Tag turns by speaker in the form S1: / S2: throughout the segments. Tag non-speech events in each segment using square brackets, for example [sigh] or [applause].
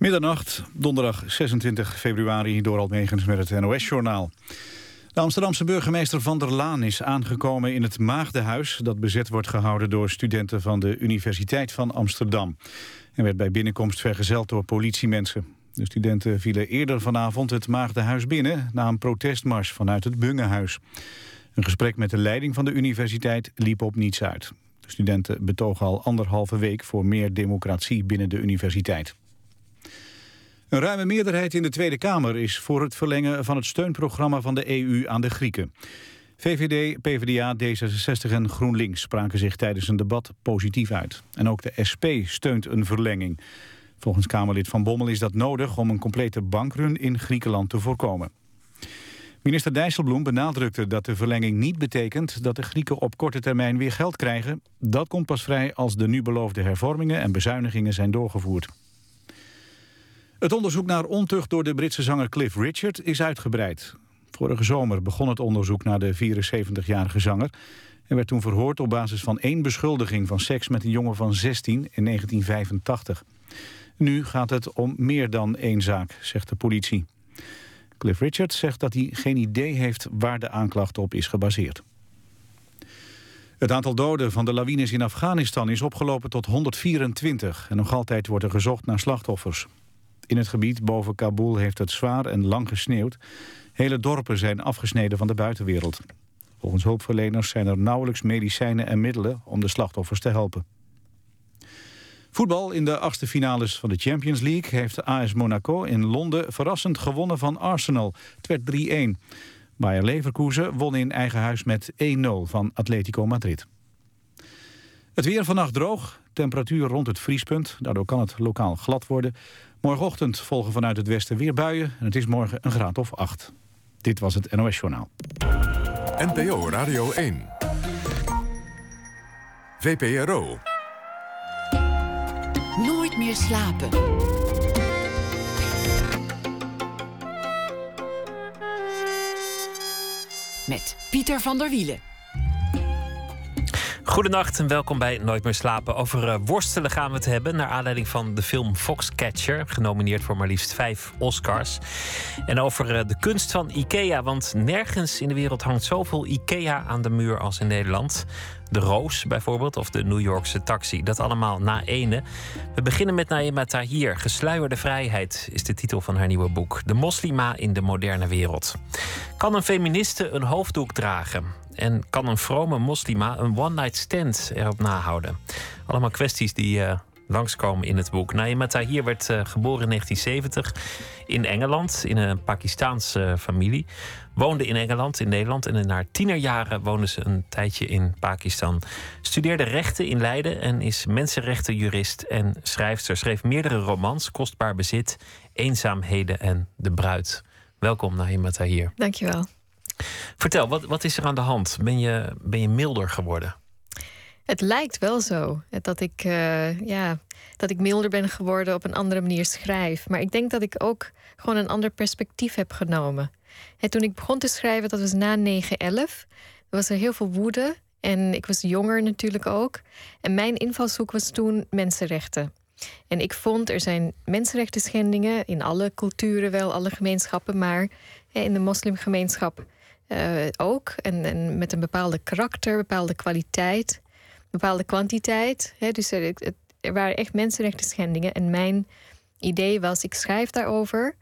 S1: Middernacht, donderdag 26 februari, door Almegens met het NOS-journaal. De Amsterdamse burgemeester Van der Laan is aangekomen in het Maagdenhuis... dat bezet wordt gehouden door studenten van de Universiteit van Amsterdam. En werd bij binnenkomst vergezeld door politiemensen. De studenten vielen eerder vanavond het Maagdenhuis binnen... na een protestmars vanuit het Bungehuis. Een gesprek met de leiding van de universiteit liep op niets uit. De studenten betogen al anderhalve week voor meer democratie binnen de universiteit. Een ruime meerderheid in de Tweede Kamer is voor het verlengen van het steunprogramma van de EU aan de Grieken. VVD, PvdA, D66 en GroenLinks spraken zich tijdens een debat positief uit. En ook de SP steunt een verlenging. Volgens Kamerlid Van Bommel is dat nodig om een complete bankrun in Griekenland te voorkomen. Minister Dijsselbloem benadrukte dat de verlenging niet betekent dat de Grieken op korte termijn weer geld krijgen. Dat komt pas vrij als de nu beloofde hervormingen en bezuinigingen zijn doorgevoerd. Het onderzoek naar ontucht door de Britse zanger Cliff Richard is uitgebreid. Vorige zomer begon het onderzoek naar de 74-jarige zanger... en werd toen verhoord op basis van één beschuldiging van seks met een jongen van 16 in 1985. Nu gaat het om meer dan één zaak, zegt de politie. Cliff Richard zegt dat hij geen idee heeft waar de aanklacht op is gebaseerd. Het aantal doden van de lawines in Afghanistan is opgelopen tot 124... en nog altijd wordt er gezocht naar slachtoffers. In het gebied boven Kabul heeft het zwaar en lang gesneeuwd. Hele dorpen zijn afgesneden van de buitenwereld. Volgens hulpverleners zijn er nauwelijks medicijnen en middelen om de slachtoffers te helpen. Voetbal in de achtste finales van de Champions League heeft AS Monaco in Londen verrassend gewonnen van Arsenal. Het werd 3-1. Bayer Leverkusen won in eigen huis met 1-0 van Atletico Madrid. Het weer vannacht droog, temperatuur rond het vriespunt. Daardoor kan het lokaal glad worden. Morgenochtend volgen vanuit het westen weer buien. En het is morgen een graad of 8. Dit was het NOS Journaal.
S2: NPO Radio 1. VPRO.
S3: Nooit meer slapen. Met Pieter van der Wielen.
S4: Goedenacht en welkom bij Nooit meer slapen. Over uh, worstelen gaan we het hebben. Naar aanleiding van de film Foxcatcher. Genomineerd voor maar liefst vijf Oscars. En over uh, de kunst van IKEA. Want nergens in de wereld hangt zoveel IKEA aan de muur als in Nederland. De Roos bijvoorbeeld, of de New Yorkse taxi. Dat allemaal na ene. We beginnen met Naima Tahir. Gesluierde vrijheid is de titel van haar nieuwe boek. De moslima in de moderne wereld. Kan een feministe een hoofddoek dragen? En kan een vrome moslima een one-night stand erop nahouden? Allemaal kwesties die uh, langskomen in het boek. Naima Tahir werd uh, geboren in 1970 in Engeland, in een Pakistaanse familie. Woonde in Engeland, in Nederland. En in haar tienerjaren woonde ze een tijdje in Pakistan. Studeerde rechten in Leiden en is mensenrechtenjurist en schrijfster. Schreef meerdere romans, Kostbaar Bezit, Eenzaamheden en De Bruid. Welkom, Naima Tahir.
S5: Dankjewel.
S4: Vertel, wat, wat is er aan de hand? Ben je, ben je milder geworden?
S5: Het lijkt wel zo dat ik, uh, ja, dat ik milder ben geworden, op een andere manier schrijf. Maar ik denk dat ik ook gewoon een ander perspectief heb genomen. En toen ik begon te schrijven, dat was na 9-11, was er heel veel woede. En ik was jonger natuurlijk ook. En mijn invalshoek was toen mensenrechten. En ik vond er zijn mensenrechten schendingen in alle culturen wel, alle gemeenschappen, maar in de moslimgemeenschap uh, ook. En, en, met een bepaalde karakter, bepaalde kwaliteit, bepaalde kwantiteit. Hè? Dus er, waren echt mensenrechten schendingen. En mijn idee was, ik schrijf daarover.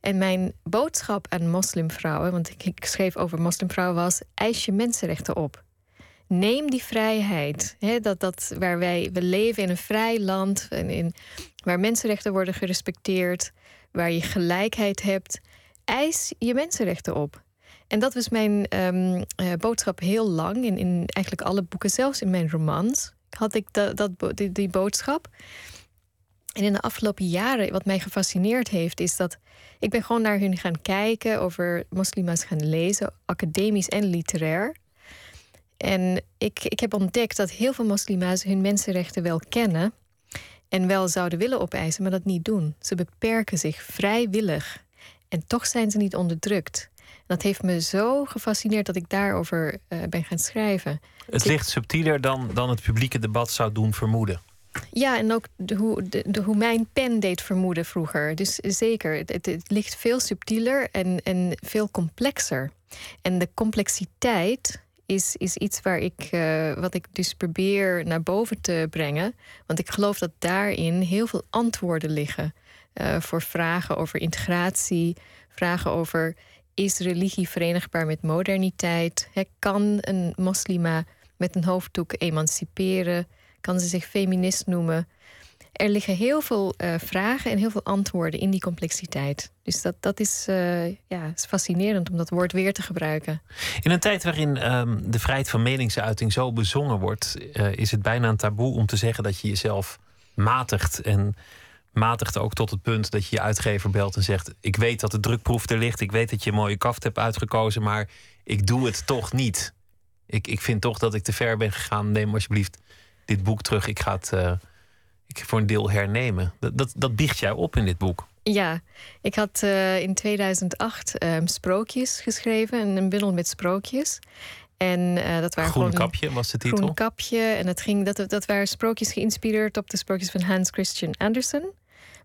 S5: En mijn boodschap aan moslimvrouwen, want ik, schreef over moslimvrouwen, was: eis je mensenrechten op. Neem die vrijheid. Dat, dat, waar wij, we leven in een vrij land, en in, waar mensenrechten worden gerespecteerd, waar je gelijkheid hebt. Eis je mensenrechten op. En dat was mijn um, uh, boodschap heel lang. In, in eigenlijk alle boeken, zelfs in mijn romans, had ik dat, dat, die, die boodschap. En in de afgelopen jaren, wat mij gefascineerd heeft, is dat ik ben gewoon naar hun gaan kijken, over moslima's gaan lezen, academisch en literair. En ik, ik heb ontdekt dat heel veel moslima's hun mensenrechten wel kennen en wel zouden willen opeisen, maar dat niet doen. Ze beperken zich vrijwillig en toch zijn ze niet onderdrukt. Dat heeft me zo gefascineerd dat ik daarover uh, ben gaan schrijven.
S4: Het ligt subtieler dan, dan het publieke debat zou doen vermoeden.
S5: Ja, en ook de, hoe, de, hoe mijn pen deed vermoeden vroeger. Dus zeker, het, het ligt veel subtieler en, en veel complexer. En de complexiteit is, is iets waar ik, uh, wat ik dus probeer naar boven te brengen. Want ik geloof dat daarin heel veel antwoorden liggen. Uh, voor vragen over integratie, vragen over is religie verenigbaar met moderniteit? Kan een moslima met een hoofddoek emanciperen? Kan ze zich feminist noemen? Er liggen heel veel uh, vragen en heel veel antwoorden in die complexiteit. Dus dat, dat is, uh, ja, is fascinerend om dat woord weer te gebruiken.
S4: In een tijd waarin um, de vrijheid van meningsuiting zo bezongen wordt, uh, is het bijna een taboe om te zeggen dat je jezelf matigt. En matigt ook tot het punt dat je je uitgever belt en zegt: Ik weet dat de drukproef er ligt, ik weet dat je een mooie kaft hebt uitgekozen, maar ik doe het toch niet. Ik, ik vind toch dat ik te ver ben gegaan. Neem alsjeblieft dit boek terug. Ik ga het uh, ik voor een deel hernemen. Dat, dat, dat biecht jij op in dit boek.
S5: Ja, ik had uh, in 2008 um, ehm, Sprookjes geschreven, een bundel met sprookjes. En uh, dat waren
S4: Groen kapje was de titel.
S5: Groen kapje. En het ging, dat, dat waren sprookjes geïnspireerd op de sprookjes van Hans Christian Andersen.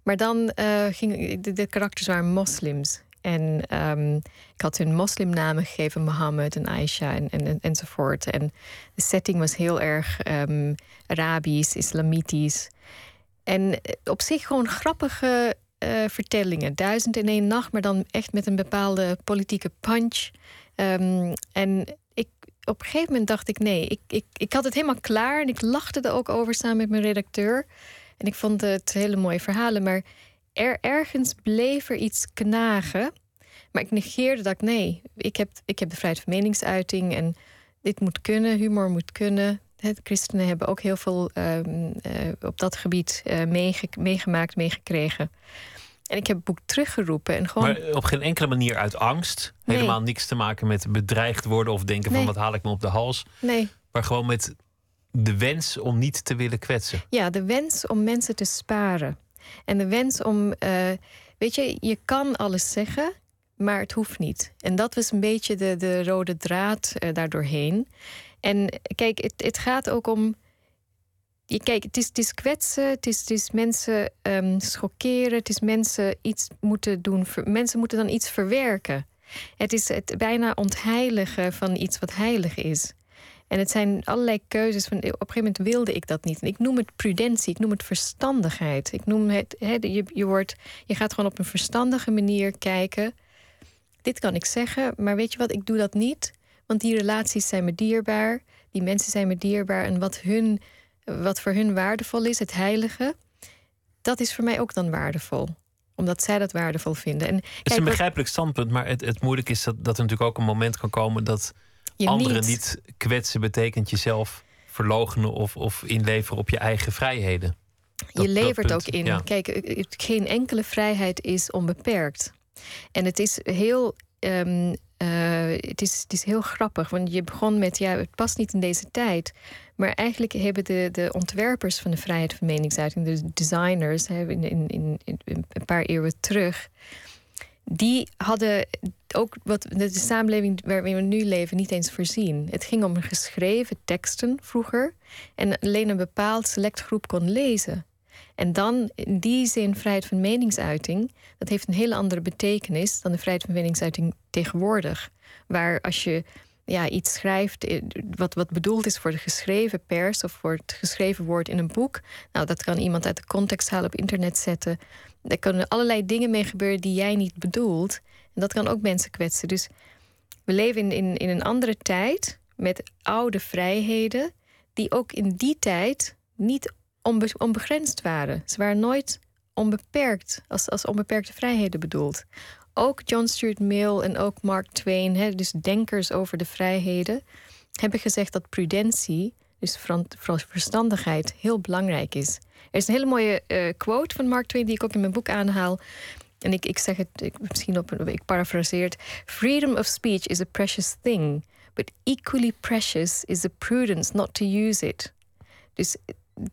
S5: Maar dan uh, ging de, de, karakters waren moslims. En um, ik had hun moslimnamen gegeven, Mohammed en Aisha en, en, enzovoort. En de setting was heel erg um, Arabisch, Islamitisch. En eh, op zich gewoon grappige uh, vertellingen. Duizend in één nacht, maar dan echt met een bepaalde politieke punch. Um, en ik, op een gegeven moment dacht ik: nee, ik, ik, ik had het helemaal klaar. En ik lachte er ook over samen met mijn redacteur. En ik vond het hele mooie verhalen. Maar er, ergens bleef er iets knagen. Maar ik negeerde dat ik nee, ik heb, ik heb de vrijheid van meningsuiting en dit moet kunnen, humor moet kunnen. De christenen hebben ook heel veel um, uh, op dat gebied uh, meege, meegemaakt, meegekregen. En ik heb het boek teruggeroepen. En gewoon...
S4: Maar op geen enkele manier uit angst. Nee. Helemaal niks te maken met bedreigd worden of denken nee. van wat haal ik me op de hals.
S5: Nee.
S4: Maar gewoon met de wens om niet te willen kwetsen.
S5: Ja, de wens om mensen te sparen. En de wens om, uh, weet je, je kan alles zeggen, maar het hoeft niet. En dat was een beetje de, de rode draad uh, daardoorheen. En kijk, het, het gaat ook om. Kijk, het is, het kwetsen, het is, mensen um, schokkeren, het is mensen iets moeten doen. Mensen moeten dan iets verwerken. Het is het bijna ontheiligen van iets wat heilig is. En het zijn allerlei keuzes. Van, op een gegeven moment wilde ik dat niet. En ik noem het prudentie, ik noem het verstandigheid. Ik noem het, he, je, je, wordt, je gaat gewoon op een verstandige manier kijken. Dit kan ik zeggen, maar weet je wat, ik doe dat niet. Want die relaties zijn me dierbaar. Die mensen zijn me dierbaar. En wat, hun, wat voor hun waardevol is, het heilige, dat is voor mij ook dan waardevol omdat zij dat waardevol vinden. En,
S4: het is een begrijpelijk standpunt, maar het, het moeilijk is dat, dat er natuurlijk ook een moment kan komen dat anderen niet... niet kwetsen betekent jezelf verlogenen of, of inleveren op je eigen vrijheden.
S5: Dat, je levert ook in. Ja. Kijk, geen enkele vrijheid is onbeperkt. En het is heel. Um, uh, het, is, het is heel grappig, want je begon met, ja, het past niet in deze tijd. Maar eigenlijk hebben de, de ontwerpers van de vrijheid van meningsuiting, de designers, in, in, in een paar eeuwen terug, die hadden ook wat de samenleving waarin we nu leven niet eens voorzien. Het ging om geschreven teksten vroeger en alleen een bepaald select groep kon lezen. En dan in die zin vrijheid van meningsuiting, dat heeft een hele andere betekenis dan de vrijheid van meningsuiting tegenwoordig. Waar als je ja, iets schrijft eh, wat, wat bedoeld is voor de geschreven pers of voor het geschreven woord in een boek, nou, dat kan iemand uit de context halen op internet zetten. Er kunnen allerlei dingen mee gebeuren die jij niet bedoelt. En dat kan ook mensen kwetsen. Dus we leven in, in, in een andere tijd met oude vrijheden, die ook in die tijd niet onbe, onbegrensd waren. Ze waren nooit onbeperkt, als, als onbeperkte vrijheden bedoeld. Ook John Stuart Mill en ook Mark Twain, hè, dus denkers over de vrijheden, hebben gezegd dat prudentie, dus verstandigheid, heel belangrijk is. Er is een hele mooie uh, quote van Mark Twain die ik ook in mijn boek aanhaal. En ik, ik zeg het ik, misschien op ik parafraseer Freedom of speech is a precious thing, but equally precious is the prudence not to use it. Dus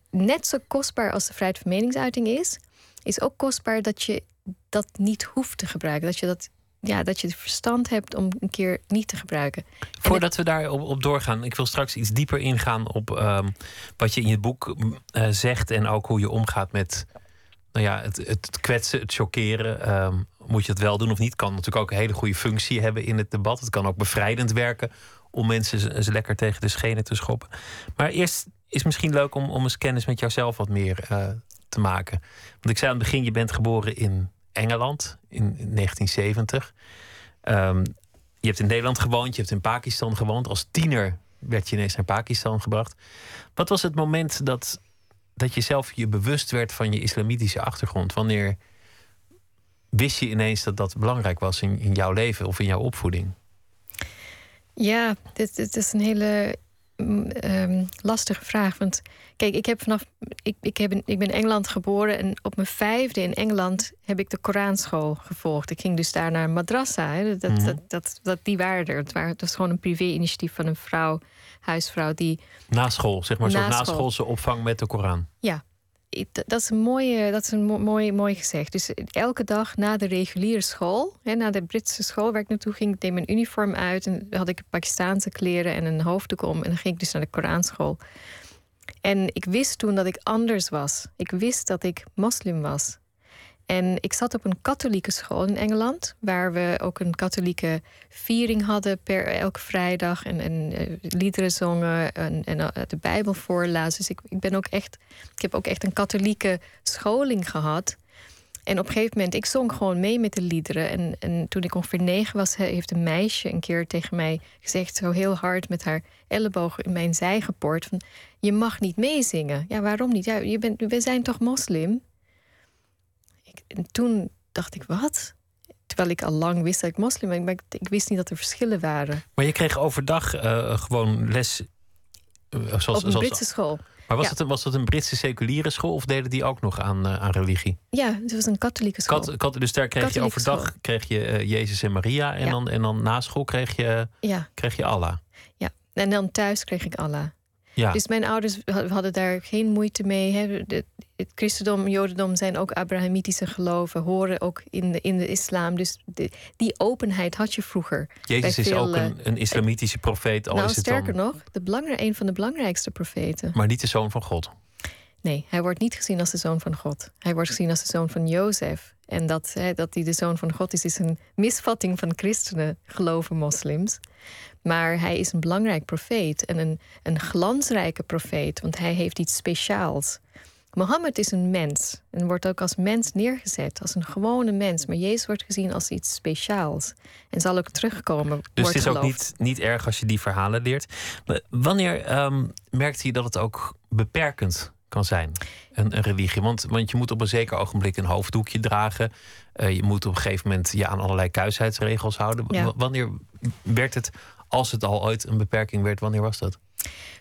S5: net zo kostbaar als de vrijheid van meningsuiting is, is ook kostbaar dat je dat niet hoeft te gebruiken. Dat je dat ja, dat je het verstand hebt om een keer niet te gebruiken.
S4: Voordat we daarop op doorgaan, ik wil straks iets dieper ingaan op ehm, wat je in je boek uh, zegt en ook hoe je omgaat met nou ja, het, het kwetsen, het chockeren. Ehm, moet je het wel doen of niet? Kan natuurlijk ook een hele goede functie hebben in het debat. Het kan ook bevrijdend werken om mensen eens lekker tegen de schenen te schoppen. Maar eerst is het misschien leuk om, om eens kennis met jouzelf wat meer uh, te maken. Want ik zei aan het begin, je bent geboren in Engeland in 1970. Um, je hebt in Nederland gewoond, je hebt in Pakistan gewoond. Als tiener werd je ineens naar Pakistan gebracht. Wat was het moment dat, dat je zelf je bewust werd van je islamitische achtergrond? Wanneer wist je ineens dat dat belangrijk was in, in jouw leven of in jouw opvoeding?
S5: Ja, dit, dit is een hele um, lastige vraag. Want kijk, ik heb vanaf. Ik, ik, heb in, ik ben in Engeland geboren en op mijn vijfde in Engeland heb ik de Koranschool gevolgd. Ik ging dus daar naar madrasa. Hè. Dat, mm dat, dat, dat, die waren er. Het, waren, het was gewoon een privé-initiatief van een vrouw, huisvrouw die.
S4: Na school, zeg maar, zo'n naschoolse opvang met de Koran.
S5: Ja, dat is een mooie, dat is een mooi, mooi gezegd. Dus elke dag na de reguliere school, hè, na de Britse school waar ik naartoe ging, deed mijn uniform uit en had ik Pakistaanse kleren en een hoofddoek om. En dan ging ik dus naar de Koranschool. En ik wist toen dat ik anders was. Ik wist dat ik moslim was. En ik zat op een katholieke school in Engeland, waar we ook een katholieke viering hadden per elke vrijdag en, en uh, liederen zongen en, uh, de Bijbel voorlazen. Dus ik, ik ben ook echt, ik heb ook echt een katholieke scholing gehad. En op een gegeven moment, ik zong gewoon mee met de liederen. En, en toen ik ongeveer negen was, heeft een meisje een keer tegen mij gezegd, zo heel hard met haar elleboog in mijn zij gepoord: van, Je mag niet meezingen. Ja, waarom niet? Ja, je bent, we zijn toch moslim? En toen dacht ik, wat? Terwijl ik al lang wist dat ik moslim ben, maar ik, ik wist niet dat er verschillen waren.
S4: Maar je kreeg overdag uh, gewoon les.
S5: Uh, zoals, Op een zoals, Britse school.
S4: Maar was, het, was dat een Britse seculiere school of deden die ook nog aan, uh, aan religie?
S5: Ja, het was een katholieke school. Kat,
S4: kat, dus daar kreeg je overdag kreeg je, Jezus en Maria. En, dan, en dan na school kreeg je, ja. kreeg je Allah.
S5: Ja, en dan thuis kreeg ik Allah. Ja. Dus mijn ouders hadden daar geen moeite mee. Hè. het christendom, jodendom zijn ook Abrahamitische geloven, horen ook in de, in de islam. Dus die openheid had je vroeger.
S4: Jezus is ook een, een islamitische profeet. Al
S5: nou,
S4: is het
S5: sterker nog, de belangrijk, een van de belangrijkste profeten.
S4: Maar niet de zoon van God.
S5: Nee, hij wordt niet gezien als de zoon van God. Hij wordt gezien als de zoon van Jozef. En dat, hè, dat hij de zoon van God is, is een misvatting van christenen, geloven moslims. Maar hij is een belangrijk profeet en een, een glansrijke profeet, want hij heeft iets speciaals. Mohammed is een mens en wordt ook als mens neergezet, als een gewone mens. Maar Jezus wordt gezien als iets speciaals en zal ook terugkomen.
S4: Dus het is ook niet, niet erg als je die verhalen leert. Maar wanneer um, merkte je dat het ook beperkend kan zijn, een, een, religie? Want, want je moet op een zeker ogenblik een hoofddoekje dragen. Uh, je moet op een gegeven moment je aan allerlei kuisheidsregels houden. Ja. Wanneer werd het als het al ooit een beperking werd, wanneer was dat?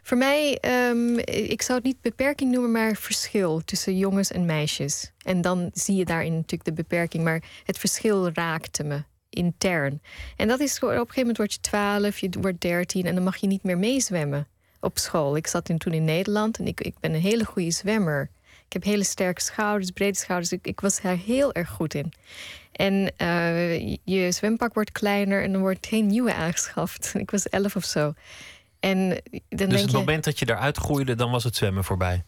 S5: Voor mij, um, ik zou het niet beperking noemen, maar verschil tussen jongens en meisjes. En dan zie je daarin natuurlijk de beperking, maar het verschil raakte me intern. En dat is op een gegeven moment word je 12, je wordt 13 en dan mag je niet meer meezwemmen op school. Ik zat toen in Nederland en ik, ik ben een hele goede zwemmer. Ik heb hele sterke schouders, brede schouders. Ik, ik was daar heel erg goed in. En uh, je zwempak wordt kleiner en er wordt geen nieuwe aangeschaft. [laughs] Ik was elf of zo. En dan
S4: dus
S5: het
S4: moment dat je eruit groeide, dan was het zwemmen voorbij?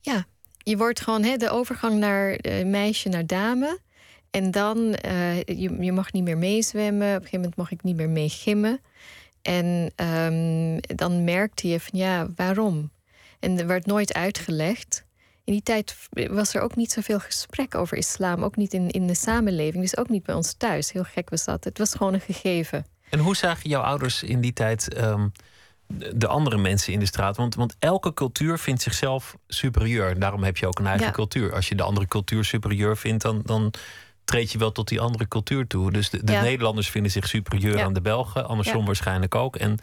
S5: Ja, je wordt gewoon hè, de overgang naar uh, meisje naar dame. En dan, uh, je, je mag niet meer meezwemmen. Op een gegeven moment mag ik niet meer mee gimmen. En um, dan merkte je van ja, waarom? En er werd nooit uitgelegd in die tijd was er ook niet zoveel gesprek over islam. Ook niet in, in de samenleving. Dus ook niet bij ons thuis. Heel gek was dat. Het was gewoon een gegeven.
S4: En hoe zagen jouw ouders in die tijd ehm, de andere mensen in de straat? Want, want elke cultuur vindt zichzelf superieur. Daarom heb je ook een eigen cultuur. Als je de andere cultuur superieur vindt, dan, dan treed je wel tot die andere cultuur toe. Dus de, de Nederlanders vinden zich superieur aan de Belgen. Andersom waarschijnlijk ook. En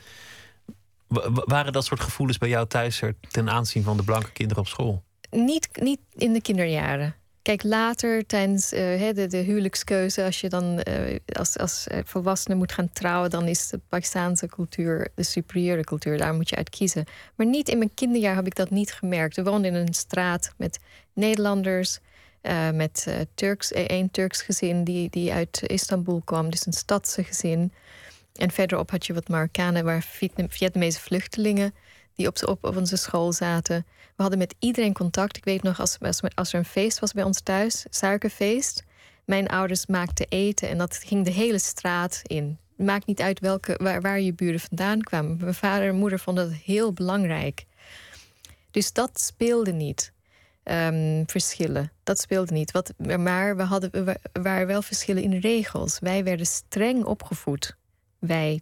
S4: waren dat soort gevoelens bij jou thuis er ten aanzien van de blanke kinderen op school?
S5: Niet, niet in de kinderjaren. Kijk, later tijdens uh, de, de huwelijkskeuze, als je dan uh, als, als uh, volwassene moet gaan trouwen, dan is de Pakistaanse cultuur de superieure cultuur. Daar moet je uit kiezen. Maar niet in mijn kinderjaar heb ik dat niet gemerkt. We woonden in een straat met Nederlanders, met Turks, één Turks gezin die, die uit Istanbul kwam, dus een stadse gezin. En verderop had je wat Marokkanen, waar Vietnamese vluchtelingen die op, op, op onze school zaten. We hadden met iedereen contact. Ik weet nog, als, er een feest was bij ons thuis, suikerfeest. Mijn ouders maakten eten en dat ging de hele straat in. Maakt niet uit welke, waar, je buren vandaan kwamen. Mijn vader en moeder vonden dat heel belangrijk. Dus dat speelde niet. Um, verschillen. Dat speelde niet. Wat, maar we, hadden, we waren wel verschillen in regels. Wij werden streng opgevoed. Wij,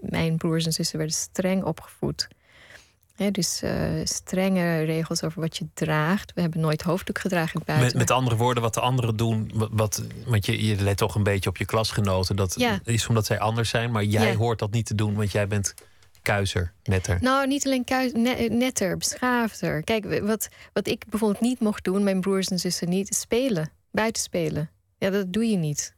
S5: mijn broers en zussen, werden streng opgevoed dus uh, strenge regels over wat je draagt. We hebben nooit hoofddoek gedragen buiten.
S4: Met, met andere woorden, wat de anderen doen. Wat, want je, je let toch een beetje op je klasgenoten. Dat is omdat zij anders zijn. Maar jij hoort dat niet te doen, want jij bent kuizer, netter.
S5: Nou, niet alleen netter, beschaafder. Kijk, wat, wat ik bijvoorbeeld niet mocht doen, mijn broers en zussen niet, spelen. Buiten spelen. Ja, dat doe je niet.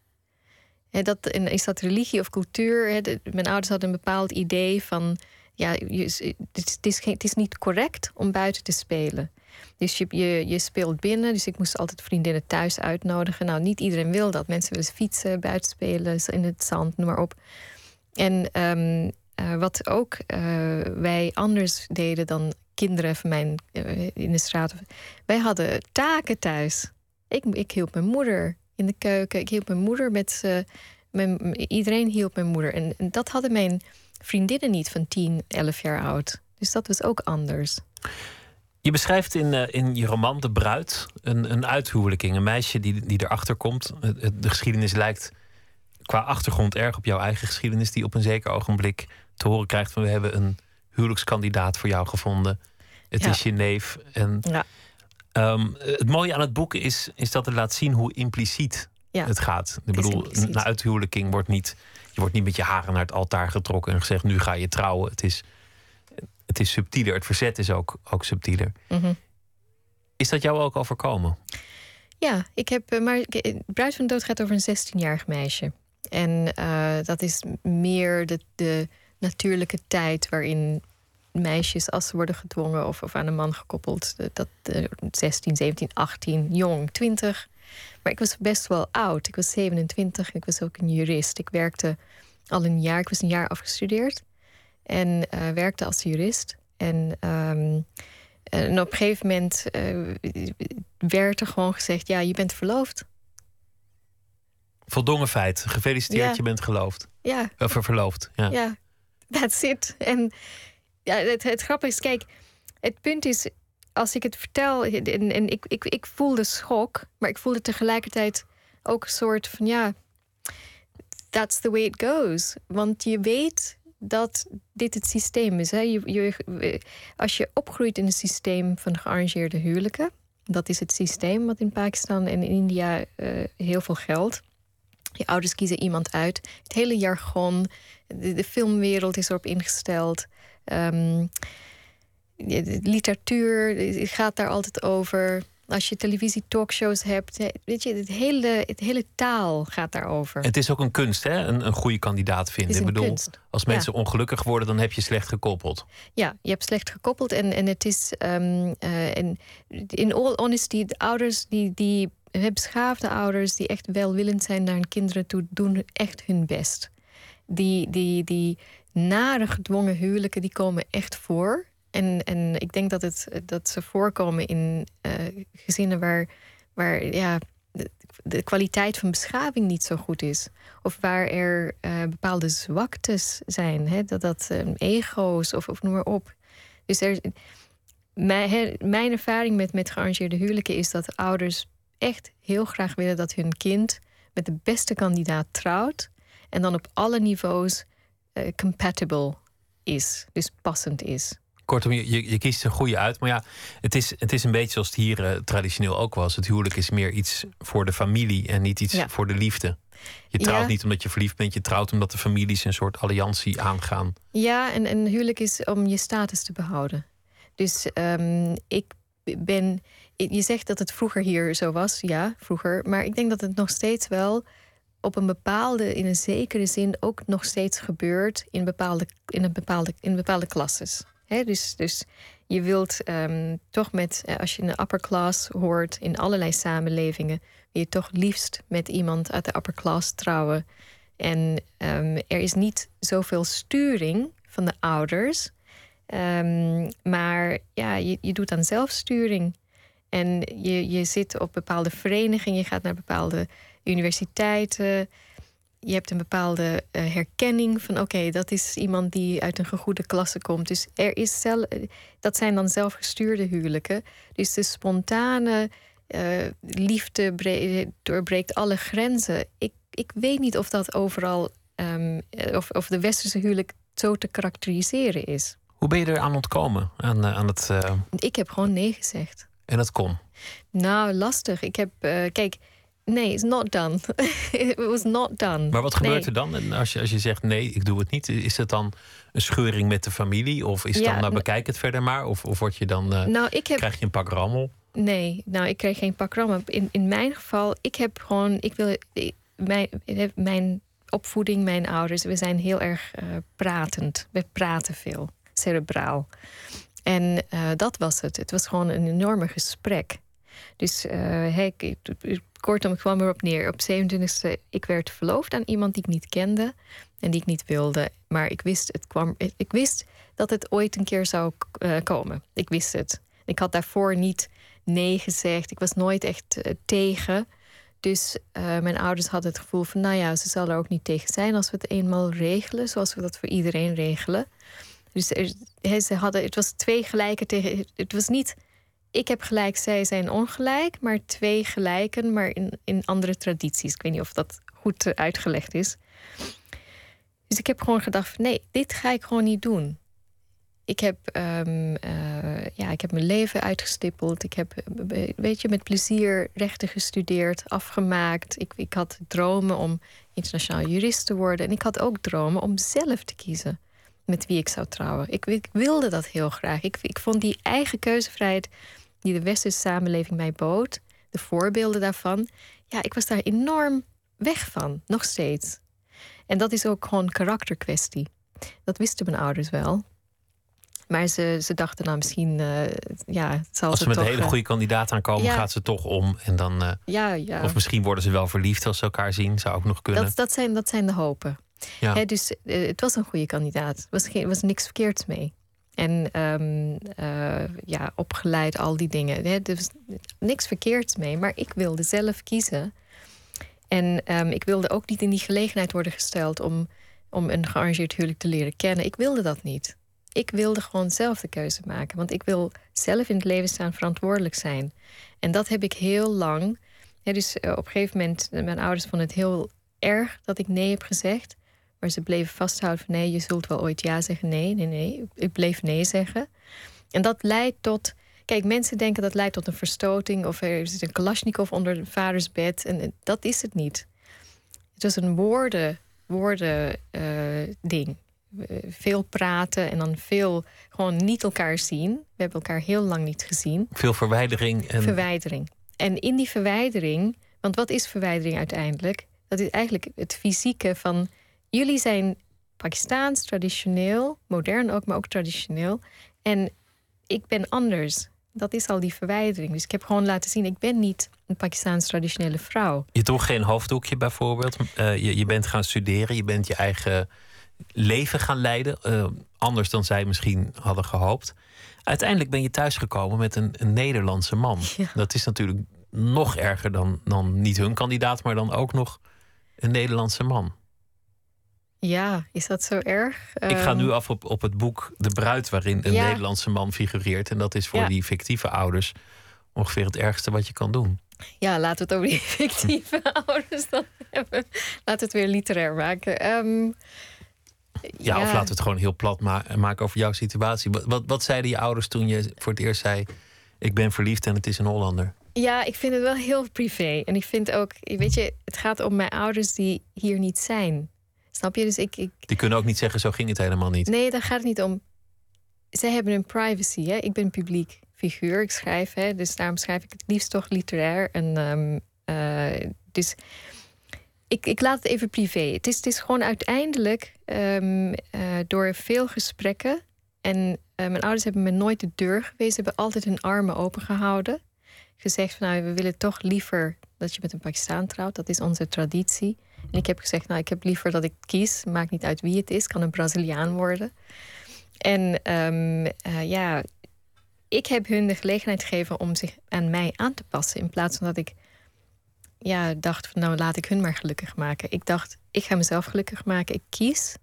S5: Dat, en is dat religie of cultuur? mijn ouders hadden een bepaald idee van ja, je, het, is is niet correct om buiten te spelen. Dus je, je, speelt binnen. Dus ik moest altijd vriendinnen thuis uitnodigen. Nou, niet iedereen wil dat. Mensen willen fietsen, buiten spelen, in het zand, noem maar op. En ehm, eh, wat ook uh, wij anders deden dan kinderen van mijn uh, in de straat. Wij hadden taken thuis. Ik, ik hielp mijn moeder in de keuken. Ik hielp mijn moeder met. Mijn, iedereen hielp mijn moeder. En, en dat hadden mijn vriendinnen niet van 10, 11 jaar oud. Dus dat was ook anders.
S4: Je beschrijft in, uh, in je roman De Bruid een, een uithuwelijking. Een meisje die, die erachter komt. De geschiedenis lijkt qua achtergrond erg op jouw eigen geschiedenis. Die op een zeker ogenblik te horen krijgt van... we hebben een huwelijkskandidaat voor jou gevonden. Het is je neef. En, ja. Um, het mooie aan het boek is, is dat het laat zien hoe impliciet ja. het gaat. Ik bedoel, een uithuwelijking wordt niet je wordt niet met je haren naar het altaar getrokken en gezegd: nu ga je trouwen. Het is, het is subtieler. Het verzet is ook, ook subtieler. Mhm. Is dat jou ook overkomen?
S5: Ja, ik heb. Eh, maar Bruid van de Dood gaat over een 16-jarig meisje. En uh, dat is meer de, de natuurlijke tijd waarin meisjes, als ze worden gedwongen of, of aan een man gekoppeld, dat uh, 16, 17, 18, jong, 20, maar ik was best wel oud. Ik was 27 ik was ook een jurist. Ik werkte al een jaar, ik was een jaar afgestudeerd. En uh, werkte als jurist. En, um, en op een gegeven moment uh, werd er gewoon gezegd: ja, je bent verloofd.
S4: Voldongen feit. Gefeliciteerd, je bent geloofd.
S5: Ja.
S4: Of verloofd. Ja.
S5: ja, that's it. En ja, het, het is, kijk, het punt is, als ik het vertel, en, en ik, ik, ik voelde schok, maar ik voelde tegelijkertijd ook een soort van ja, that's the way it goes. Want je weet dat dit het systeem is. Hè? Je, je, als je opgroeit in een systeem van gearrangeerde huwelijken, dat is het systeem wat in Pakistan en in India uh, heel veel geldt. Je ouders kiezen iemand uit. Het hele jargon, de, de filmwereld is erop ingesteld. Um, literatuur gaat daar altijd over. Als je televisie talkshows hebt, weet je, het hele, het hele taal gaat daarover.
S4: Het is ook een kunst, hè? Een, een goede kandidaat vinden. Ik bedoel, kunst. als mensen ongelukkig worden, dan heb je slecht gekoppeld.
S5: Ja, je hebt slecht gekoppeld. En, en het is, um, uh, en in all honesty, de ouders die, die beschaafde ouders die echt welwillend zijn naar hun kinderen toe, doen echt hun best. Die, die, die nare gedwongen huwelijken, die komen echt voor. En, en ik denk dat, het, dat ze voorkomen in uh, gezinnen waar, waar ja, de, kwaliteit van beschaving niet zo goed is. Of waar er uh, bepaalde zwaktes zijn. Hè? Dat dat uh, ego's of, of noem maar op. Dus er, mijn, mijn ervaring met, met gearrangeerde huwelijken is dat ouders echt heel graag willen dat hun kind met de beste kandidaat trouwt. En dan op alle niveaus compatible is, dus passend is.
S4: Kortom, je, je kiest een goede uit. Maar ja, het is, het is een beetje zoals het hier uh, traditioneel ook was. Het huwelijk is meer iets voor de familie en niet iets voor de liefde. Je trouwt niet omdat je verliefd bent, je trouwt omdat de families een soort alliantie aangaan.
S5: Ja, en een huwelijk is om je status te behouden. Dus um, ik ben. Je zegt dat het vroeger hier zo was, ja, vroeger. Maar ik denk dat het nog steeds wel op een bepaalde, in een zekere zin ook nog steeds gebeurt in bepaalde, in een bepaalde, in bepaalde klasses? Dus, dus je wilt ehm, toch met, eh, als je een upper class hoort in allerlei samenlevingen, wil je toch liefst met iemand uit de upper class trouwen. En ehm, er is niet zoveel sturing van de ouders. Ehm, maar ja, je, je doet dan zelfsturing. En je, je zit op bepaalde verenigingen, je gaat naar bepaalde universiteiten. Je hebt een bepaalde uh, herkenning van oké, dat is iemand die uit een gegoede klasse komt. Dus er is zelf, dat zijn dan zelfgestuurde huwelijken. Dus de spontane uh, liefde doorbreekt alle grenzen. Ik, ik weet niet of dat overal, um, of, of de westerse huwelijk zo te karakteriseren is.
S4: Hoe ben je er aan ontkomen? Aan, aan het, uh...
S5: Ik heb gewoon nee gezegd.
S4: En dat kon?
S5: Nou, lastig. Ik heb, uh, kijk, nee, it's not done. [laughs] It was not done.
S4: Maar wat gebeurt
S5: nee.
S4: er dan? En als je, als je zegt nee, ik doe het niet, is het dan een scheuring met de familie? Of is het
S5: Ja,
S4: dan, nou bekijk het verder maar? Of, of word je dan, eh,
S5: Nou, ik heb
S4: krijg je een pak rammel?
S5: Nee, nou, ik kreeg geen pak rammen. In, in mijn geval, ik heb gewoon, ik wil, ik- mijn, mijn opvoeding, mijn ouders, we zijn heel erg eh, pratend. We praten veel, cerebraal. En eh, dat was het. Het was gewoon een enorme gesprek. Dus hey, ik, ik- kortom, ik kwam erop neer. Op 27e, ik werd verloofd aan iemand die ik niet kende en die ik niet wilde. Maar ik wist, het kwam, ik wist dat het ooit een keer zou eh, komen. Ik wist het. Ik had daarvoor niet nee gezegd. Ik was nooit echt eh, tegen. Dus eh, mijn ouders hadden het gevoel van, nou ja, ze zal er ook niet tegen zijn als we het eenmaal regelen, zoals we dat voor iedereen regelen. Dus ze hadden, het was twee gelijken tegen. Het was niet, ik heb gelijk, zij zijn ongelijk, maar twee gelijken, maar in, in andere tradities. Ik weet niet of dat goed eh, uitgelegd is. Dus ik heb gewoon gedacht: nee, dit ga ik gewoon niet doen. Ik heb, ehm, eh, ja, ik heb mijn leven uitgestippeld. Ik heb, eh, weet je, met plezier rechten gestudeerd, afgemaakt. Ik, ik had dromen om internationaal jurist te worden. En ik had ook dromen om zelf te kiezen met wie ik zou trouwen. Ik, ik wilde dat heel graag. Ik, ik vond die eigen keuzevrijheid die de westerse samenleving mij bood, de voorbeelden daarvan, ja, ik was daar enorm weg van, nog steeds. En dat is ook gewoon een karakterkwestie. Dat wisten mijn ouders wel. Maar ze, ze dachten nou misschien, eh, ja, het zal
S4: Als
S5: ze
S4: met
S5: toch,
S4: een hele
S5: eh,
S4: goede kandidaat aankomen,
S5: ja.
S4: gaat ze toch om. En dan, eh,
S5: Ja, ja.
S4: Of misschien worden ze wel verliefd als ze elkaar zien. Zou ook nog kunnen.
S5: Dat, dat, zijn, dat zijn de hopen.
S4: Ja.
S5: Dus eh, het was een goede kandidaat. Er was, geen, was niks verkeerds mee. En ehm, eh, ja, opgeleid, al die dingen. Hè, er was niks verkeerds mee. Maar ik wilde zelf kiezen. En ehm, ik wilde ook niet in die gelegenheid worden gesteld om, om een gearrangeerd huwelijk te leren kennen. Ik wilde dat niet. Ik wilde gewoon zelf de keuze maken. Want ik wil zelf in het leven staan, verantwoordelijk zijn. En dat heb ik heel lang. Dus eh, op een gegeven moment, mijn ouders vonden het heel erg dat ik nee heb gezegd. Maar ze bleven vasthouden van nee, je zult wel ooit ja zeggen. Nee, nee, nee. Ik bleef nee zeggen. En dat leidt tot. Kijk, mensen denken dat leidt tot een verstoting. Of er zit een Kalashnikov onder de vaders bed. En eh, dat is het niet. Het was een woorden, woorden eh, ding. Veel praten en dan veel gewoon niet elkaar zien. We hebben elkaar heel lang niet gezien
S4: Veel verwijdering. En
S5: verwijdering. En in die verwijdering, want wat is verwijdering uiteindelijk? Dat is eigenlijk het fysieke van jullie zijn Pakistaans, traditioneel, modern ook, maar ook traditioneel. En ik ben anders. Dat is al die verwijdering. Dus ik heb gewoon laten zien, ik ben niet een Pakistaans traditionele vrouw.
S4: je droeg geen hoofddoekje bijvoorbeeld. Eh, je, je bent gaan studeren. Je bent je eigen leven gaan leiden. eh, anders dan zij misschien hadden gehoopt. Uiteindelijk ben je thuisgekomen met een, een Nederlandse man.
S5: Ja.
S4: Dat is natuurlijk nog erger dan, dan niet hun kandidaat, maar dan ook nog een Nederlandse man.
S5: Ja, is dat zo erg?
S4: Ik ga
S5: Ehm,
S4: nu af op, op het boek De Bruid, waarin een
S5: Ja.
S4: Nederlandse man figureert. En dat is voor
S5: Ja.
S4: die fictieve ouders ongeveer het ergste wat je kan doen.
S5: Ja, laten we het over die [laughs] fictieve [laughs] ouders dan hebben. Laten we het weer literair maken. Ehm,
S4: Ja, of laten we het gewoon heel plat ma- maken over jouw situatie. Wat, wat, wat zeiden je ouders toen je voor het eerst zei: Ik ben verliefd en het is een Hollander?
S5: Ja, ik vind het wel heel privé. En ik vind ook, weet je, het gaat om mijn ouders die hier niet zijn. Snap je? Dus ik, ik
S4: Die kunnen ook niet zeggen: Zo ging het helemaal niet.
S5: nee, daar gaat het niet om. Zij hebben een privacy. Hè? Ik ben een publiek figuur. Ik schrijf, hè? dus daarom schrijf ik het liefst toch literair. En, ehm, eh, dus ik, ik laat het even privé. Het is, het is gewoon uiteindelijk ehm, eh, door veel gesprekken En mijn ouders hebben me nooit de deur gewezen. Ze hebben altijd hun armen open gehouden. Gezegd van nou, we willen toch liever dat je met een Pakistan trouwt. Dat is onze traditie. En ik heb gezegd, nou, ik heb liever dat ik kies. Maakt niet uit wie het is. Kan een Braziliaan worden. En ehm, eh, ja, ik heb hun de gelegenheid gegeven om zich aan mij aan te passen. In plaats van dat ik ja, dacht van nou laat ik hun maar gelukkig maken. Ik dacht, ik ga mezelf gelukkig maken. Ik kies.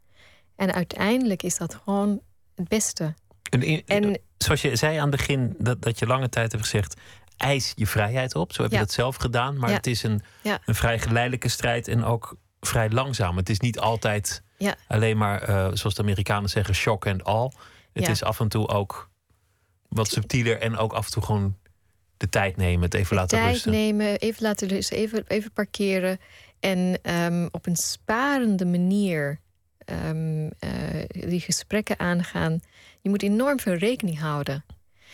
S5: En uiteindelijk is dat gewoon het beste.
S4: En, en zoals je zei aan het begin, dat, dat je lange tijd hebt gezegd eis je vrijheid op. Zo heb je dat zelf gedaan. Maar het is een, een vrij geleidelijke strijd en ook vrij langzaam. Het is niet altijd alleen maar, uh, zoals de Amerikanen zeggen, shock and all. Het is af en toe ook wat subtieler en ook af en toe gewoon de tijd nemen, het even laten
S5: tijd
S4: rusten.
S5: Tijd nemen, even laten rusten, even, even parkeren. En um, op een sparende manier um, uh, die gesprekken aangaan. Je moet enorm veel rekening houden.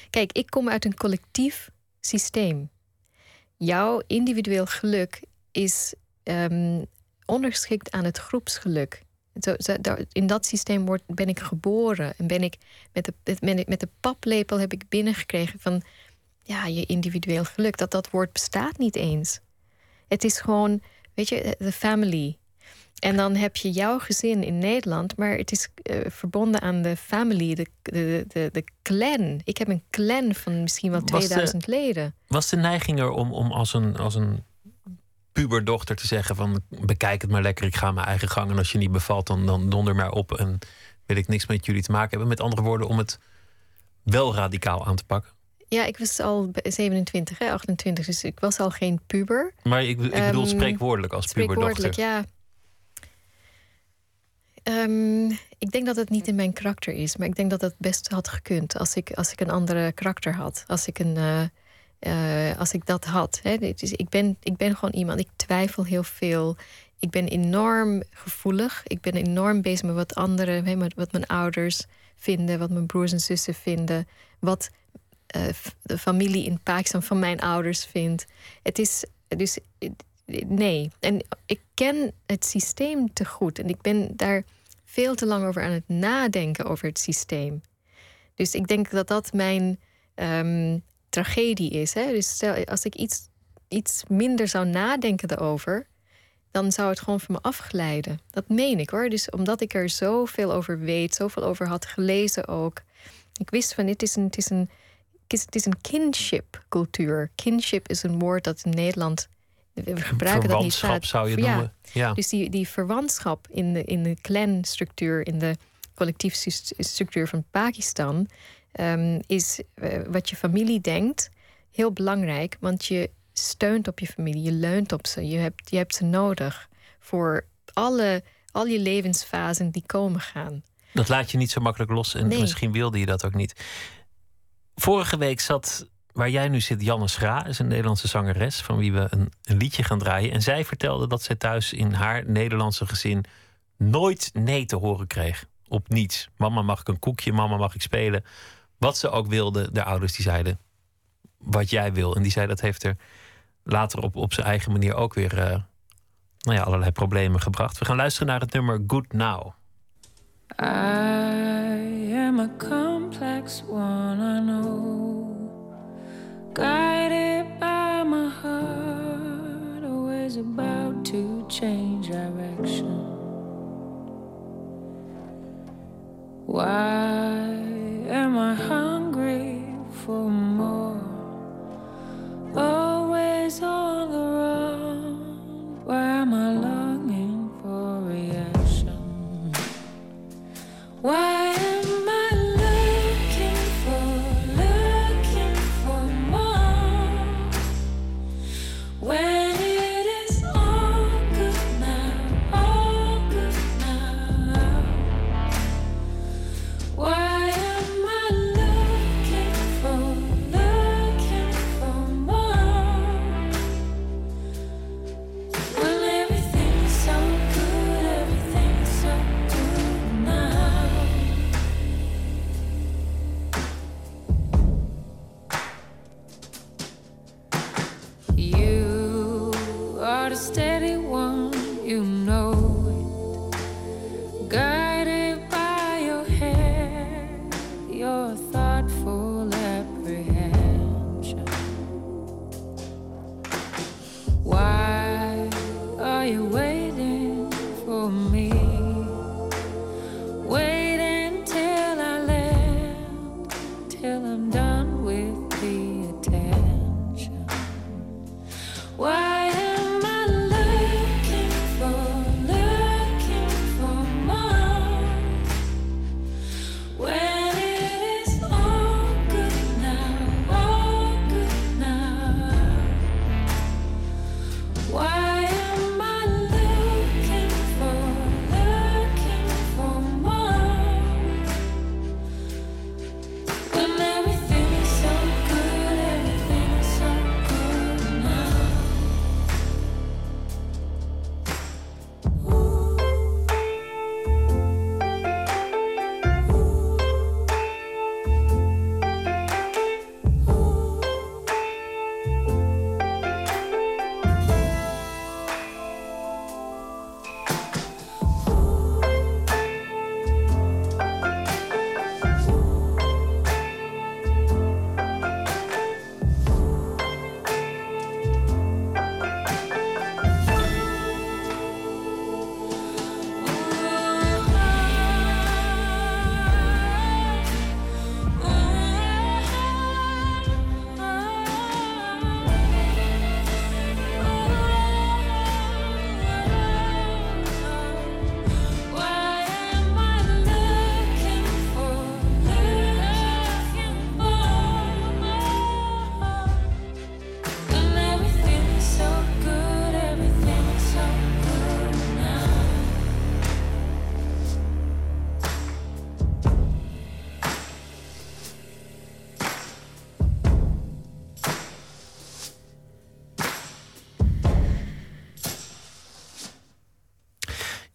S5: Kijk, ik kom uit een collectief systeem. Jouw individueel geluk is um, onderschikt aan het groepsgeluk. In dat systeem ben ik geboren en ben ik met de, met de paplepel heb ik binnengekregen van ja, je individueel geluk. Dat dat woord bestaat niet eens. Het is gewoon, weet je, de family. En dan heb je jouw gezin in Nederland, maar het is uh, verbonden aan de family, de, de, de, de clan. Ik heb een clan van misschien wel 2000 leden.
S4: Was de neiging er om, om als, een, als een puberdochter te zeggen van bekijk het maar lekker, ik ga mijn eigen gang en als je niet bevalt dan, dan donder maar op en wil ik niks met jullie te maken hebben. Met andere woorden, om het wel radicaal aan te pakken.
S5: Ja, ik was al 27, hè, 28, dus ik was al geen puber.
S4: Maar ik, ik bedoel um, spreekwoordelijk als
S5: spreekwoordelijk, puberdochter. ja. Um, ik denk dat het niet in mijn karakter is, maar ik denk dat het best had gekund als ik, als ik een andere karakter had. Als ik, een, uh, uh, als ik dat had. Hè. Dus ik, ben, ik ben gewoon iemand, ik twijfel heel veel. Ik ben enorm gevoelig. Ik ben enorm bezig met wat anderen, hè, met wat mijn ouders vinden, wat mijn broers en zussen vinden, wat uh, de familie in Pakistan van mijn ouders vindt. Het is dus nee. En ik ken het systeem te goed en ik ben daar veel te lang over aan het nadenken over het systeem. Dus ik denk dat dat mijn um, tragedie is. Hè? Dus stel, als ik iets, iets minder zou nadenken erover, dan zou het gewoon van me afglijden. Dat meen ik hoor. Dus omdat ik er zoveel over weet, zoveel over had gelezen ook. Ik wist van dit is een, het is een, is een kinship cultuur. Kinship is een woord dat in Nederland we gebruiken dat niet
S4: vaak. zou je ja. noemen. Ja.
S5: Dus die, die verwantschap in de, in de clan-structuur, in de collectieve structuur van Pakistan, um, is uh, wat je familie denkt heel belangrijk, want je steunt op je familie, je leunt op ze, je hebt, je hebt ze nodig voor alle, al je levensfasen die komen gaan.
S4: Dat laat je niet zo makkelijk los en nee. misschien wilde je dat ook niet. Vorige week zat waar jij nu zit, Janne Schra, is een Nederlandse zangeres van wie we een, liedje gaan draaien. En zij vertelde dat zij thuis in haar Nederlandse gezin nooit nee te horen kreeg. Op niets. Mama mag ik een koekje, mama mag ik spelen. Wat ze ook wilde, de ouders die zeiden wat jij wil. En die zei dat heeft er later op, op zijn eigen manier ook weer uh, nou ja, allerlei problemen gebracht. We gaan luisteren naar het nummer Good Now. I am a complex one, I know. Guided by my heart, always about to change direction. Why am I hungry for more? Always on the run, why am I longing for reaction? Why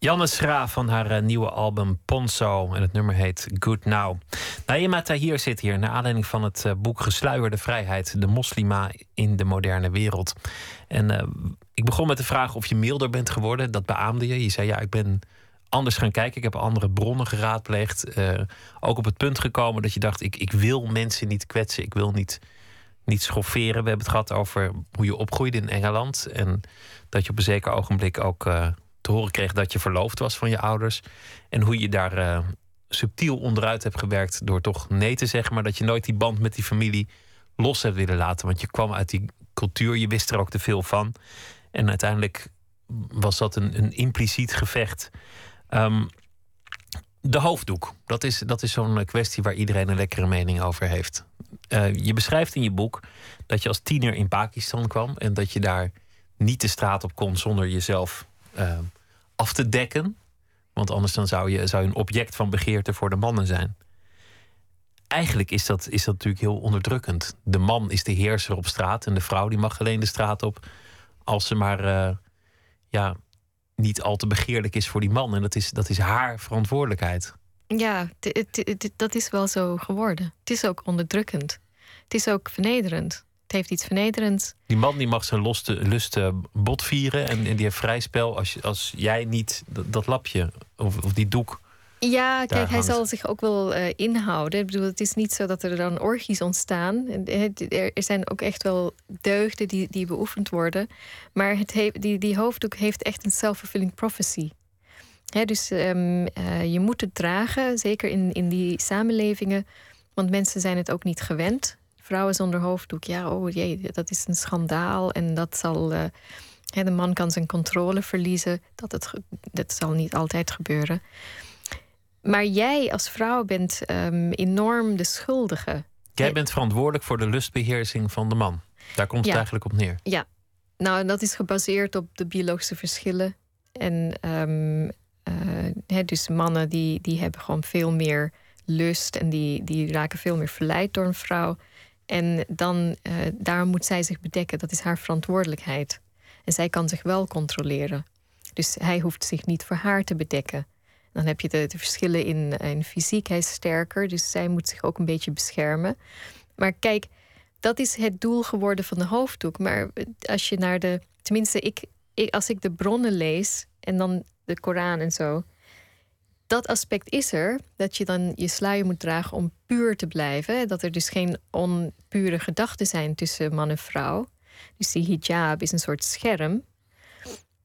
S4: Janne Schra van haar eh, nieuwe album Ponzo. En het nummer heet Good Now. Naima Tahir zit hier naar aanleiding van het uh, boek Gesluierde Vrijheid. De moslima in de moderne wereld. En uh, ik begon met de vraag of je milder bent geworden. Dat beaamde je. Je zei ja, ik ben anders gaan kijken. Ik heb andere bronnen geraadpleegd. ook op het punt gekomen dat je dacht: ik, ik wil mensen niet kwetsen. Ik wil niet, niet schofferen. We hebben het gehad over hoe je opgroeide in Engeland. En dat je op een zeker ogenblik ook te horen kreeg dat je verloofd was van je ouders. En hoe je daar uh, subtiel onderuit hebt gewerkt door toch nee te zeggen, maar dat je nooit die band met die familie los hebt willen laten. Want je kwam uit die cultuur, je wist er ook te veel van. En uiteindelijk was dat een, een impliciet gevecht. Um, de hoofddoek, dat is, dat is zo'n kwestie waar iedereen een lekkere mening over heeft. Uh, je beschrijft in je boek dat je als tiener in Pakistan kwam en dat je daar niet de straat op kon zonder jezelf uh, af te dekken. Want anders dan zou, je, zou een object van begeerte voor de mannen zijn. Eigenlijk is dat, is dat natuurlijk heel onderdrukkend. De man is de heerser op straat en de vrouw die mag alleen de straat op als ze maar uh, ja, niet al te begeerlijk is voor die man. En dat is, dat is haar verantwoordelijkheid.
S5: Ja, dat is wel zo geworden. Het is ook onderdrukkend. Het is ook vernederend. Het heeft iets vernederends.
S4: Die man die mag zijn loste, lust bot vieren en, en die heeft vrij spel als, als jij niet dat, lapje of, of die doek.
S5: Ja, kijk, hij zal zich ook wel uh, inhouden. Ik bedoel, het is niet zo dat er dan orgies ontstaan. Er zijn ook echt wel deugden die, die beoefend worden. Maar het die, die hoofddoek heeft echt een self-fulfilling prophecy. dus um, uh, je moet het dragen, zeker in, in die samenlevingen. Want mensen zijn het ook niet gewend vrouwen zonder hoofddoek. Ja, oh jee, dat is een schandaal. En dat zal. Uh, de man kan zijn controle verliezen. Dat, het, dat zal niet altijd gebeuren. Maar jij als vrouw bent um, enorm de schuldige.
S4: Jij bent verantwoordelijk voor de lustbeheersing van de man. Daar komt het eigenlijk op neer.
S5: Ja, nou, dat is gebaseerd op de biologische verschillen. En um, uh, dus mannen die, die hebben gewoon veel meer lust en die, die raken veel meer verleid door een vrouw. En dan, uh, daar moet zij zich bedekken. Dat is haar verantwoordelijkheid. En zij kan zich wel controleren. Dus hij hoeft zich niet voor haar te bedekken. Dan heb je de, verschillen in, in fysiek. Hij is sterker, dus zij moet zich ook een beetje beschermen. Maar kijk, dat is het doel geworden van de hoofddoek. Maar als je naar de. Tenminste, ik, als ik de bronnen lees en dan de Koran en zo dat aspect is er, dat je dan je sluier moet dragen om puur te blijven. Dat er dus geen onpure gedachten zijn tussen man en vrouw. Dus die hijab is een soort scherm.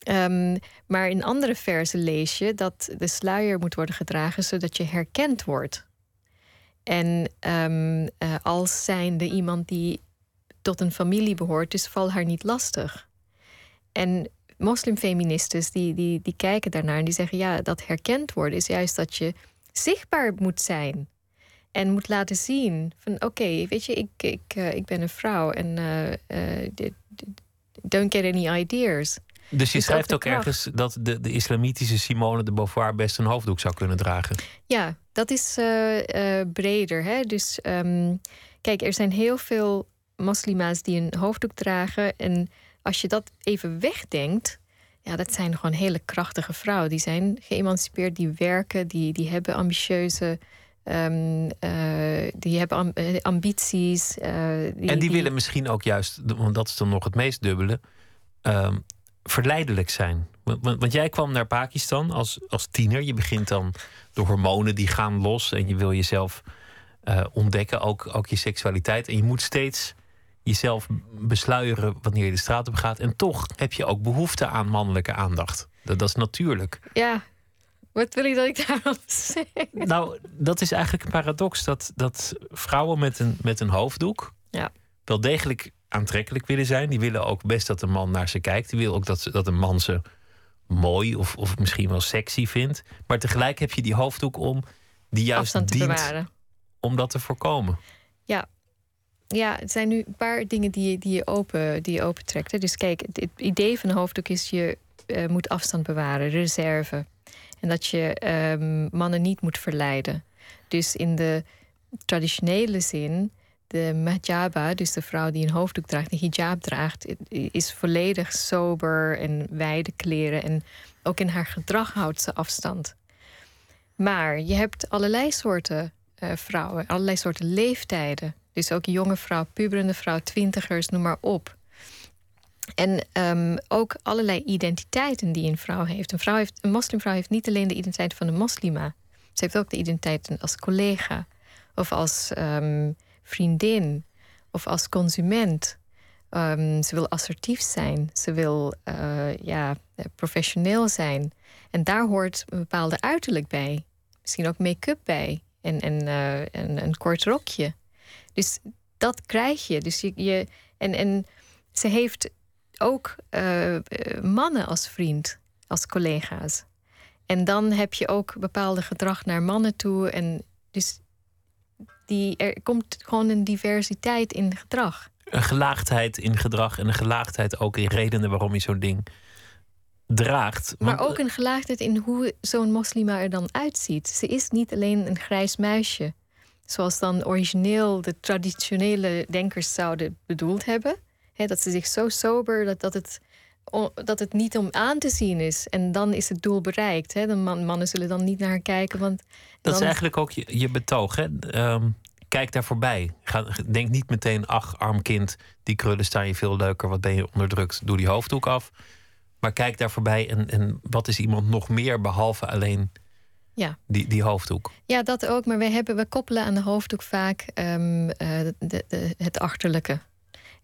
S5: Um, maar in andere versen lees je dat de sluier moet worden gedragen zodat je herkend wordt. En um, uh, als zijnde iemand die tot een familie behoort, dus val haar niet lastig. En moslimfeministes die, die, die kijken daarnaar en die zeggen: ja, dat herkend worden is juist dat je zichtbaar moet zijn. En moet laten zien van oké, weet je, ik, ik, uh, ik ben een vrouw en uh, uh, don't get any ideas.
S4: Dus je dus schrijft ook, ergens dat de, de islamitische Simone de Beauvoir best een hoofddoek zou kunnen dragen.
S5: Ja, dat is breder. Hè? Dus um, kijk, er zijn heel veel moslima's die een hoofddoek dragen. En als je dat even wegdenkt, ja, dat zijn gewoon hele krachtige vrouwen. Die zijn geëmancipeerd, die werken, die, die hebben ambitieuze. Um, uh, die hebben eh, ambities. Uh,
S4: die, en die, willen misschien ook juist, want dat is dan nog het meest dubbele, um, verleidelijk zijn. Want, want, want, jij kwam naar Pakistan als, als tiener. Je begint dan de hormonen die gaan los en je wil jezelf ontdekken, ook, ook je seksualiteit. En je moet steeds jezelf besluieren wanneer je de straat op gaat. En toch heb je ook behoefte aan mannelijke aandacht. Dat, dat is natuurlijk.
S5: Ja, wat wil je dat ik daarop zeg?
S4: Nou, dat is eigenlijk een paradox. Dat, dat vrouwen met een, met een hoofddoek
S5: ja.
S4: wel degelijk aantrekkelijk willen zijn. Die willen ook best dat een man naar ze kijkt. Die willen ook dat, dat een man ze mooi of, of misschien wel sexy vindt. Maar tegelijk heb je die hoofddoek om die juist dient bewaren. om dat te voorkomen.
S5: Ja, het zijn nu een paar dingen die je, die je, open, die je opentrekt. Dus kijk, het, idee van een hoofddoek is je uh, moet afstand bewaren, reserve. En dat je um, mannen niet moet verleiden. Dus in de traditionele zin de mahjaba, dus de vrouw die een hoofddoek draagt, de hijab draagt, is volledig sober en wijde kleren. En ook in haar gedrag houdt ze afstand. Maar je hebt allerlei soorten uh, vrouwen, allerlei soorten leeftijden. Dus ook jonge vrouw, puberende vrouw, twintigers, noem maar op. En um, ook allerlei identiteiten die een vrouw heeft. Een, vrouw heeft. een moslimvrouw heeft niet alleen de identiteit van een moslima. Ze heeft ook de identiteit als collega. Of als um, vriendin. Of als consument. Um, ze wil assertief zijn. Ze wil uh, ja, professioneel zijn. En daar hoort een bepaalde uiterlijk bij. Misschien ook make-up bij. En, en, en een kort rokje. Dus dat krijg je. Dus je, je en, en ze heeft ook uh, mannen als vriend, als collega's. En dan heb je ook bepaalde gedrag naar mannen toe. En dus die, er komt gewoon een diversiteit in gedrag.
S4: Een gelaagdheid in gedrag en een gelaagdheid ook in redenen waarom je zo'n ding draagt.
S5: Maar ook een gelaagdheid in hoe zo'n moslima er dan uitziet. Ze is niet alleen een grijs muisje, zoals dan origineel de traditionele denkers zouden bedoeld hebben. dat ze zich zo sober dat, dat, het, dat het niet om aan te zien is. En dan is het doel bereikt. He. De mannen zullen dan niet naar haar kijken. Want
S4: dat is eigenlijk ook je, je betoog. Hè? Ehm, kijk daar voorbij. Ga, denk niet meteen, ach, arm kind, die krullen staan je veel leuker. Wat ben je onderdrukt? Doe die hoofddoek af. Maar kijk daar voorbij en, en wat is iemand nog meer behalve alleen ja. die, die hoofddoek?
S5: Ja, dat ook. Maar we, hebben, we koppelen aan de hoofddoek vaak um, de, de, het achterlijke.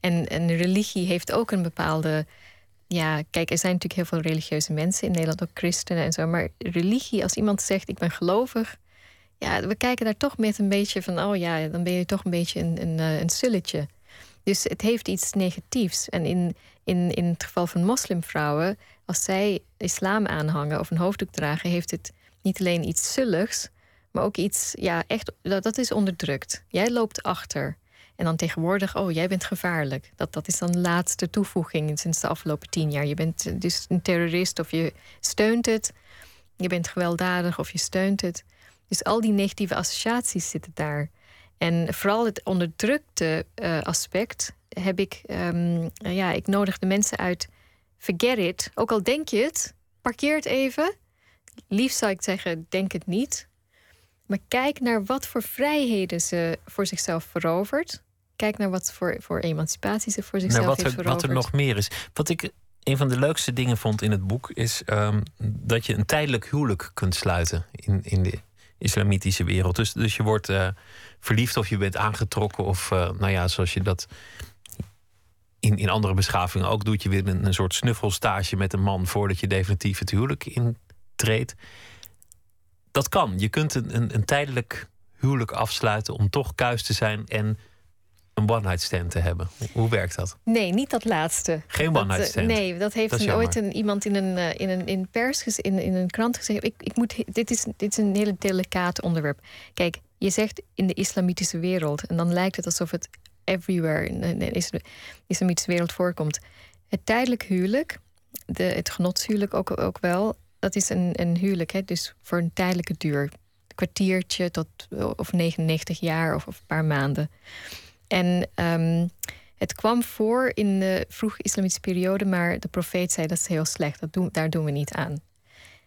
S5: En, en religie heeft ook een bepaalde. Ja, kijk, er zijn natuurlijk heel veel religieuze mensen in Nederland, ook christenen en zo. Maar religie, als iemand zegt: Ik ben gelovig. Ja, we kijken daar toch met een beetje van: Oh ja, dan ben je toch een beetje een, een, eh, een sulletje. Dus het heeft iets negatiefs. En in, in, in het geval van moslimvrouwen, als zij islam aanhangen of een hoofddoek dragen, heeft het niet alleen iets zulligs, maar ook iets, ja, echt, dat, dat is onderdrukt. Jij loopt achter. En dan tegenwoordig, oh, jij bent gevaarlijk. Dat, dat is dan de laatste toevoeging sinds de afgelopen tien jaar. Je bent dus een terrorist of je steunt het. Je bent gewelddadig of je steunt het. Dus al die negatieve associaties zitten daar. En vooral het onderdrukte uh, aspect heb ik, um, ja, ik nodig de mensen uit. Forget it. Ook al denk je het, parkeer het even. Liefst zou ik zeggen, denk het niet. Maar kijk naar wat voor vrijheden ze voor zichzelf verovert. Kijk naar wat voor, voor emancipatie ze voor zichzelf
S4: nou,
S5: heeft
S4: veroverd. Wat er nog meer is. Wat ik een van de leukste dingen vond in het boek is um, dat je een tijdelijk huwelijk kunt sluiten in, in de islamitische wereld. Dus, dus je wordt uh, verliefd of je bent aangetrokken of uh, nou ja, zoals je dat in, in andere beschavingen ook doet. Je weer een, een soort snuffelstage met een man voordat je definitief het huwelijk Dat kan. Je kunt een, een, een tijdelijk huwelijk afsluiten om toch kuis te zijn en een one-night stand te hebben. Hoe werkt dat?
S5: Nee, niet dat laatste.
S4: Geen one-night
S5: stand? nee, dat heeft een, ooit een, iemand in een, uh, in een in pers, in, in een krant gezegd. Ik, ik moet, dit, is, dit is een hele delicaat onderwerp. Kijk, je zegt in de islamitische wereld... en dan lijkt het alsof het everywhere in de islamitische wereld voorkomt. Het tijdelijk huwelijk, de, het genotshuwelijk ook, ook wel... dat is een, een huwelijk, hè, dus voor een tijdelijke duur. Een kwartiertje tot of 99 jaar of, of een paar maanden. En um, het kwam voor in de vroege islamitische periode, maar de profeet zei dat is heel slecht. Dat doen, daar doen we niet aan.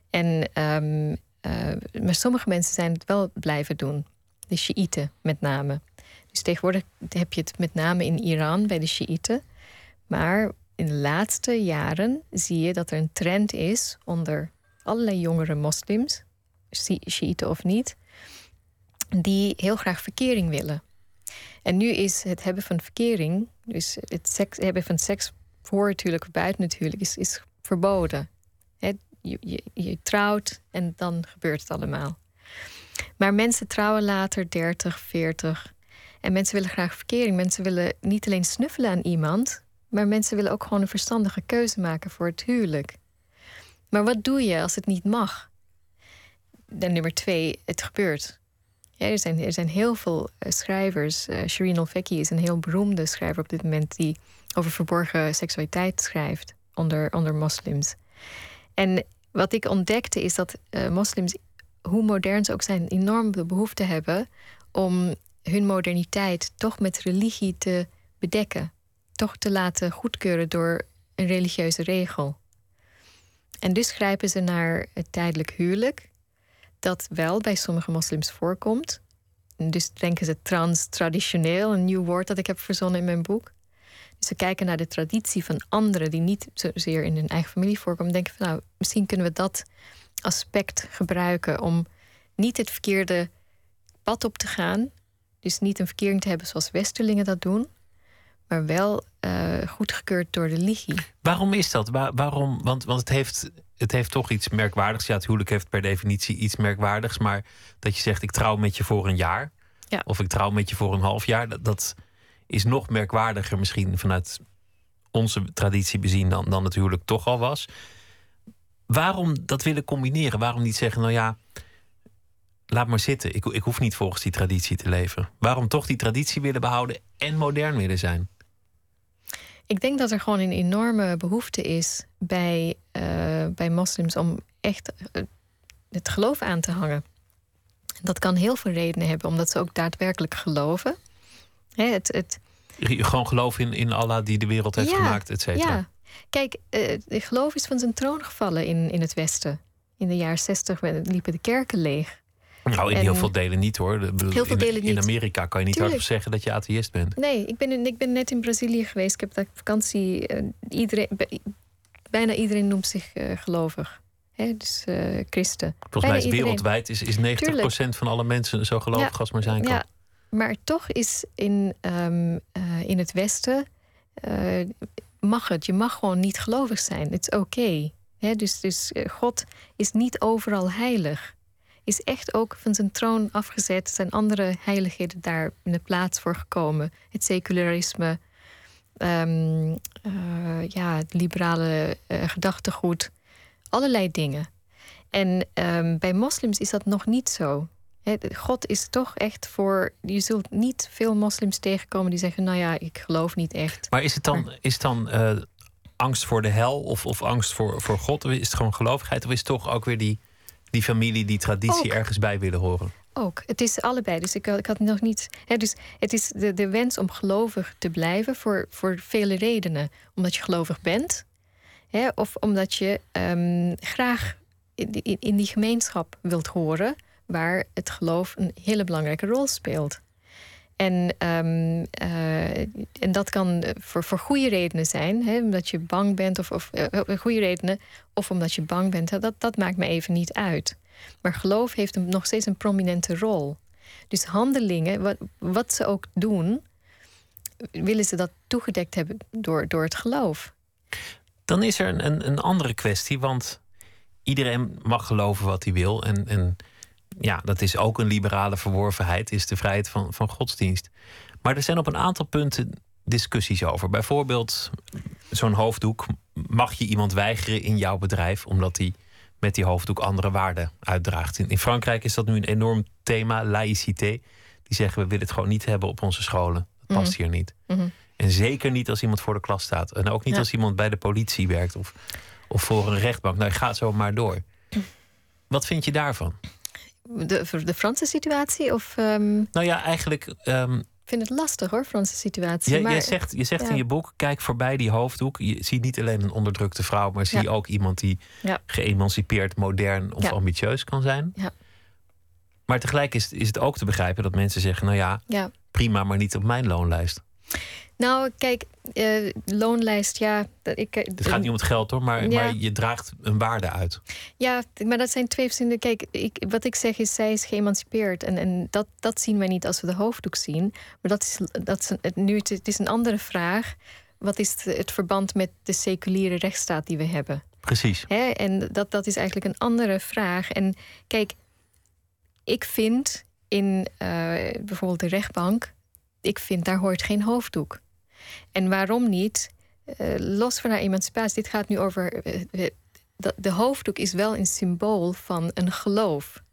S5: En, um, uh, maar sommige mensen zijn het wel blijven doen. De Shiiten met name. Dus tegenwoordig heb je het met name in Iran bij de Shiiten. Maar in de laatste jaren zie je dat er een trend is onder allerlei jongere moslims, Shiiten of niet, die heel graag verkering willen. En nu is het hebben van verkering, dus het seks, hebben van seks voor natuurlijk of buiten natuurlijk, is, is verboden. je, je, je trouwt en dan gebeurt het allemaal. Maar mensen trouwen later 30, 40. En mensen willen graag verkering. Mensen willen niet alleen snuffelen aan iemand, maar mensen willen ook gewoon een verstandige keuze maken voor het huwelijk. Maar wat doe je als het niet mag? En nummer twee, het gebeurt. Er, zijn, er zijn heel veel eh, schrijvers. Uh, Shireen is een heel beroemde schrijver op dit moment die over verborgen seksualiteit schrijft onder, onder moslims. En wat ik ontdekte is dat uh, moslims, hoe modern ze ook zijn, enorm de behoefte hebben om hun moderniteit toch met religie te bedekken. Toch te laten goedkeuren door een religieuze regel. En dus grijpen ze naar het tijdelijk huwelijk, dat wel bij sommige moslims voorkomt. dus denken ze trans-traditioneel, een nieuw woord dat ik heb verzonnen in mijn boek. Dus ze kijken naar de traditie van anderen die niet zozeer in hun eigen familie voorkomen. Denken van nou, misschien kunnen we dat aspect gebruiken om niet het verkeerde pad op te gaan. Dus niet een verkering te hebben zoals Westerlingen dat doen, maar wel uh, goedgekeurd door de religie.
S4: Waarom is dat? waarom? Want, want het, heeft, het heeft toch iets merkwaardigs. Ja, het huwelijk heeft per definitie iets merkwaardigs. Maar dat je zegt: ik trouw met je voor een jaar. Ja. Of ik trouw met je voor een half jaar. Dat, dat is nog merkwaardiger misschien vanuit onze traditie bezien dan, dan het huwelijk toch al was. Waarom dat willen combineren? Waarom niet zeggen: nou ja laat maar zitten. Ik, ik hoef niet volgens die traditie te leven. Waarom toch die traditie willen behouden en modern willen zijn?
S5: Ik denk dat er gewoon een enorme behoefte is bij, uh, bij moslims om echt uh, het geloof aan te hangen. Dat kan heel veel redenen hebben, omdat ze ook daadwerkelijk geloven. Hè, het, het...
S4: Gewoon geloof in, in Allah die de wereld heeft gemaakt, et cetera. Ja.
S5: Kijk, uh, geloof is van zijn troon gevallen in, in het Westen. In de jaren zestig liepen de kerken leeg.
S4: Nou, in heel veel delen niet hoor. heel veel delen in, niet. In Amerika kan je niet hardop zeggen dat je atheïst bent.
S5: Nee, ik ben, ik ben net in Brazilië geweest. Ik heb daar vakantie. Uh, iedereen, bijna iedereen noemt zich uh, gelovig. Hè? Dus uh, christen.
S4: Volgens mij is wereldwijd is, is 90% van alle mensen zo gelovig als maar zijn kan. Ja,
S5: maar toch is in, um, in het Westen mag het. Je mag gewoon niet gelovig zijn. Het is oké. Okay. Dus, dus God is niet overal heilig is echt ook van zijn troon afgezet. Zijn andere heiligheden daar in de plaats voor gekomen. Het secularisme, um, ja, het liberale uh, gedachtegoed, allerlei dingen. En um, bij moslims is dat nog niet zo. God is toch echt voor. Je zult niet veel moslims tegenkomen die zeggen: Nou ja, ik geloof niet echt.
S4: Maar is het dan, is dan uh, angst voor de hel of, of angst voor, voor God? Is het gewoon gelovigheid? Of is het toch ook weer die die familie, die traditie ergens bij willen horen?
S5: Ook. Het is allebei. Dus ik, ik had nog niet. Hè, dus het is de, de wens om gelovig te blijven voor, voor vele redenen. Omdat je gelovig bent, hè, of omdat je um, graag in, in, in die gemeenschap wilt horen, waar het geloof een hele belangrijke rol speelt. En, um, uh, en dat kan voor, voor goede redenen zijn, hè, omdat je bang bent, of, of uh, goede redenen, of omdat je bang bent, dat, dat maakt me even niet uit. Maar geloof heeft nog steeds een prominente rol. Dus handelingen, wat, wat ze ook doen, willen ze dat toegedekt hebben door, door het geloof.
S4: Dan is er een, een andere kwestie, want iedereen mag geloven wat hij wil. En, en ja, dat is ook een liberale verworvenheid, is de vrijheid van, van godsdienst. Maar er zijn op een aantal punten discussies over. Bijvoorbeeld zo'n hoofddoek. Mag je iemand weigeren in jouw bedrijf omdat hij met die hoofddoek andere waarden uitdraagt? In, in Frankrijk is dat nu een enorm thema, laïcité. Die zeggen we willen het gewoon niet hebben op onze scholen. Dat past mhm. hier niet. Mhm. En zeker niet als iemand voor de klas staat. En ook niet als iemand bij de politie werkt of, of voor een rechtbank. Nou, gaat zo maar door. Wat vind je daarvan?
S5: De, de Franse situatie? Of, um...
S4: Nou ja, eigenlijk. Um...
S5: Ik vind het lastig hoor, Franse situatie.
S4: Ja, maar, je zegt, je zegt in je boek: kijk voorbij die hoofddoek. Je ziet niet alleen een onderdrukte vrouw, maar zie ook iemand die geëmancipeerd, modern of ambitieus kan zijn. Maar tegelijk is, is het ook te begrijpen dat mensen zeggen: nou ja, prima, maar niet op mijn loonlijst.
S5: Nou, kijk, uh, loonlijst, ja. Ik,
S4: eh, het gaat niet om het geld hoor, maar, maar je draagt een waarde uit.
S5: Ja, maar dat zijn twee verschillende. Kijk, ik, wat ik zeg is, zij is geëmancipeerd. En, en dat, dat zien wij niet als we de hoofddoek zien. Maar dat is, dat is een, nu, het is een andere vraag. Wat is het, het verband met de seculiere rechtsstaat die we hebben?
S4: Precies.
S5: Hè? En dat, dat is eigenlijk een andere vraag. En kijk, ik vind in uh, bijvoorbeeld de rechtbank, ik vind daar hoort geen hoofddoek. En waarom niet? Uh, los van haar emancipatie, dit gaat nu over. Uh, de, de hoofddoek is wel een symbool van een geloof.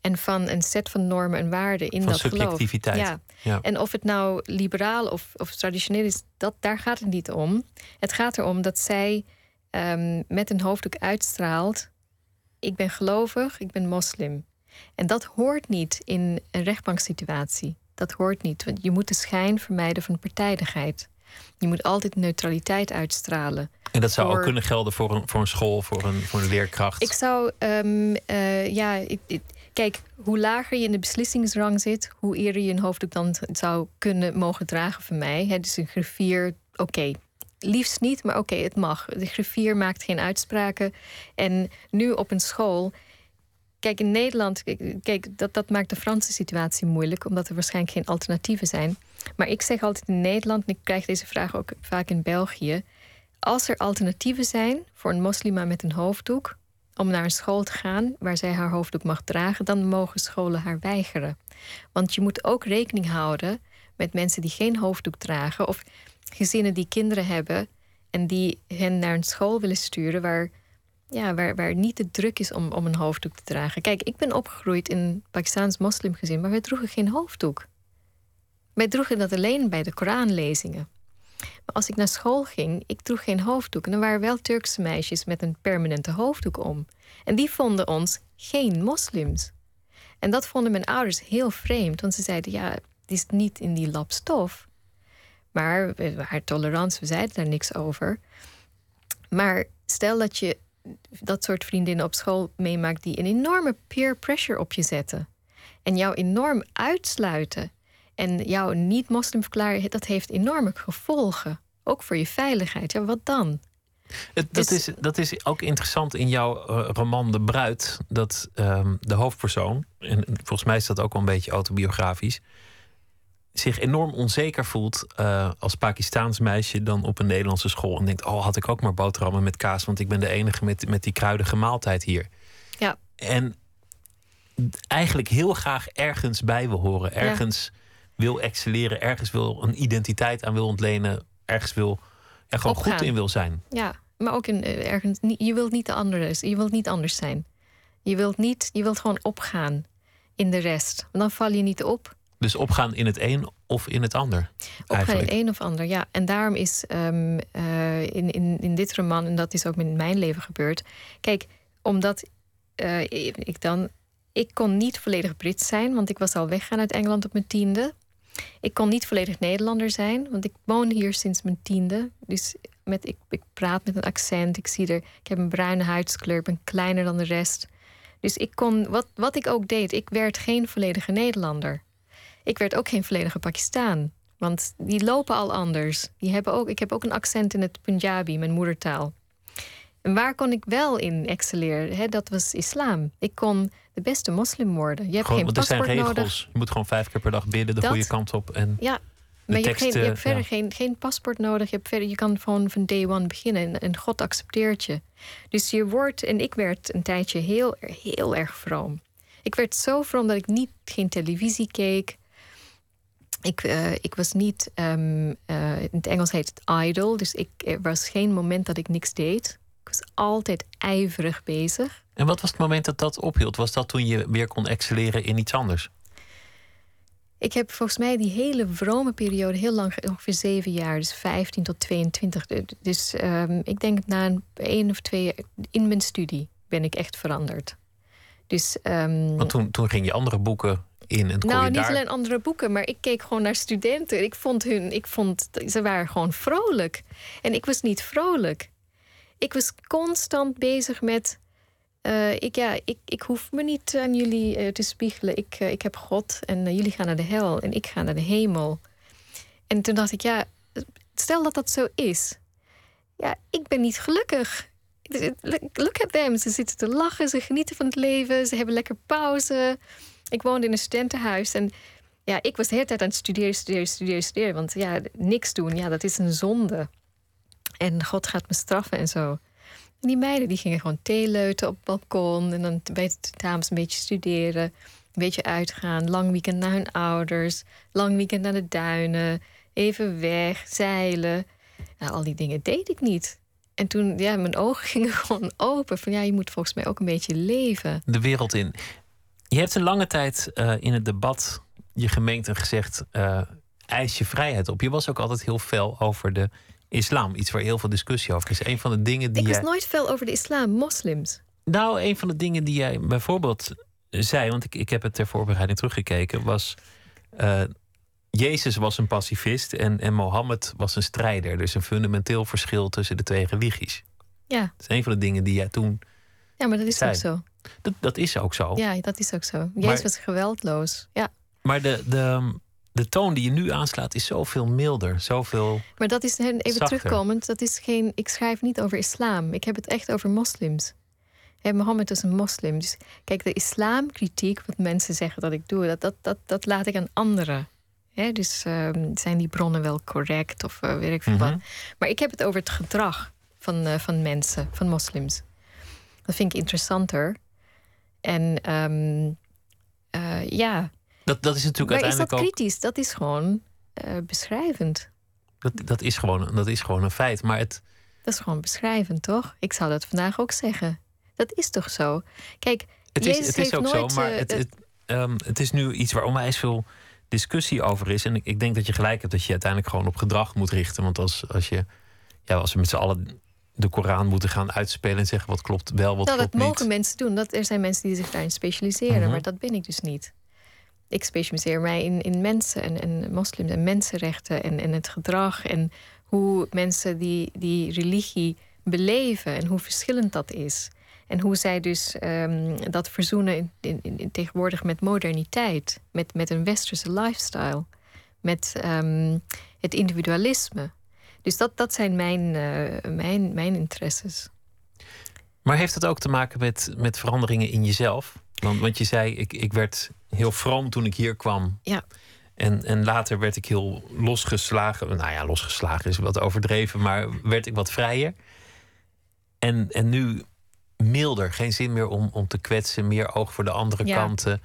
S5: En van een set van normen en waarden in dat geloof.
S4: Ja.
S5: ja. En of het nou liberaal of, of traditioneel is, dat, daar gaat het niet om. Het gaat erom dat zij um, met een hoofddoek uitstraalt: ik ben gelovig, ik ben moslim. En dat hoort niet in een rechtbanksituatie. Dat hoort niet. Want je moet de schijn vermijden van partijdigheid. Je moet altijd neutraliteit uitstralen.
S4: En dat zou ook kunnen gelden voor een, voor een school, voor een, voor een leerkracht?
S5: Ik zou, um, ja, ik, kijk, hoe lager je in de beslissingsrang zit, hoe eerder je een hoofddoek dan zou kunnen mogen dragen van mij. He, dus een griffier, oké. Liefst niet, maar oké, het mag. De griffier maakt geen uitspraken. En nu op een school. Kijk, in Nederland, kijk, dat, dat maakt de Franse situatie moeilijk, omdat er waarschijnlijk geen alternatieven zijn. Maar ik zeg altijd in Nederland, en ik krijg deze vraag ook vaak in België. Als er alternatieven zijn voor een moslima met een hoofddoek om naar een school te gaan waar zij haar hoofddoek mag dragen, dan mogen scholen haar weigeren. Want je moet ook rekening houden met mensen die geen hoofddoek dragen of gezinnen die kinderen hebben en die hen naar een school willen sturen waar, ja, waar, waar niet te druk is om, om een hoofddoek te dragen. Kijk, ik ben opgegroeid in een Pakistaans moslimgezin, maar wij droegen geen hoofddoek. Wij droegen dat alleen bij de Koranlezingen. Maar als ik naar school ging, ik droeg geen hoofddoek. En er waren wel Turkse meisjes met een permanente hoofddoek om. En die vonden ons geen moslims. En dat vonden mijn ouders heel vreemd, want ze zeiden: ja, het is niet in die lap stof. Maar we waren we zeiden daar niks over. Maar stel dat je dat soort vriendinnen op school meemaakt die een enorme peer pressure op je zetten en jou enorm uitsluiten en jou niet moslim verklaren, dat heeft enorme gevolgen. Ook voor je veiligheid. Ja, wat dan?
S4: Het, dat, dus- is, dat is ook interessant in jouw uh, roman De Bruid. Dat um, de hoofdpersoon, en volgens mij is dat ook wel een beetje autobiografisch, zich enorm onzeker voelt uh, als Pakistaans meisje dan op een Nederlandse school. En denkt: Oh, had ik ook maar boterhammen met kaas, want ik ben de enige met, met die kruidige maaltijd hier.
S5: Ja.
S4: En eigenlijk heel graag ergens bij wil horen. Ergens wil excelleren, ergens wil een identiteit aan wil ontlenen, ergens wil er gewoon goed in wil zijn.
S5: Ja, maar ook in, eh, ergens, je wilt niet de andere, je wilt niet anders zijn. Je wilt, niet, je wilt gewoon opgaan in de rest. Want dan val je niet op.
S4: Dus opgaan in het een of in het ander?
S5: Opgaan eigenlijk. in het een of ander, ja. En daarom is um, uh, in, in, in dit roman, en dat is ook in mijn leven gebeurd. Kijk, omdat uh, ik dan. Ik kon niet volledig Brits zijn, want ik was al weggaan uit Engeland op mijn tiende. Ik kon niet volledig Nederlander zijn, want ik woon hier sinds mijn tiende. Dus met, ik, ik praat met een accent, ik, zie er, ik heb een bruine huidskleur, ik ben kleiner dan de rest. Dus ik kon, wat, wat ik ook deed, ik werd geen volledige Nederlander. Ik werd ook geen volledige Pakistaan. Want die lopen al anders. Die hebben ook, ik heb ook een accent in het Punjabi, mijn moedertaal. En waar kon ik wel in excelleren? dat was islam. Ik kon de beste moslim worden. Je hebt geen paspoort
S4: er zijn regels.
S5: nodig.
S4: Je moet gewoon vijf keer per dag bidden, de goede kant op. En
S5: ja, maar je, hebt, geen, je hebt verder geen, geen paspoort nodig. Je, hebt verder, je kan gewoon van day one beginnen en, en God accepteert je. Dus je wordt, en ik werd een tijdje heel, heel erg vroom. Ik werd zo vroom dat ik niet geen televisie keek. Ik, uh, ik was niet, um, uh, in het Engels heet het idle. Dus ik, er was geen moment dat ik niks deed. Ik was altijd ijverig bezig.
S4: En wat was het moment dat dat ophield? Was dat toen je weer kon excelleren in iets anders?
S5: Ik heb volgens mij die hele vrome periode heel lang, ongeveer zeven jaar, dus 15 tot 22. Dus um, ik denk na een één of twee jaar in mijn studie ben ik echt veranderd. Dus, um,
S4: Want toen, toen ging je andere boeken in
S5: Nou,
S4: niet
S5: daar... alleen andere boeken, maar ik keek gewoon naar studenten. Ik vond hun, ik vond, ze waren gewoon vrolijk. En ik was niet vrolijk. Ik was constant bezig met uh, ik, ja, ik, ik hoef me niet aan jullie uh, te spiegelen. Ik, uh, ik heb God en jullie gaan naar de hel en ik ga naar de hemel. En toen dacht ik, ja, stel dat dat zo is. Ja, ik ben niet gelukkig. Look at them. Ze zitten te lachen, ze genieten van het leven, ze hebben lekker pauze. Ik woonde in een studentenhuis en ja, ik was de hele tijd aan het studeren, studeren, studeren, studeren. Want ja, niks doen, ja, dat is een zonde. En God gaat me straffen en zo. En die meiden die gingen gewoon theeleuten op het balkon. En dan bij de dames een beetje studeren. Een beetje uitgaan. Lang weekend naar hun ouders. Lang weekend naar de duinen. Even weg, zeilen. Al die dingen deed ik niet. En toen, ja, mijn ogen [laughs] gingen gewoon open. Van ja, je moet volgens mij ook een beetje leven.
S4: De wereld in. Je hebt een lange tijd uh, in het debat je gemeente gezegd... Uh, eis je vrijheid op. Je was ook altijd heel fel over de islam. Iets waar heel veel discussie over is. Een van de dingen die.
S5: Ik
S4: was
S5: nooit veel over de islam, moslims.
S4: Nou, een van de dingen die jij bijvoorbeeld zei, want ik, ik heb het ter voorbereiding teruggekeken, was. Uh, Jezus was een pacifist en, en Mohammed was een strijder. Er is een fundamenteel verschil tussen de twee religies.
S5: Ja.
S4: Dat is een van de dingen die jij toen.
S5: Ja, maar dat is
S4: Zei.
S5: ook zo.
S4: Dat, dat is ook zo.
S5: Ja, dat is ook zo. Jezus was geweldloos. Ja.
S4: Maar de, de, de toon die je nu aanslaat is zoveel milder. Zoveel.
S5: Maar dat is even
S4: Zachter.
S5: terugkomend. Dat is geen. Ik schrijf niet over islam. Ik heb het echt over moslims. Mohammed is een moslim. Dus kijk, de islamkritiek, wat mensen zeggen dat ik doe, dat, dat, dat, dat laat ik aan anderen. Dus ehm, zijn die bronnen wel correct of eh, weet ik veel
S4: Mhm.
S5: wat. Maar ik heb het over het gedrag van, eh, van mensen, van moslims. Dat vind ik interessanter. En ehm, eh, ja,
S4: Dat, dat is natuurlijk
S5: maar is dat
S4: uiteindelijk ook.
S5: kritisch? Dat is gewoon eh, beschrijvend.
S4: Dat, dat, is gewoon, dat is gewoon een feit. Maar het,
S5: Dat is gewoon beschrijvend, toch? Ik zou dat vandaag ook zeggen. Dat is toch zo? Kijk,
S4: het
S5: Jezus
S4: is, het
S5: heeft
S4: is ook
S5: nooit,
S4: zo. Maar het,
S5: eh,
S4: het, ehm, het is nu iets waar onwijs veel discussie over is. En ik, ik denk dat je gelijk hebt dat je uiteindelijk gewoon op gedrag moet richten. Want als, als, je, ja, als we met z'n allen de Koran moeten gaan uitspelen en zeggen wat klopt wel, wat
S5: nou, dat
S4: klopt
S5: mogen
S4: niet.
S5: mensen doen. Dat, er zijn mensen die zich daarin specialiseren,
S4: Mhm.
S5: maar dat ben ik dus niet. Ik specialiseer mij in, in mensen en, en moslims en mensenrechten en, en het gedrag en hoe mensen die, die religie beleven en hoe verschillend dat is. En hoe zij dus ehm, dat verzoenen in, in, in- tegenwoordig met moderniteit, met, met een westerse lifestyle, met ehm, het individualisme. Dus dat, dat zijn mijn, eh, mijn, mijn interesses.
S4: Maar heeft dat ook te maken met, met veranderingen in jezelf? Want, want je zei, ik, ik werd heel vroom toen ik hier kwam.
S5: Ja.
S4: En, en later werd ik heel losgeslagen. Nou ja, losgeslagen is wat overdreven, maar werd ik wat vrijer. En, en nu milder, geen zin meer om, om te kwetsen, meer oog voor de andere
S5: Ja.
S4: kanten.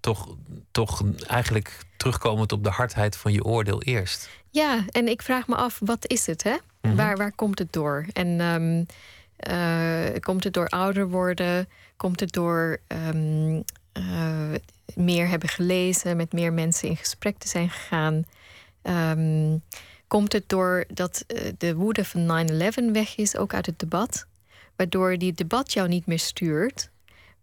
S4: Toch, toch eigenlijk terugkomend op de hardheid van je oordeel eerst.
S5: Ja, en ik vraag me af, wat is het, hè?
S4: Mhm.
S5: Waar, waar komt het door? En ehm, eh, komt het door ouder worden? Komt het door ehm, eh, meer hebben gelezen, met meer mensen in gesprek te zijn gegaan? Ehm, komt het door dat eh, de woede van 9-11 weg is, ook uit het debat? Waardoor die debat jou niet meer stuurt,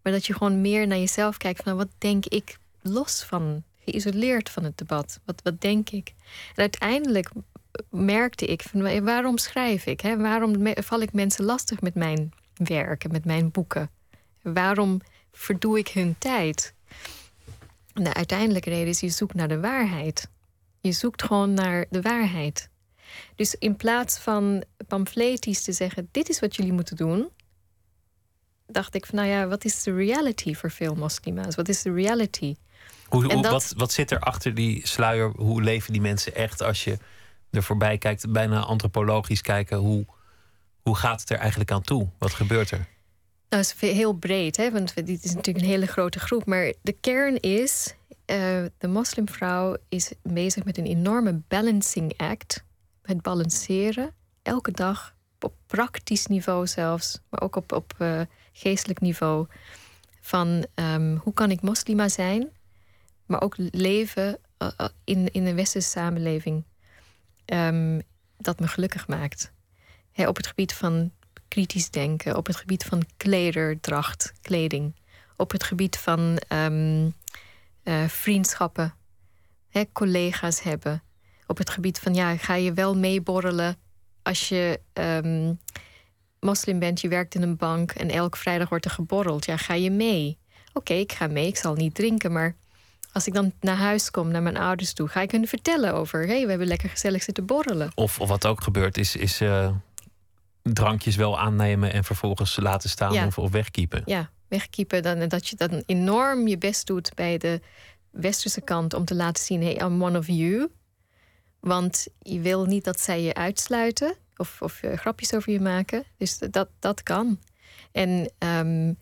S5: maar dat je gewoon meer naar jezelf kijkt van nou, wat denk ik los van, geïsoleerd van het debat? Wat, wat denk ik? En uiteindelijk merkte ik van wa- waarom schrijf ik? Hè? Waarom val ik mensen lastig met mijn werk en met mijn boeken? Waarom verdoe ik hun tijd? En de uiteindelijke reden is je zoekt naar de waarheid. Je zoekt gewoon naar de waarheid. Dus in plaats van pamfletisch te zeggen: dit is wat jullie moeten doen, dacht ik van nou ja, wat is de reality voor veel moslima's? Wat is de reality?
S4: Hoe,
S5: En
S4: hoe-
S5: dat-
S4: wat, wat zit er achter die sluier? Hoe leven die mensen echt als je er voorbij kijkt? Bijna antropologisch kijken. Hoe, hoe gaat het er eigenlijk aan toe? Wat gebeurt er?
S5: Nou, dat is heel breed, hè? want dit is natuurlijk een hele grote groep. Maar de kern is, eh, de moslimvrouw is bezig met een enorme balancing act. Het balanceren, elke dag, op praktisch niveau zelfs, maar ook op, op eh, geestelijk niveau. Van ehm, hoe kan ik moslima zijn, maar ook leven eh, eh, in, in een westerse samenleving ehm, dat me gelukkig maakt. Op het gebied van kritisch denken, op het gebied van klederdracht, kleding, op het gebied van ehm, eh, vriendschappen, hè, collega's hebben, op het gebied van ja, ga je wel meeborrelen als je ehm, moslim bent, je werkt in een bank en elke vrijdag wordt er geborreld. Ja, ga je mee? Oké, ik ga mee, ik zal niet drinken, maar als ik dan naar huis kom, naar mijn ouders toe, ga ik hun vertellen over: hé, hey, we hebben lekker gezellig zitten borrelen.
S4: Of, of wat ook gebeurt, is, is eh, drankjes wel aannemen en vervolgens laten staan
S5: Ja.
S4: of, of wegkiepen.
S5: ja, wegkiepen. Dan, dat je dan enorm je best doet bij de westerse kant om te laten zien: hey, I'm one of you. Want je wil niet dat zij je uitsluiten of, of eh, grapjes over je maken. Dus dat, dat kan. En ehm,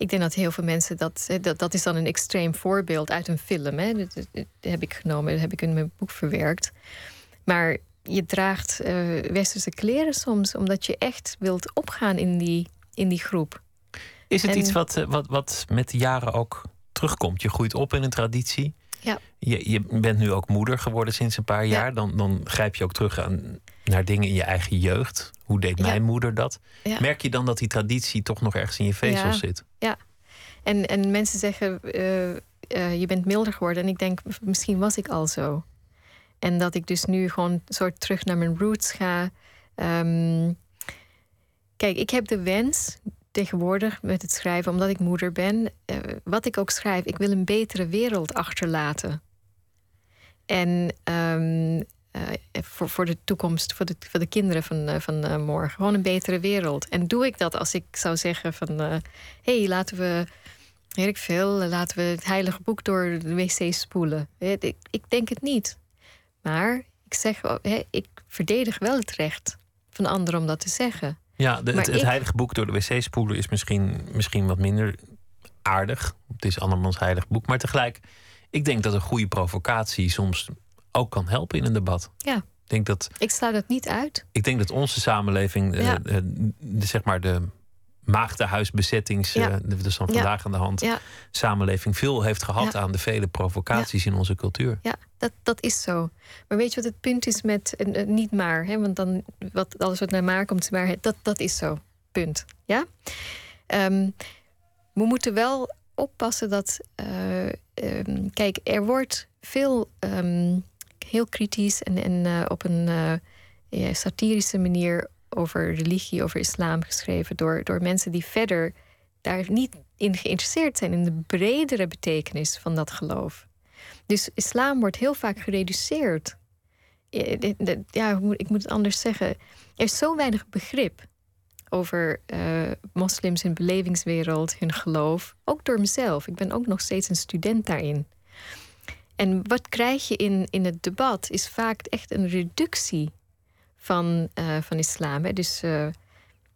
S5: ik denk dat heel veel mensen dat, eh, dat. Dat is dan een extreem voorbeeld uit een film. Hè? Dat, dat- dat heb ik genomen, dat heb ik in mijn boek verwerkt. Maar je draagt eh, westerse kleren soms omdat je echt wilt opgaan in die, in die groep.
S4: Is het
S5: En-
S4: iets wat, eh, wat, wat met de jaren ook terugkomt? Je groeit op in een traditie.
S5: Ja.
S4: Je, je bent nu ook moeder geworden sinds een paar
S5: Ja.
S4: jaar. Dan, dan grijp je ook terug aan, naar dingen in je eigen jeugd. Hoe deed
S5: Ja.
S4: mijn moeder dat?
S5: Ja.
S4: Merk je dan dat die traditie toch nog ergens in je vezels
S5: Ja.
S4: zit?
S5: En, en mensen zeggen, eh, eh, je bent milder geworden. En ik denk, misschien was ik al zo. En dat ik dus nu gewoon een soort terug naar mijn roots ga. Ehm, kijk, ik heb de wens tegenwoordig met het schrijven, omdat ik moeder ben, uh, wat ik ook schrijf, ik wil een betere wereld achterlaten. En um, uh, voor, voor de toekomst, voor de, voor de kinderen van, uh, van morgen. Gewoon een betere wereld. En doe ik dat als ik zou zeggen van... hé, hey, laten we, weet veel, laten we het heilige boek door de wc spoelen. Ik, ik denk het niet. Maar ik zeg, ik verdedig wel het recht van anderen om dat te zeggen.
S4: Ja, de, het, het heilige boek door de wc spoelen is misschien, misschien wat minder aardig. Het is andermans heilig boek. Maar tegelijk, ik denk dat een goede provocatie soms ook kan helpen in een debat.
S5: Ja.
S4: Ik, denk dat,
S5: ik sluit het niet uit.
S4: Ik denk dat onze samenleving, ja. uh, de, zeg maar de maagdenhuisbezettings, ja. uh, dus van vandaag ja. aan de hand, samenleving veel heeft gehad aan de vele provocaties in onze cultuur.
S5: Ja, dat, dat is zo. Maar weet je wat het punt is met uh, niet maar, hè? want dan wat, alles wat naar maar komt, maar dat, dat is zo. Punt. Ja? Um, we moeten wel oppassen dat. Um, kijk, er wordt veel um, heel kritisch en, en uh, op een uh, ja, satirische manier over religie, over islam geschreven door, door mensen die verder daar niet in geïnteresseerd zijn in de bredere betekenis van dat geloof. Dus islam wordt heel vaak gereduceerd. Ja, ik moet het anders zeggen. Er is zo weinig begrip over uh, moslims hun belevingswereld, hun geloof. Ook door mezelf. Ik ben ook nog steeds een student daarin. En wat krijg je in, in het debat is vaak echt een reductie van, uh, van islam. Hè? Dus uh,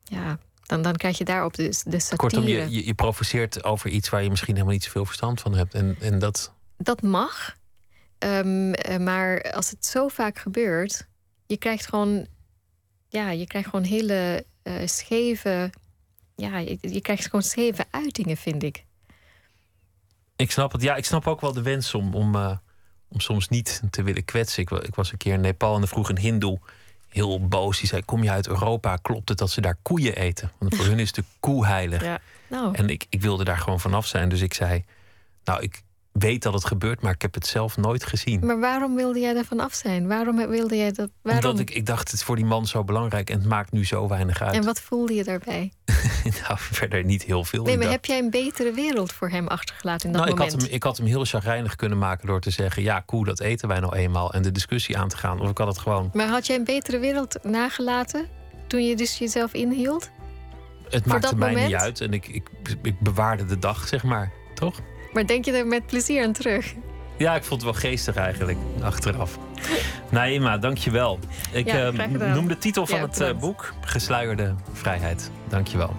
S5: ja, dan, dan krijg je daarop de, de satire.
S4: Kortom, je, je, je, provoceert over iets waar je misschien helemaal niet zoveel verstand van hebt. En, en dat...
S5: dat mag. Um, maar als het zo vaak gebeurt, je krijgt gewoon, ja, je krijgt gewoon hele uh, scheve, ja, je, je krijgt gewoon scheve uitingen, vind ik.
S4: Ik snap het. Ja, ik snap ook wel de wens om, om, uh, om soms niet te willen kwetsen. Ik, ik, was een keer in Nepal en er vroeg een hindoe heel boos. Die zei, kom je uit Europa? Klopt het dat ze daar koeien eten? Want voor hun is de koe heilig.
S5: Ja, nou.
S4: En ik, ik wilde daar gewoon vanaf zijn. Dus ik zei, nou, ik weet dat het gebeurt, maar ik heb het zelf nooit gezien.
S5: Maar waarom wilde jij daarvan af zijn? Waarom wilde jij dat? Waarom?
S4: Omdat ik, ik dacht, het is voor die man zo belangrijk en het maakt nu zo weinig uit.
S5: En wat voelde je daarbij? [laughs]
S4: nou, verder niet heel veel.
S5: Nee, maar heb jij een betere wereld voor hem achtergelaten in dat
S4: nou,
S5: moment?
S4: Ik had, hem, ik had hem heel chagrijnig kunnen maken door te zeggen... ja, koe, dat eten wij nou eenmaal. En de discussie aan te gaan. Of ik had het gewoon...
S5: Maar had jij een betere wereld nagelaten toen je dus jezelf inhield?
S4: Het maakte mij moment? niet uit. En ik, ik, ik bewaarde de dag, zeg maar. Toch?
S5: Maar denk je er met plezier aan terug?
S4: Ja, ik vond het wel geestig eigenlijk, achteraf. Naima, dankjewel. Ik
S5: ja,
S4: uh, noem de titel van
S5: ja,
S4: het uh, boek Gesluierde Vrijheid. Dankjewel.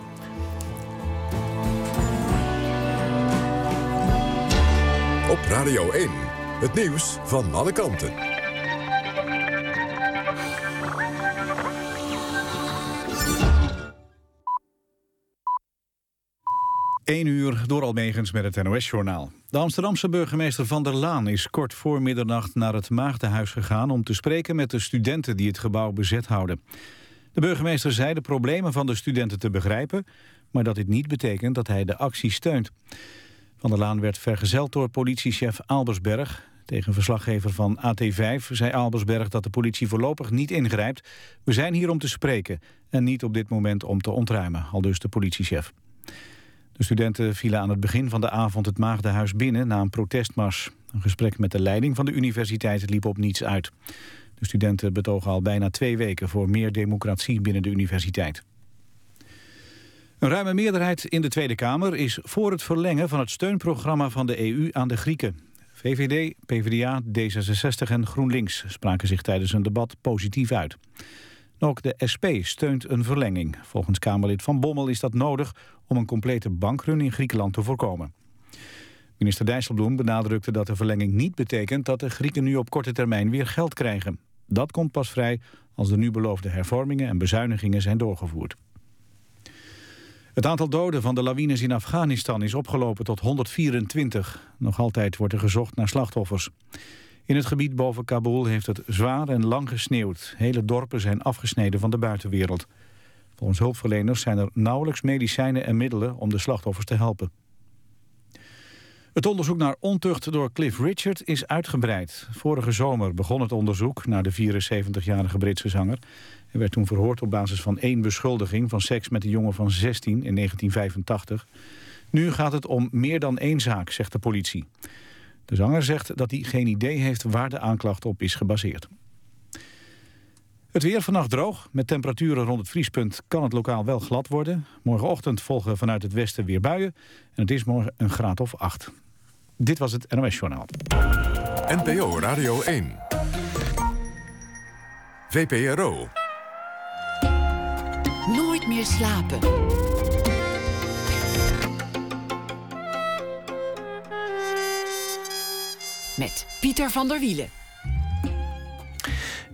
S2: Op Radio 1, het nieuws van alle kanten.
S1: 1 uur door Almegens met het NOS-journaal. De Amsterdamse burgemeester Van der Laan is kort voor middernacht naar het Maagdenhuis gegaan... om te spreken met de studenten die het gebouw bezet houden. De burgemeester zei de problemen van de studenten te begrijpen... maar dat dit niet betekent dat hij de actie steunt. Van der Laan werd vergezeld door politiechef Albersberg. Tegen verslaggever van AT5 zei Albersberg dat de politie voorlopig niet ingrijpt. We zijn hier om te spreken en niet op dit moment om te ontruimen, al dus de politiechef. De studenten vielen aan het begin van de avond het Maagdenhuis binnen na een protestmars. Een gesprek met de leiding van de universiteit liep op niets uit. De studenten betogen al bijna twee weken voor meer democratie binnen de universiteit. Een ruime meerderheid in de Tweede Kamer is voor het verlengen van het steunprogramma van de EU aan de Grieken. VVD, PvdA, D66 en GroenLinks spraken zich tijdens een debat positief uit. Ook de SP steunt een verlenging. Volgens Kamerlid Van Bommel is dat nodig om een complete bankrun in Griekenland te voorkomen. Minister Dijsselbloem benadrukte dat de verlenging niet betekent dat de Grieken nu op korte termijn weer geld krijgen. Dat komt pas vrij als de nu beloofde hervormingen en bezuinigingen zijn doorgevoerd. Het aantal doden van de lawines in Afghanistan is opgelopen tot 124. Nog altijd wordt er gezocht naar slachtoffers. In het gebied boven Kabul heeft het zwaar en lang gesneeuwd. Hele dorpen zijn afgesneden van de buitenwereld. Volgens hulpverleners zijn er nauwelijks medicijnen en middelen om de slachtoffers te helpen. Het onderzoek naar ontucht door Cliff Richard is uitgebreid. Vorige zomer begon het onderzoek naar de 74-jarige Britse zanger. Hij werd toen verhoord op basis van één beschuldiging... van seks met een jongen van 16 in 1985. Nu gaat het om meer dan één zaak, zegt de politie. De zanger zegt dat hij geen idee heeft waar de aanklacht op is gebaseerd. Het weer vannacht droog. Met temperaturen rond het vriespunt kan het lokaal wel glad worden. Morgenochtend volgen vanuit het westen weer buien. En het is morgen een graad of 8. Dit was het NOS Journaal.
S2: NPO Radio 1. VPRO.
S3: Nooit meer slapen. Met Pieter van der Wielen.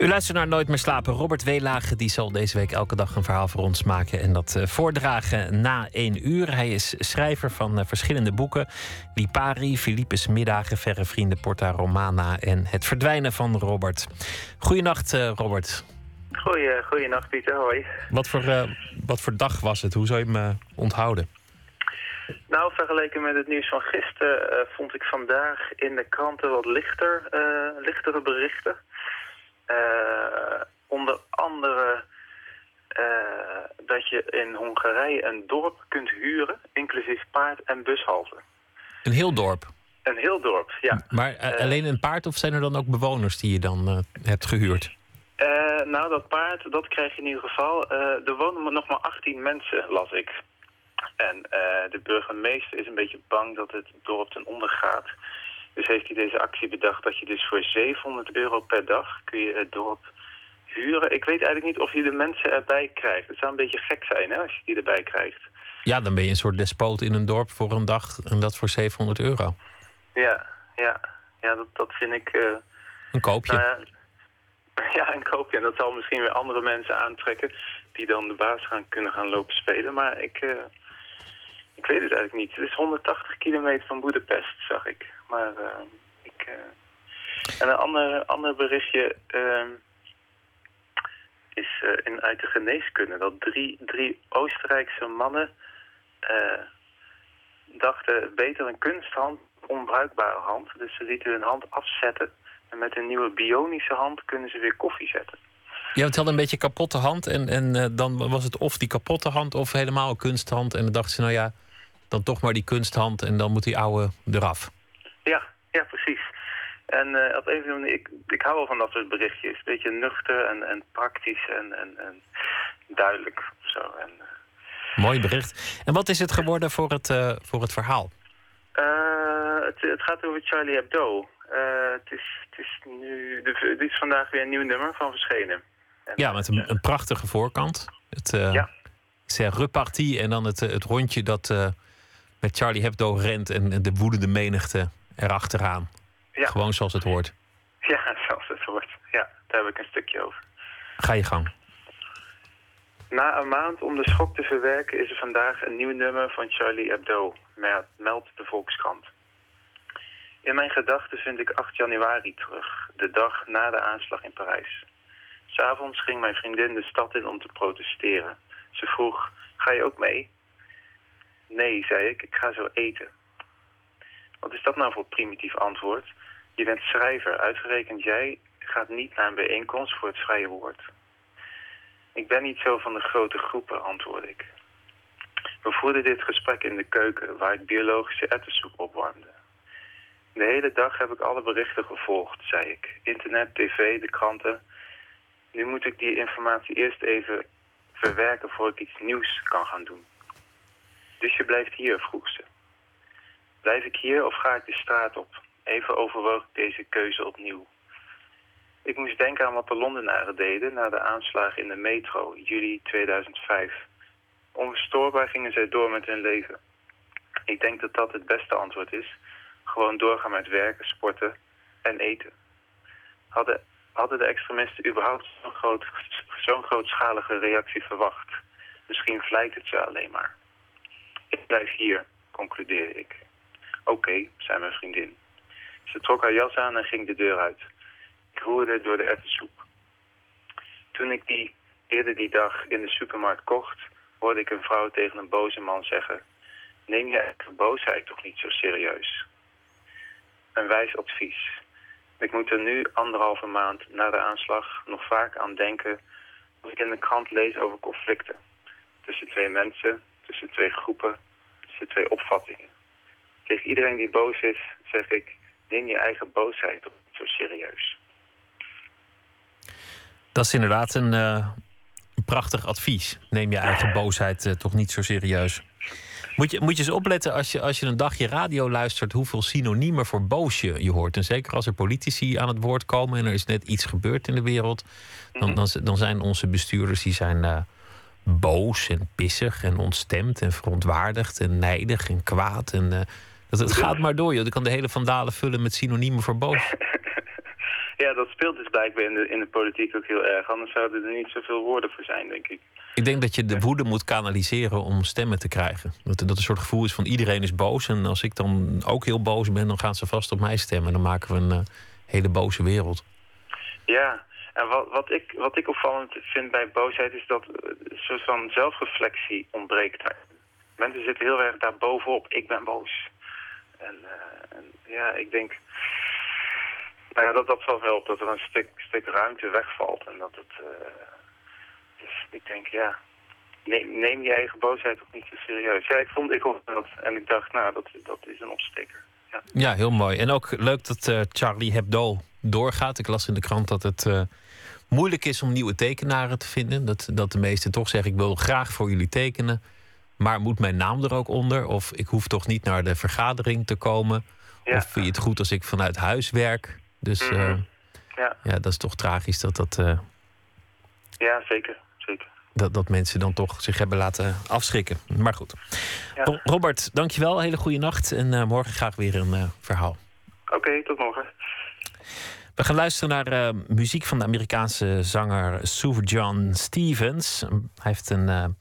S4: U luistert naar Nooit meer slapen. Robert Weelage die zal deze week elke dag een verhaal voor ons maken en dat uh, voordragen na één uur. Hij is schrijver van uh, verschillende boeken: Lipari, Philippus Middagen, Verre Vrienden, Porta Romana en Het Verdwijnen van Robert. Goedenacht, uh, Robert.
S6: Goeie, goeienacht, Pieter. Hoi.
S4: Wat voor, wat voor dag was het? Hoe zou je me onthouden?
S6: Nou, vergeleken met het nieuws van gisteren vond ik vandaag in de kranten wat lichter, lichtere berichten. Uh, onder andere uh, dat je in Hongarije een dorp kunt huren, inclusief paard- en bushalte.
S4: Een heel dorp?
S6: Een heel dorp, ja.
S4: Maar uh, alleen een paard of zijn er dan ook bewoners die je dan hebt gehuurd?
S6: nou, dat paard, dat krijg je in ieder geval. er wonen nog maar 18 mensen, las ik. En de burgemeester is een beetje bang dat het dorp ten onder gaat. Dus heeft hij deze actie bedacht dat je dus voor 700 euro per dag kun je het dorp huren. Ik weet eigenlijk niet of je de mensen erbij krijgt. Het zou een beetje gek zijn hè, als je die erbij krijgt.
S4: Ja, dan ben je een soort despoot in een dorp voor een dag en dat voor 700 euro.
S6: Ja, ja. ja dat, dat vind ik... Uh,
S4: een koopje.
S6: Nou ja, [laughs] ja, een koopje. En dat zal misschien weer andere mensen aantrekken die dan de baas gaan kunnen gaan lopen spelen. Maar ik, uh, ik weet het eigenlijk niet. Het is 180 kilometer van Boedapest, zag ik. Maar uh, ik... Uh... En een ander, ander berichtje uh, is in, uit de geneeskunde. Dat drie, drie Oostenrijkse mannen dachten beter een kunsthand, onbruikbare hand. Dus ze lieten hun hand afzetten. En met een nieuwe bionische hand kunnen ze weer koffie zetten.
S4: Ja, het had een beetje kapotte hand. En, en dan was het of die kapotte hand of helemaal een kunsthand. En dan dachten ze, nou ja, dan toch maar die kunsthand en dan moet die oude eraf.
S6: Ja, ja precies. En uh, op een of andere manier, ik, ik hou wel van dat soort berichtjes. Een beetje nuchter en, en praktisch en, en, en duidelijk. Zo. En, uh...
S4: Mooi bericht. En wat is het geworden voor het, uh, voor het verhaal?
S6: het, het, gaat over Charlie Hebdo. het, is, het, is nu, dit is vandaag weer een nieuw nummer van verschenen.
S4: En, ja, met een, een, prachtige voorkant. Het, ja. C'est reparti en dan het, het rondje dat met Charlie Hebdo rent en de woedende menigte erachteraan. Ja. Gewoon zoals het hoort.
S6: Ja, [laughs] zoals het hoort. Ja, daar heb ik een stukje over.
S4: Ga je gang.
S6: Na een maand om de schok te verwerken is er vandaag een nieuw nummer van Charlie Hebdo, meldt de Volkskrant. In mijn gedachten vind ik 8 januari terug, de dag na de aanslag in Parijs. S'avonds ging mijn vriendin de stad in om te protesteren. Ze vroeg, ga je ook mee? Nee, zei ik, ik ga zo eten. Wat is dat nou voor primitief antwoord? Je bent schrijver, uitgerekend jij gaat niet naar een bijeenkomst voor het vrije woord. Ik ben niet zo van de grote groepen, antwoordde ik. We voerden dit gesprek in de keuken, waar ik biologische ettensoep opwarmde. De hele dag heb ik alle berichten gevolgd, zei ik. Internet, tv, de kranten. Nu moet ik die informatie eerst even verwerken voor ik iets nieuws kan gaan doen. Dus je blijft hier, vroeg ze. Blijf ik hier of ga ik de straat op? Even overwoog ik deze keuze opnieuw. Ik moest denken aan wat de Londenaren deden na de aanslag in de metro, juli 2005. Onverstoorbaar gingen zij door met hun leven. Ik denk dat dat het beste antwoord is. Gewoon doorgaan met werken, sporten en eten. Hadden, hadden de extremisten überhaupt zo'n groot, grootschalige reactie verwacht? Misschien vlijt het ze alleen maar. Ik blijf hier, concludeerde ik. Oké, zei mijn vriendin. Ze trok haar jas aan en ging de deur uit. Ik roerde door de erwtensoep. Toen ik die eerder die dag in de supermarkt kocht, hoorde ik een vrouw tegen een boze man zeggen... Neem je eigen boosheid toch niet zo serieus? een wijs advies. Ik moet er nu anderhalve maand na de aanslag nog vaak aan denken als ik in de krant lees over conflicten. Tussen twee mensen, tussen twee groepen, tussen twee opvattingen. Tegen iedereen die boos is, zeg ik, neem je eigen boosheid toch niet zo serieus.
S4: Dat is inderdaad een, uh, prachtig advies. Neem je eigen boosheid uh, toch niet zo serieus. Moet je, moet je eens opletten als je, als je een dagje radio luistert, hoeveel synoniemen voor boos je, je hoort. En zeker als er politici aan het woord komen en er is net iets gebeurd in de wereld, dan, mhm. dan, dan zijn onze bestuurders die zijn uh, boos en pissig en ontstemd en verontwaardigd en nijdig en kwaad. En, uh, dat, het gaat maar door, joh. Je kan de hele vandalen vullen met synoniemen voor boos. [laughs]
S6: Ja, dat speelt dus blijkbaar in de, in de politiek ook heel erg. Anders zouden er niet zoveel woorden voor zijn, denk ik.
S4: Ik denk dat je de woede moet kanaliseren om stemmen te krijgen. Dat, dat een soort gevoel is van iedereen is boos. En als ik dan ook heel boos ben, dan gaan ze vast op mij stemmen. Dan maken we een uh, hele boze wereld.
S6: Ja, en wat, wat, ik, wat ik opvallend vind bij boosheid is dat een soort van zelfreflectie ontbreekt. Mensen zitten heel erg daar bovenop. Ik ben boos. En, uh, en ja, ik denk nou ja, dat, dat zal helpen, dat er een stuk, stuk ruimte wegvalt. En dat het... Uh, dus ik denk, ja, neem, neem je eigen boosheid toch niet zo serieus. Ja, ik vond, ik dat en ik dacht, nou, dat, dat is een opsteker. Ja.
S4: ja, heel mooi. En ook leuk dat Charlie Hebdo doorgaat. Ik las in de krant dat het uh, moeilijk is om nieuwe tekenaren te vinden. Dat, dat de meesten toch zeggen, ik wil graag voor jullie tekenen. Maar moet mijn naam er ook onder? Of ik hoef toch niet naar de vergadering te komen? Ja. Of vind je het goed als ik vanuit huis werk? Dus mhm. eh, ja. ja, dat is toch tragisch dat dat. Uh,
S6: ja, zeker. zeker.
S4: Dat, dat mensen dan toch zich hebben laten afschrikken. Maar goed. Ja. Robert, dankjewel. Hele goede nacht. En uh, morgen graag weer een verhaal.
S6: Oké, tot morgen.
S4: We gaan luisteren naar muziek van de Amerikaanse zanger Sue John Stevens. Hij heeft een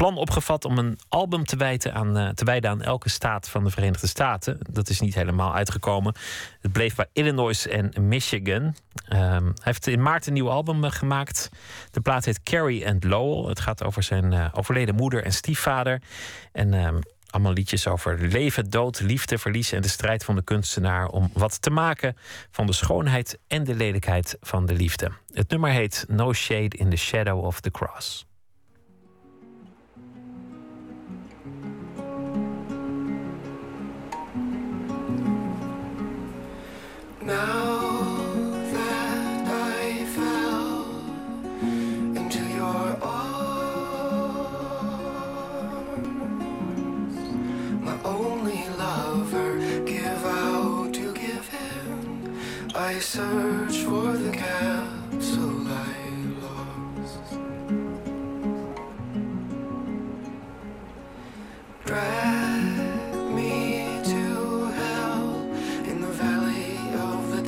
S4: plan opgevat om een album te, wijten aan, uh, te wijden aan elke staat van de Verenigde Staten. Dat is niet helemaal uitgekomen. Het bleef bij Illinois en Michigan. Um, hij heeft in maart een nieuw album gemaakt. De plaat heet Carrie and Lowell. Het gaat over zijn overleden moeder en stiefvader. En um, allemaal liedjes over leven, dood, liefde, verlies en de strijd van de kunstenaar om wat te maken van de schoonheid en de lelijkheid van de liefde. Het nummer heet No Shade in the Shadow of the Cross.
S7: Now I search for the capsule I lost. Drag me to hell in the valley of the.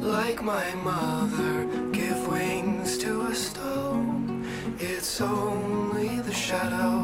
S7: Like my mother, give wings to a stone. It's only the shadow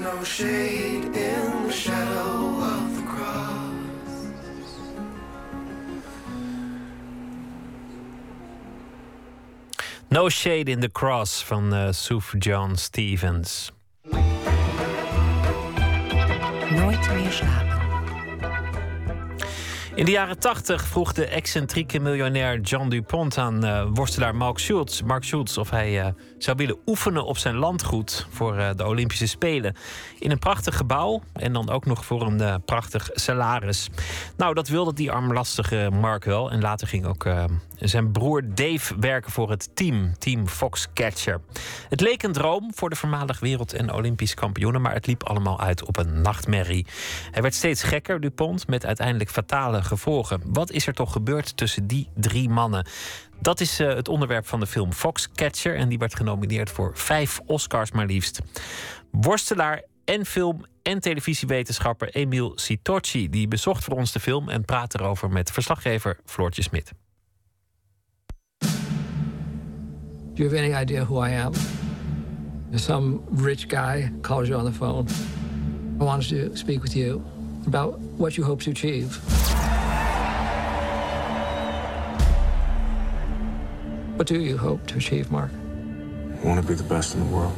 S7: no shade in the shadow of the cross.
S4: No Shade in the Cross van uh, Sue John Stevens.
S3: Nooit meer slapen.
S4: In de jaren 80 vroeg de excentrieke miljonair John Dupont aan uh, worstelaar Mark Schultz, Mark Schultz of hij uh, zou willen oefenen op zijn landgoed voor uh, de Olympische Spelen. In een prachtig gebouw en dan ook nog voor een prachtig salaris. Nou, dat wilde die armlastige Mark wel. En later ging ook zijn broer Dave werken voor het team, Team Foxcatcher. Het leek een droom voor de voormalig wereld- en Olympisch kampioenen, maar het liep allemaal uit op een nachtmerrie. Hij werd steeds gekker, Dupont, met uiteindelijk fatale gevolgen. Wat is er toch gebeurd tussen die drie mannen? Dat is uh, het onderwerp van de film Foxcatcher en die werd genomineerd voor vijf Oscars maar liefst. Worstelaar en film en televisiewetenschapper Emil Sitocci die bezocht voor ons de film en praat erover met verslaggever Floortje Smit.
S8: Do you have any idea who I am? Some rich guy calls you on the phone. I wanted to speak with you about what you hope to achieve. What do you hope to achieve, Mark?
S9: I want to be the best in the world.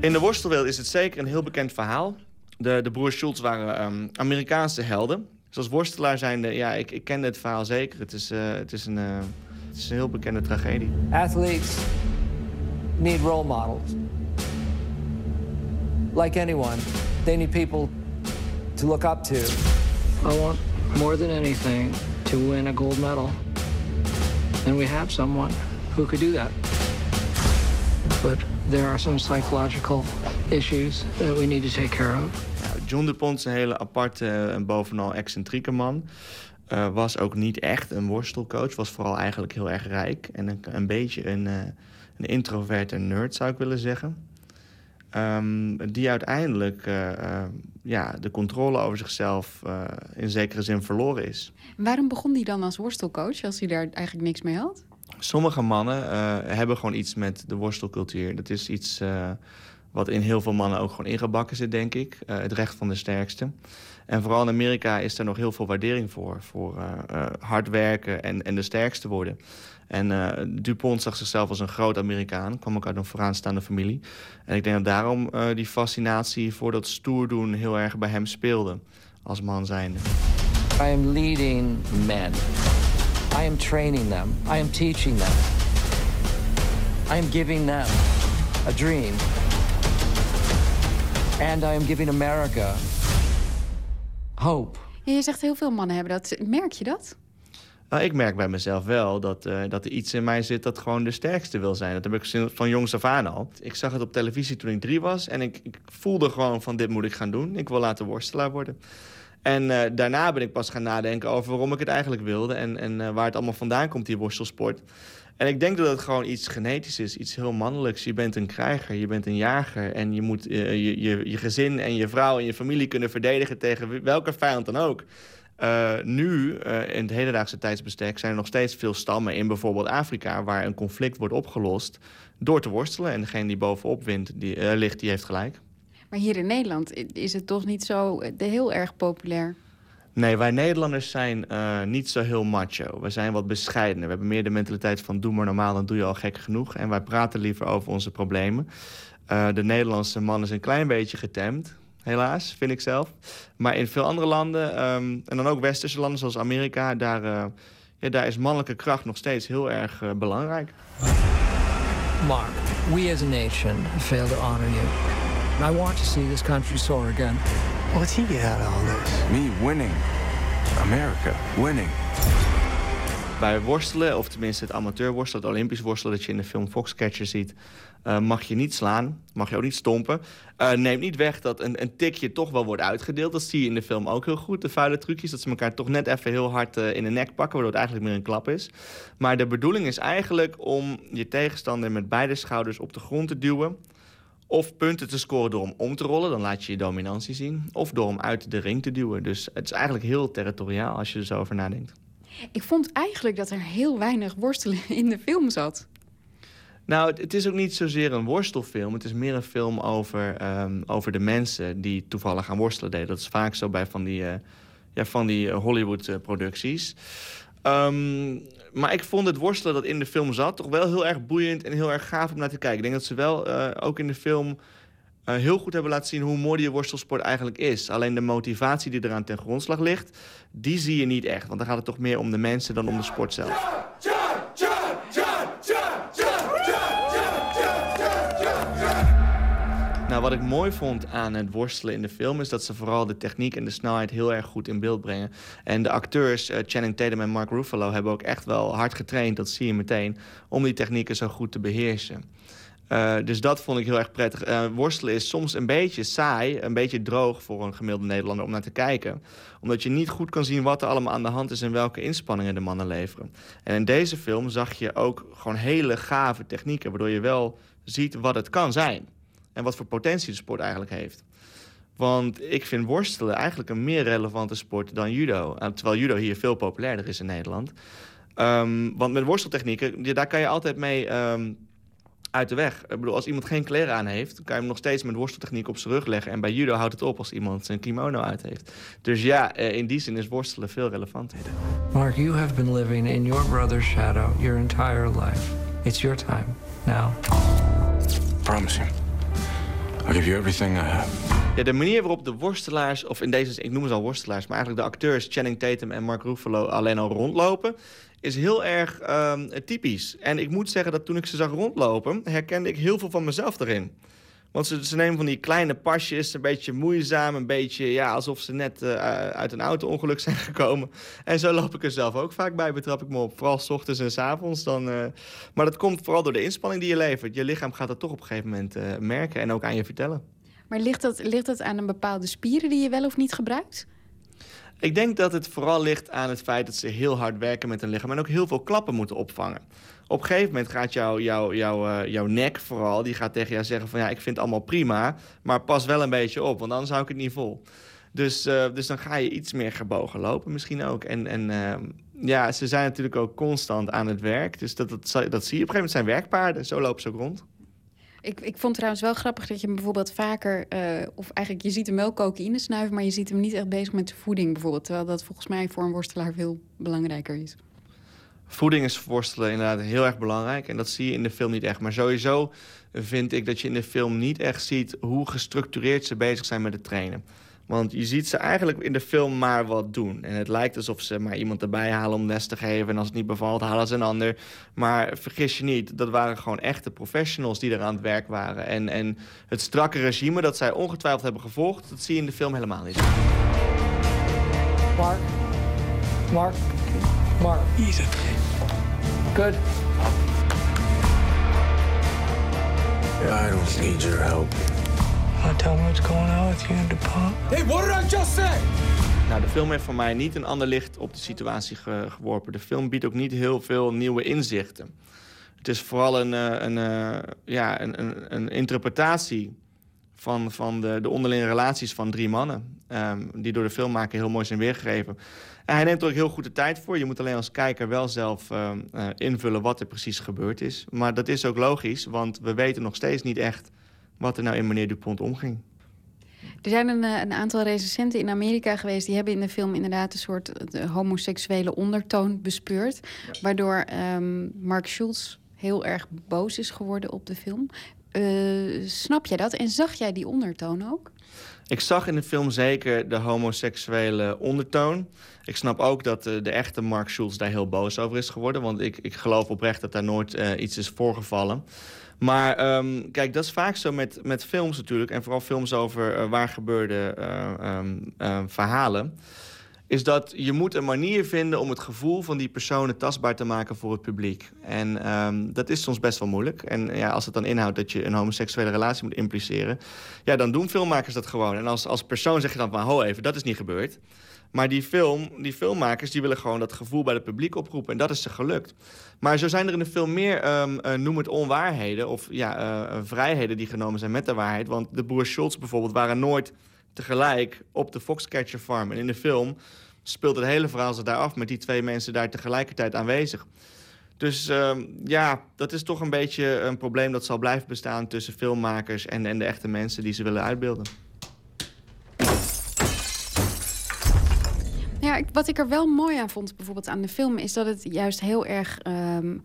S10: In de worstelwereld is het zeker een heel bekend verhaal. De, de broers Schultz waren um, Amerikaanse helden. Dus als worstelaar zijnde, ja, ik, ik ken het verhaal zeker. Het is, uh, het, is een, uh, het is een heel bekende tragedie.
S8: Athletes need role models. Like anyone, they need people to look up to. I want more than anything to win a gold medal. And we have someone who could do that. But there are some psychological issues that we need to take care of.
S10: John DuPont is een hele aparte en bovenal excentrieke man. Uh, was ook niet echt een worstelcoach. Was vooral eigenlijk heel erg rijk. En een, een beetje een, uh, een introverte nerd, zou ik willen zeggen. Um, die uiteindelijk uh, ja, de controle over zichzelf in zekere zin verloren is.
S11: Waarom begon hij dan als worstelcoach als hij daar eigenlijk niks mee had?
S10: Sommige mannen uh, hebben gewoon iets met de worstelcultuur. Dat is iets wat in heel veel mannen ook gewoon ingebakken zit, denk ik. Het recht van de sterkste. En vooral in Amerika is er nog heel veel waardering voor. Voor hard werken en, en de sterkste worden. En Dupont zag zichzelf als een groot Amerikaan. Kwam ook uit een vooraanstaande familie. En ik denk dat daarom die fascinatie voor dat stoer doen heel erg bij hem speelde. Als man zijnde.
S8: I am leading men. I am training them. I am teaching them. I am giving them a dream. And I am giving America hope.
S11: Je zegt heel veel mannen hebben dat. Merk je dat?
S10: Nou, ik merk bij mezelf wel dat, uh, dat er iets in mij zit dat gewoon de sterkste wil zijn. Dat heb ik van jongs af aan al. Ik zag het op televisie toen ik drie was en ik, ik voelde gewoon van dit moet ik gaan doen. Ik wil laten worstelaar worden. En uh, daarna ben ik pas gaan nadenken over waarom ik het eigenlijk wilde... en, en uh, waar het allemaal vandaan komt, die worstelsport. En ik denk dat het gewoon iets genetisch is, iets heel mannelijks. Je bent een krijger, je bent een jager... en je moet je, je, je, gezin en je vrouw en je familie kunnen verdedigen... tegen welke vijand dan ook. Nu, in het hedendaagse tijdsbestek... zijn er nog steeds veel stammen in bijvoorbeeld Afrika... waar een conflict wordt opgelost door te worstelen. En degene die bovenop wint, die, ligt, die heeft gelijk.
S11: Maar hier in Nederland is het toch niet zo heel erg populair?
S10: Nee, wij Nederlanders zijn uh, niet zo heel macho. We zijn wat bescheidener. We hebben meer de mentaliteit van doe maar normaal, dan doe je al gek genoeg. En wij praten liever over onze problemen. Uh, de Nederlandse man is een klein beetje getemd. Helaas, vind ik zelf. Maar in veel andere landen, um, en dan ook westerse landen zoals Amerika... daar, uh, ja, daar is mannelijke kracht nog steeds heel erg belangrijk.
S8: Mark, we as a nation fail to honor you. I want to see this country soar again.
S9: What's he get out of all this? Me winning. America winning.
S10: Bij worstelen, of tenminste het amateurworstelen, het Olympisch worstelen... dat je in de film Foxcatcher ziet, uh, mag je niet slaan. Mag je ook niet stompen. Uh, neemt niet weg dat een, een, tikje toch wel wordt uitgedeeld. Dat zie je in de film ook heel goed. De vuile trucjes, dat ze elkaar toch net even heel hard uh, in de nek pakken... waardoor het eigenlijk meer een klap is. Maar de bedoeling is eigenlijk om je tegenstander met beide schouders op de grond te duwen... Of punten te scoren door hem om te rollen, dan laat je je dominantie zien. Of door hem uit de ring te duwen. Dus het is eigenlijk heel territoriaal als je er zo over nadenkt.
S11: Ik vond eigenlijk dat er heel weinig worstelen in de film zat.
S10: Nou, het, is ook niet zozeer een worstelfilm. Het is meer een film over, ehm, over de mensen die toevallig aan worstelen deden. Dat is vaak zo bij van die, uh, ja, van die Hollywood-producties. Ehm, maar ik vond het worstelen dat in de film zat toch wel heel erg boeiend en heel erg gaaf om naar te kijken. Ik denk dat ze wel ook in de film heel goed hebben laten zien hoe mooi die worstelsport eigenlijk is. Alleen de motivatie die eraan ten grondslag ligt, die zie je niet echt. Want dan gaat het toch meer om de mensen dan om de sport zelf. Nou, wat ik mooi vond aan het worstelen in de film... is dat ze vooral de techniek en de snelheid heel erg goed in beeld brengen. En de acteurs, uh, Channing Tatum en Mark Ruffalo... hebben ook echt wel hard getraind, dat zie je meteen... om die technieken zo goed te beheersen. Uh, dus dat vond ik heel erg prettig. Uh, worstelen is soms een beetje saai, een beetje droog voor een gemiddelde Nederlander om naar te kijken. Omdat je niet goed kan zien wat er allemaal aan de hand is en welke inspanningen de mannen leveren. En in deze film zag je ook gewoon hele gave technieken, waardoor je wel ziet wat het kan zijn. En wat voor potentie de sport eigenlijk heeft. Want ik vind worstelen eigenlijk een meer relevante sport dan judo. Uh, terwijl judo hier veel populairder is in Nederland. Um, want met worsteltechnieken, daar kan je altijd mee... Um, uit de weg. Ik bedoel, als iemand geen kleren aan heeft... kan je hem nog steeds met worsteltechniek op zijn rug leggen. En bij judo houdt het op als iemand zijn kimono uit heeft. Dus ja, eh, in die zin is worstelen veel relevanter.
S8: Mark, you have been living in your brother's shadow your entire life. It's your time now.
S9: Promise you. I'll give you everything I have.
S10: Ja, de manier waarop de worstelaars, of in deze, ik noem ze al worstelaars... maar eigenlijk de acteurs Channing Tatum en Mark Ruffalo alleen al rondlopen is heel erg um, typisch. En ik moet zeggen dat toen ik ze zag rondlopen... herkende ik heel veel van mezelf erin. Want ze, nemen van die kleine pasjes, een beetje moeizaam... een beetje ja, alsof ze net uh, uit een auto-ongeluk zijn [laughs] gekomen. En zo loop ik er zelf ook vaak bij, betrap ik me op. Vooral s ochtends en s avonds. Dan, uh, maar dat komt vooral door de inspanning die je levert. Je lichaam gaat dat toch op een gegeven moment uh, merken en ook aan je vertellen.
S11: Maar ligt dat, ligt dat aan een bepaalde spieren die je wel of niet gebruikt?
S10: Ik denk dat het vooral ligt aan het feit dat ze heel hard werken met hun lichaam... en ook heel veel klappen moeten opvangen. Op een gegeven moment gaat jouw jou, jou, uh, jouw nek vooral... die gaat tegen jou zeggen van ja, ik vind het allemaal prima... maar pas wel een beetje op, want anders hou ik het niet vol. Dus, uh, dus dan ga je iets meer gebogen lopen misschien ook. En, en uh, ja, ze zijn natuurlijk ook constant aan het werk. Dus dat, dat, dat zie je. Op een gegeven moment zijn werkpaarden. Zo lopen ze ook rond.
S11: Ik, ik vond trouwens wel grappig dat je hem bijvoorbeeld vaker... Uh, of eigenlijk, je ziet hem wel cocaïne snuiven... maar je ziet hem niet echt bezig met de voeding bijvoorbeeld. Terwijl dat volgens mij voor een worstelaar veel belangrijker is.
S10: Voeding is voor worstelen inderdaad heel erg belangrijk. En dat zie je in de film niet echt. Maar sowieso vind ik dat je in de film niet echt ziet... hoe gestructureerd ze bezig zijn met het trainen. Want je ziet ze eigenlijk in de film maar wat doen. En het lijkt alsof ze maar iemand erbij halen om les te geven. En als het niet bevalt, halen ze een ander. Maar vergis je niet, dat waren gewoon echte professionals die er aan het werk waren. En, en het strakke regime dat zij ongetwijfeld hebben gevolgd... dat zie je in de film helemaal niet.
S8: Mark. Mark. Mark.
S9: Easy.
S8: Good.
S9: Yeah, I don't need your help.
S8: Want tell me what's going on with you and DuPont?
S9: Hey, what did I just say?
S10: Nou, de film heeft voor mij niet een ander licht op de situatie ge geworpen. De film biedt ook niet heel veel nieuwe inzichten. Het is vooral een, een, een ja, een, een, een, interpretatie van, van de, de onderlinge relaties van drie mannen. Um, die door de filmmaker heel mooi zijn weergegeven. En hij neemt er ook heel goed de tijd voor. Je moet alleen als kijker wel zelf uh, uh, invullen wat er precies gebeurd is. Maar dat is ook logisch, want we weten nog steeds niet echt wat er nou in meneer Dupont omging.
S11: Er zijn een, een, aantal recensenten in Amerika geweest... die hebben in de film inderdaad een soort homoseksuele ondertoon bespeurd. Ja. Waardoor um, Mark Schultz heel erg boos is geworden op de film. Uh, snap jij dat? En zag jij die ondertoon ook?
S10: Ik zag in de film zeker de homoseksuele ondertoon. Ik snap ook dat de echte Mark Schultz daar heel boos over is geworden. Want ik, ik geloof oprecht dat daar nooit uh, iets is voorgevallen. Maar um, kijk, dat is vaak zo met, met films natuurlijk. En vooral films over uh, waar gebeurde uh, um, uh, verhalen. Is dat je moet een manier vinden om het gevoel van die personen tastbaar te maken voor het publiek. En dat is soms best wel moeilijk. En ja, als het dan inhoudt dat je een homoseksuele relatie moet impliceren... ja, dan doen filmmakers dat gewoon. En als, als persoon zeg je dan van, ho even, dat is niet gebeurd. Maar die, film, die filmmakers die willen gewoon dat gevoel bij het publiek oproepen. En dat is ze gelukt. Maar zo zijn er in de film meer, um, uh, noem het onwaarheden... of ja, uh, vrijheden die genomen zijn met de waarheid. Want de broer Schultz bijvoorbeeld waren nooit tegelijk op de Foxcatcher Farm. En in de film speelt het hele verhaal zich daar af... met die twee mensen daar tegelijkertijd aanwezig. Dus ehm, ja, dat is toch een beetje een probleem dat zal blijven bestaan tussen filmmakers en, en de echte mensen die ze willen uitbeelden.
S11: Ja, wat ik er wel mooi aan vond, bijvoorbeeld aan de film, is dat het juist heel erg ehm,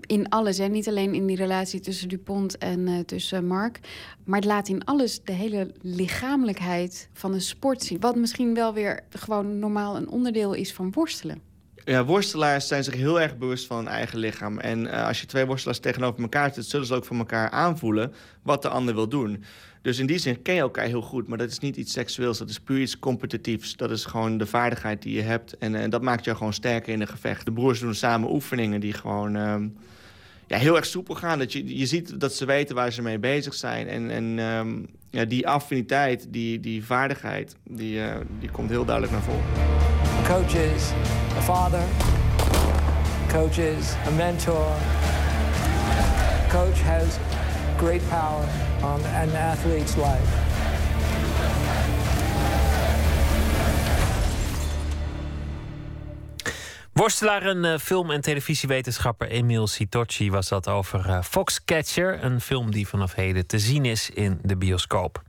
S11: in alles, en niet alleen in die relatie tussen Dupont en uh, tussen Mark, maar het laat in alles de hele lichamelijkheid van een sport zien. Wat misschien wel weer gewoon normaal een onderdeel is van worstelen.
S10: Ja, worstelaars zijn zich heel erg bewust van hun eigen lichaam. En uh, als je twee worstelaars tegenover elkaar zet, zullen ze ook van elkaar aanvoelen wat de ander wil doen. Dus in die zin ken je elkaar heel goed, maar dat is niet iets seksueels. Dat is puur iets competitiefs. Dat is gewoon de vaardigheid die je hebt. En, en dat maakt jou gewoon sterker in een gevecht. De broers doen samen oefeningen die gewoon uh, ja, heel erg soepel gaan. Dat je, je ziet dat ze weten waar ze mee bezig zijn. En, en um, ja, die affiniteit, die, die vaardigheid, die, uh, die komt heel duidelijk naar voren.
S8: Coaches, a father. Coaches, a mentor. Coach has great power on an athlete's life.
S12: Worstelaar en uh, film- en televisiewetenschapper Emil Sitocci was dat over uh, Foxcatcher, een film die vanaf heden te zien is in de bioscoop.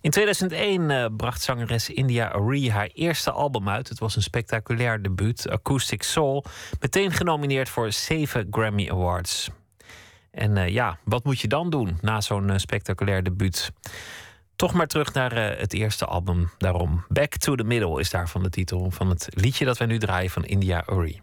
S12: In 2001 uh, bracht zangeres India Arie haar eerste album uit. Het was een spectaculair debuut, Acoustic Soul, meteen genomineerd voor zeven Grammy Awards. En uh, ja, wat moet je dan doen na zo'n uh, spectaculair debuut? Toch maar terug naar uh, het eerste album. Daarom Back to the Middle is daarvan de titel van het liedje dat wij nu draaien van India Uri.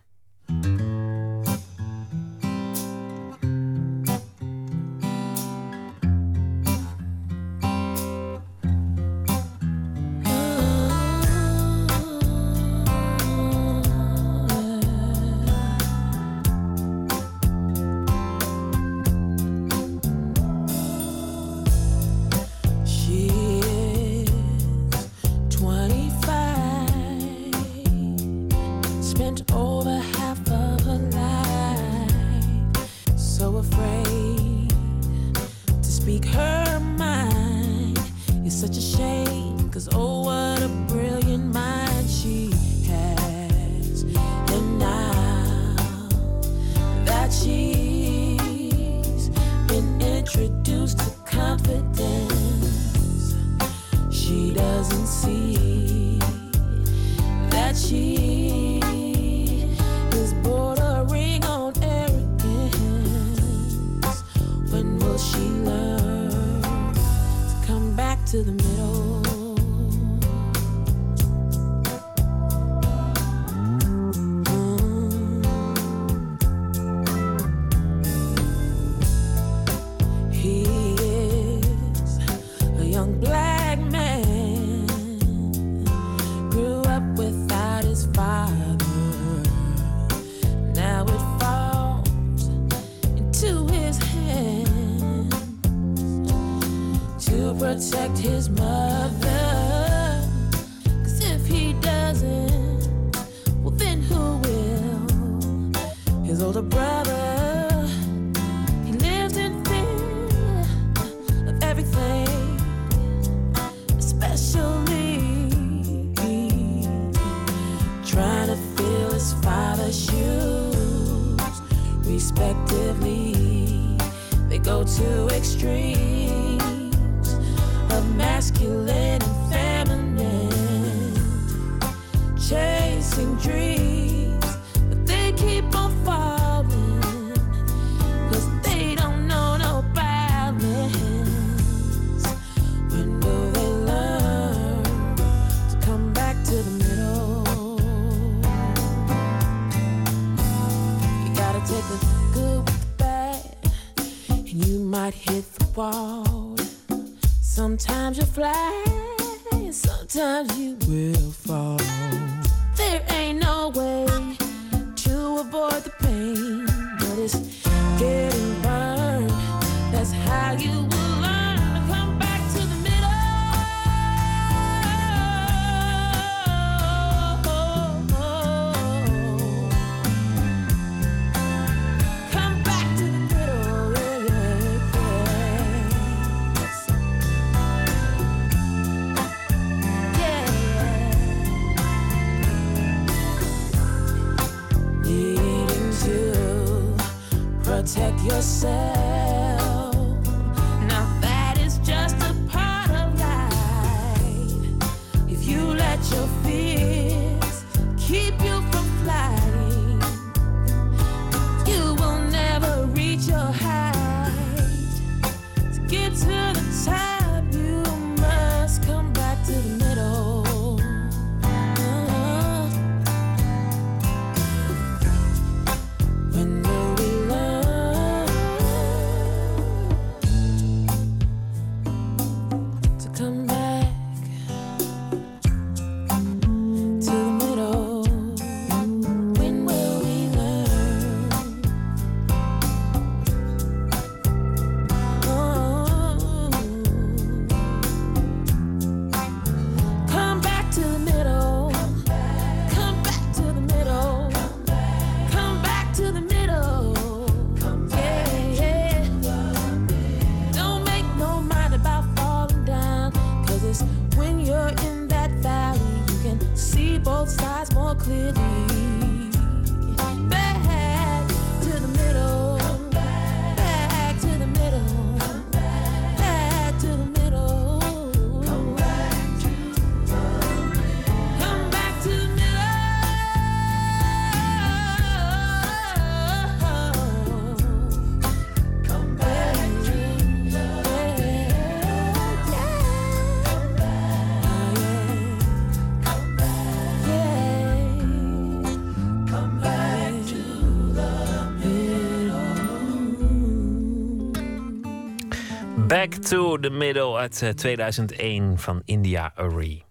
S13: Back to the Middle
S4: uit eh, 2001 van India Arie.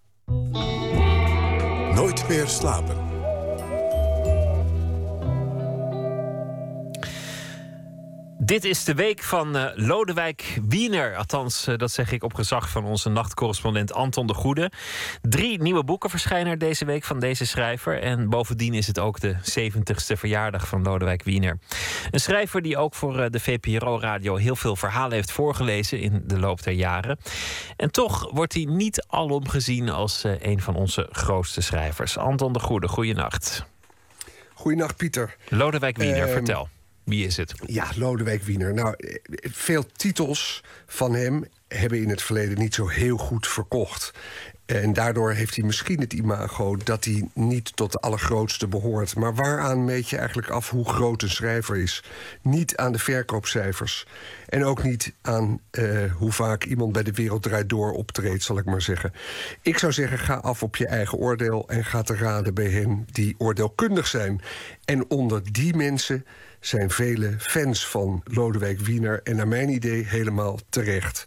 S2: Nooit meer slapen.
S4: Dit is de week van eh, Lodewijk Wiener. Althans, eh, dat zeg ik op gezag van onze nachtcorrespondent Anton de Goede. Drie nieuwe boeken verschijnen er deze week van deze schrijver. En bovendien is het ook de 70ste verjaardag van Lodewijk Wiener. Een schrijver die ook voor eh, de VPRO-radio heel veel verhalen heeft voorgelezen in de loop der jaren. En toch wordt hij niet alom gezien als een van onze grootste schrijvers. Anton de Goede, goeienacht.
S14: Goeienacht, Pieter.
S4: Lodewijk Wiener,
S14: Ehm,
S4: vertel. Wie is het?
S14: Ja, Lodewijk Wiener. Nou, eh, veel titels van hem hebben in het verleden niet zo heel goed verkocht. En daardoor heeft hij misschien het imago dat hij niet tot de allergrootste behoort. Maar waaraan meet je eigenlijk af hoe groot een schrijver is? Niet aan de verkoopcijfers. En ook niet aan eh, hoe vaak iemand bij de Wereld Draait Door optreedt, zal ik maar zeggen. Ik zou zeggen, ga af op je eigen oordeel... en ga te raden bij hen die oordeelkundig zijn. En onder die mensen zijn vele fans van Lodewijk Wiener... en naar mijn idee helemaal terecht.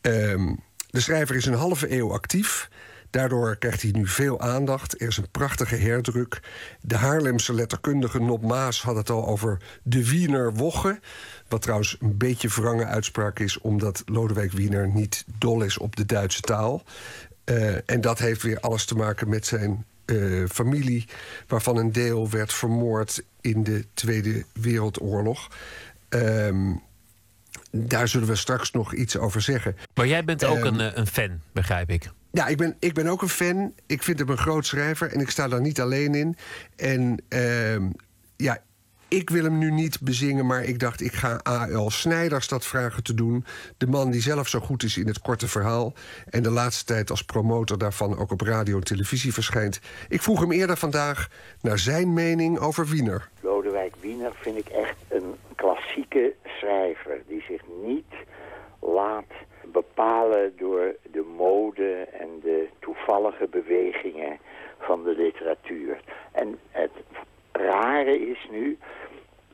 S14: Ehm, de schrijver is een halve eeuw actief. Daardoor krijgt hij nu veel aandacht. Er is een prachtige herdruk. De Haarlemse letterkundige Nop Maas had het al over de Wiener Wogge. Wat trouwens een beetje wrange uitspraak is... omdat Lodewijk Wiener niet dol is op de Duitse taal. Eh, en dat heeft weer alles te maken met zijn eh, familie... waarvan een deel werd vermoord in de Tweede Wereldoorlog. Ehm, daar zullen we straks nog iets over zeggen.
S4: Maar jij bent ook
S14: Ehm,
S4: een, eh, een fan, begrijp ik.
S14: Ja, ik ben, ik ben ook een fan. Ik vind hem een groot schrijver en ik sta daar niet alleen in. En ehm, ja, ik wil hem nu niet bezingen, maar ik dacht ik ga A.L. Snijders dat vragen te doen. De man die zelf zo goed is in het korte verhaal. En de laatste tijd als promotor daarvan ook op radio en televisie verschijnt. Ik vroeg hem eerder vandaag naar zijn mening over Wiener.
S15: Lodewijk Wiener vind ik echt een klassieke schrijver die zich niet laat bepalen door de mode en de toevallige bewegingen van de literatuur. En het rare is nu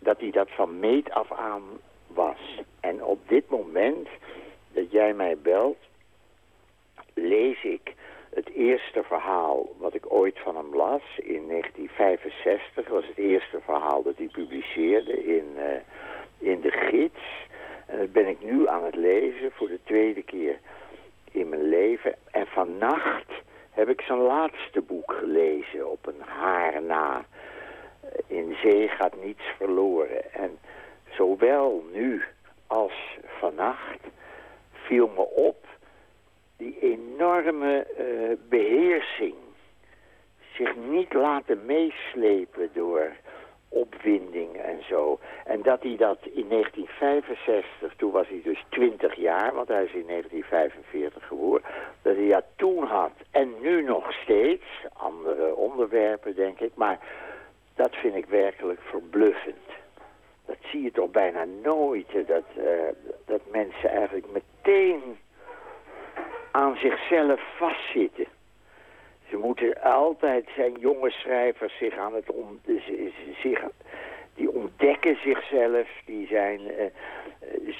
S15: dat hij dat van meet af aan was. En op dit moment dat jij mij belt, lees ik het eerste verhaal wat ik ooit van hem las in 1965. was het eerste verhaal dat hij publiceerde in, eh, in de gids. En dat ben ik nu aan het lezen voor de tweede keer in mijn leven. En vannacht heb ik zijn laatste boek gelezen op een haar na. In zee gaat niets verloren. En zowel nu als vannacht viel me op die enorme eh, beheersing. Zich niet laten meeslepen door opwinding en zo. En dat hij dat in 1965, toen was hij dus 20 jaar, want hij is in 1945 geboren, dat hij dat toen had en nu nog steeds, andere onderwerpen denk ik, maar dat vind ik werkelijk verbluffend. Dat zie je toch bijna nooit, dat, eh, dat mensen eigenlijk meteen aan zichzelf vastzitten. Ze moeten altijd zijn jonge schrijvers zich aan het om, zich, die ontdekken zichzelf, die zijn eh, eh,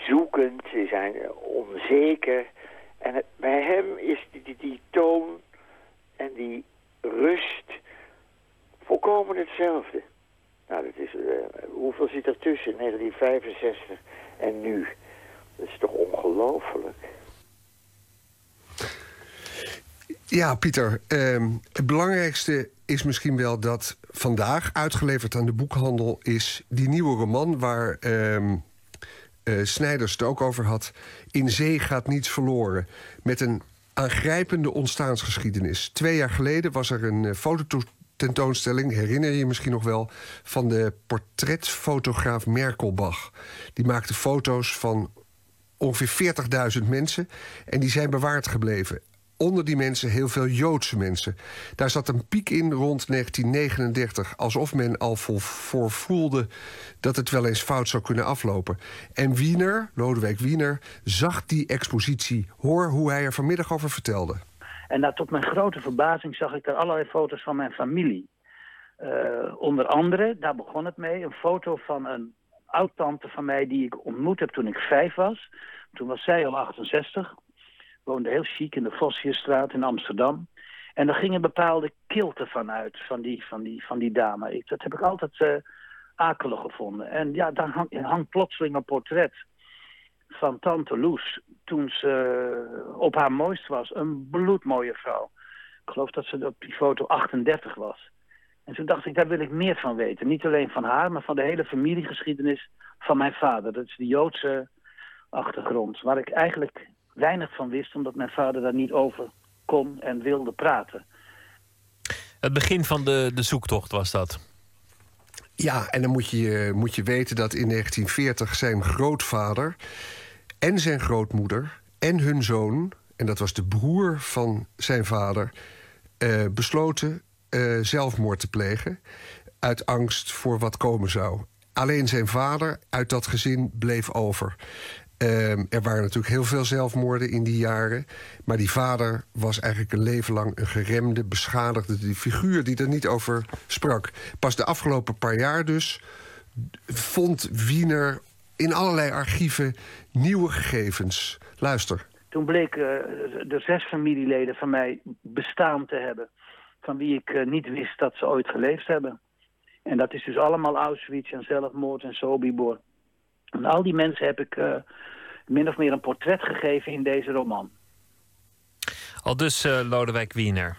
S15: zoekend, die zijn onzeker. En bij hem is die, die, die toon en die rust volkomen hetzelfde. Nou, dat is, eh, hoeveel zit er tussen 1965 en nu? Dat is toch ongelooflijk?
S14: Ja, Pieter. ehm, het belangrijkste is misschien wel dat vandaag uitgeleverd aan de boekhandel is die nieuwe roman waar eh, Snijders het ook over had. In zee gaat niets verloren. Met een aangrijpende ontstaansgeschiedenis. Twee jaar geleden was er een eh, fototentoonstelling, herinner je je misschien nog wel, van de portretfotograaf Merkelbach. Die maakte foto's van ongeveer 40.000 mensen. En die zijn bewaard gebleven. Onder die mensen heel veel Joodse mensen. Daar zat een piek in rond 1939. Alsof men al vol voor voelde dat het wel eens fout zou kunnen aflopen. En Wiener, Lodewijk Wiener, zag die expositie. Hoor hoe hij er vanmiddag over vertelde.
S16: En daar, tot mijn grote verbazing zag ik daar allerlei foto's van mijn familie. Eh, onder andere, daar begon het mee, een foto van een oud-tante van mij die ik ontmoet heb toen ik vijf was. Toen was zij al 68, woonde heel chic in de Vossierstraat in Amsterdam. En daar ging een bepaalde kilte van uit, van die, van die, van die dame. Dat heb ik altijd eh, akelig gevonden. En ja, daar hang- hangt plotseling een portret van tante Loes toen ze eh, op haar mooist was. Een bloedmooie vrouw. Ik geloof dat ze op die foto 38 was. En toen dacht ik, daar wil ik meer van weten. Niet alleen van haar, maar van de hele familiegeschiedenis van mijn vader. Dat is de Joodse achtergrond. Waar ik eigenlijk weinig van wist, omdat mijn vader daar niet over kon en wilde praten.
S4: Het begin van de, de zoektocht was dat.
S14: Ja, en dan moet je, moet je weten dat in 1940 zijn grootvader en zijn grootmoeder en hun zoon, en dat was de broer van zijn vader, eh, besloten eh, zelfmoord te plegen. Uit angst voor wat komen zou. Alleen zijn vader uit dat gezin bleef over. Ehm, er waren natuurlijk heel veel zelfmoorden in die jaren. Maar die vader was eigenlijk een leven lang een geremde, beschadigde figuur die er niet over sprak. Pas de afgelopen paar jaar dus vond Wiener in allerlei archieven nieuwe gegevens. Luister.
S16: Toen bleek eh, er zes familieleden van mij bestaan te hebben. Van wie ik eh, niet wist dat ze ooit geleefd hebben. En dat is dus allemaal Auschwitz en zelfmoord en Sobibor. En al die mensen heb ik eh, min of meer een portret gegeven in deze roman.
S4: Al dus eh, Lodewijk Wiener.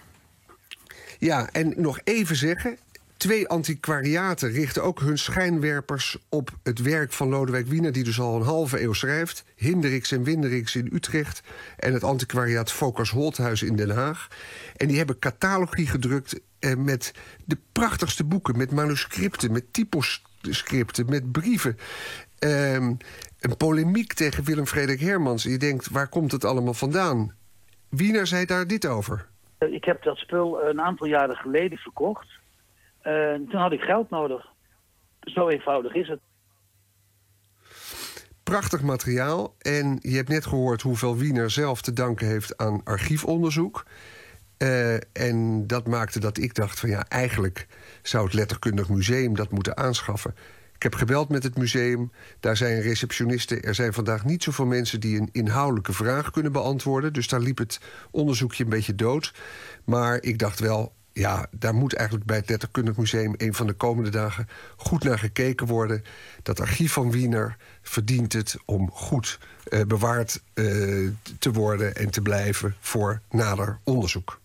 S14: Ja, en nog even zeggen. Twee antiquariaten richten ook hun schijnwerpers op het werk van Lodewijk Wiener, die dus al een halve eeuw schrijft. Hinderiks en Winderiks in Utrecht en het antiquariaat Focus Holthuis in Den Haag. En die hebben catalogie gedrukt eh, met de prachtigste boeken, met manuscripten, met typoscripten, met brieven. Ehm, een polemiek tegen Willem Frederik Hermans. Je denkt, waar komt het allemaal vandaan? Wiener zei daar dit over.
S16: Ik heb dat spul een aantal jaren geleden verkocht. Eh, toen had ik geld nodig. Zo eenvoudig is het.
S14: Prachtig materiaal. En je hebt net gehoord hoeveel Wiener zelf te danken heeft aan archiefonderzoek. Eh, en dat maakte dat ik dacht van ja, eigenlijk zou het letterkundig museum dat moeten aanschaffen. Ik heb gebeld met het museum. Daar zijn receptionisten. Er zijn vandaag niet zoveel mensen die een inhoudelijke vraag kunnen beantwoorden. Dus daar liep het onderzoekje een beetje dood. Maar ik dacht wel, ja, daar moet eigenlijk bij het Letterkundig Museum een van de komende dagen goed naar gekeken worden. Dat archief van Wiener verdient het om goed eh, bewaard eh, te worden en te blijven voor nader onderzoek.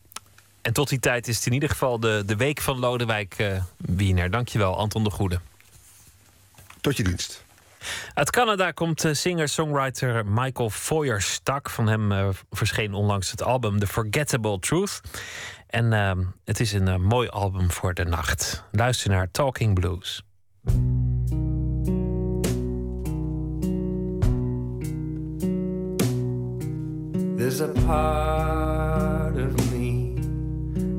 S4: En tot die tijd is het in ieder geval de, de week van Lodewijk eh, Wiener. Dankjewel, Anton de Goede.
S14: Tot je dienst.
S4: Uit Canada komt singer-songwriter Michael Feuerstak. Van hem verscheen onlangs het album The Forgettable Truth. En eh, het is een eh, mooi album voor de nacht. Luister naar Talking Blues.
S17: There's a part of me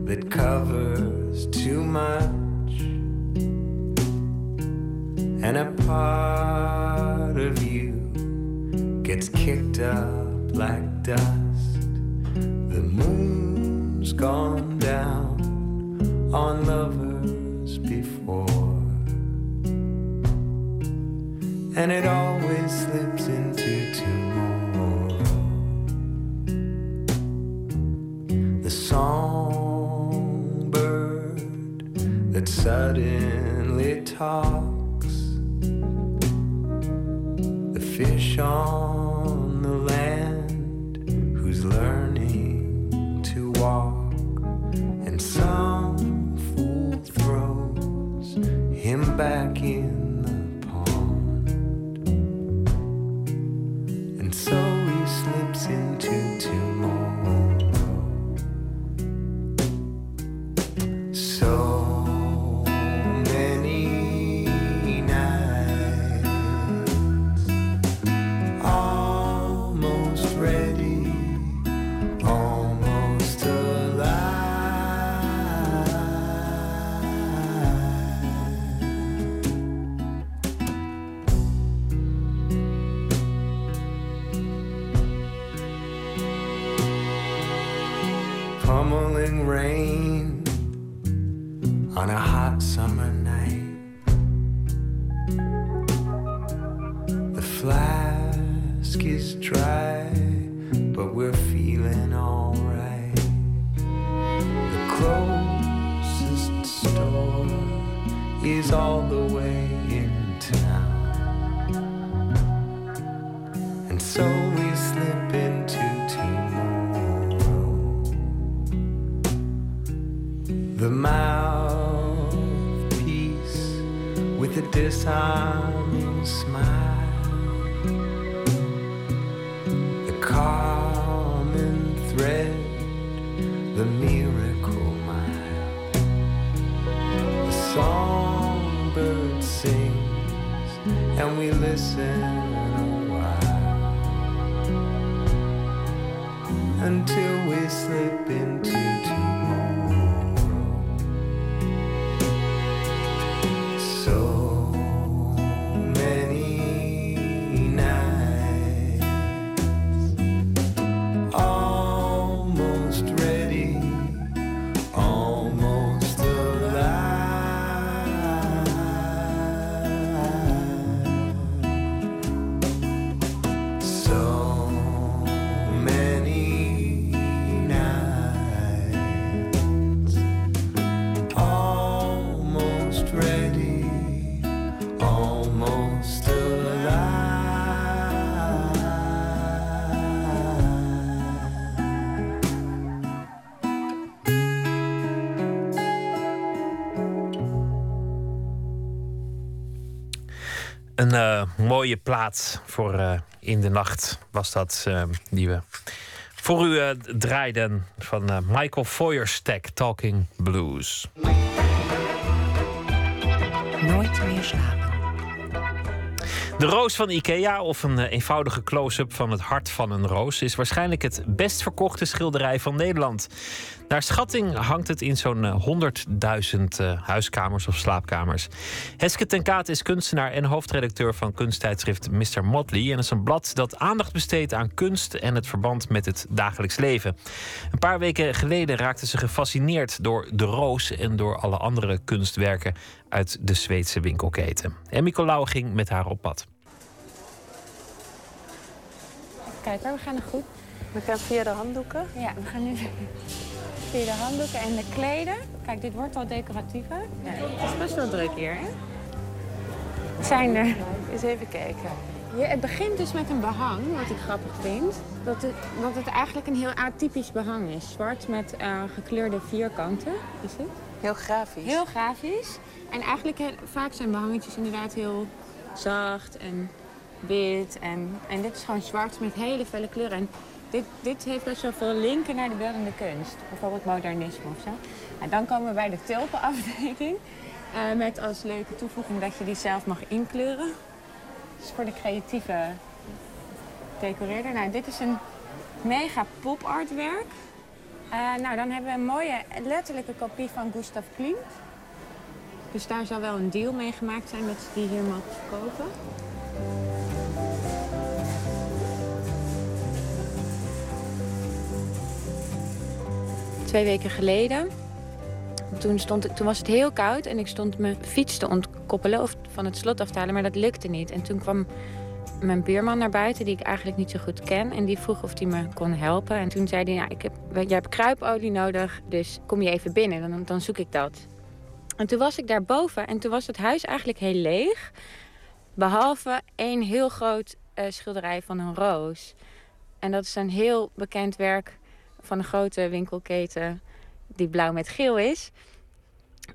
S17: that covers too much, and a part of you gets kicked up like dust. Gone down on lovers before, and it always slips into tomorrow. The songbird that suddenly talks, the fish on the land who's learning him back in
S4: Een eh, mooie plaat voor eh, in de nacht was dat eh, die we voor u draaiden van Michael Feuersteck, Talking Blues.
S3: Nooit meer slapen.
S4: De roos van Ikea, of een eh, eenvoudige close-up van het hart van een roos, is waarschijnlijk het best verkochte schilderij van Nederland. Naar schatting hangt het in zo'n eh, 100.000 eh, huiskamers of slaapkamers. Heske ten Kaat is kunstenaar en hoofdredacteur van kunsttijdschrift Mr. Motley. En is een blad dat aandacht besteedt aan kunst en het verband met het dagelijks leven. Een paar weken geleden raakte ze gefascineerd door de roos en door alle andere kunstwerken uit de Zweedse winkelketen. En Nicolaou ging met haar op pad.
S18: Kijk hoor, we gaan er goed. We gaan via de handdoeken? Ja, we gaan nu via de handdoeken en de kleden. Kijk, dit wordt al decoratiever. Ja, het is best wel druk hier, hè? Zijn er... Eens even kijken. Ja, het begint dus met een behang, wat ik grappig vind. Dat het, dat het eigenlijk een heel atypisch behang is. Zwart met eh, gekleurde vierkanten, is het? Heel grafisch. Heel grafisch. En eigenlijk vaak zijn behangetjes inderdaad heel zacht en wit. En, en dit is gewoon zwart met hele felle kleuren. En dit, dit heeft best wel veel linken naar de beeldende kunst. Bijvoorbeeld modernisme of zo. En dan komen we bij de tulpenafdeling. [laughs] Eh, met als leuke toevoeging dat je die zelf mag inkleuren. Dus voor de creatieve decoreerder. Nou, dit is een mega pop artwerk. Eh, nou, dan hebben we een mooie letterlijke kopie van Gustav Klimt. Dus daar zal wel een deal mee gemaakt zijn dat ze die hier mogen verkopen. Twee weken geleden, toen, stond, toen was het heel koud en ik stond mijn fiets te ontkoppelen of van het slot af te halen, maar dat lukte niet. En toen kwam mijn buurman naar buiten, die ik eigenlijk niet zo goed ken. En die vroeg of hij me kon helpen. En toen zei hij, nou, ik heb, jij hebt kruipolie nodig, dus kom je even binnen, dan, dan zoek ik dat. En toen was ik daarboven en toen was het huis eigenlijk heel leeg. Behalve één heel groot eh, schilderij van een roos. En dat is een heel bekend werk van een grote winkelketen die blauw met geel is.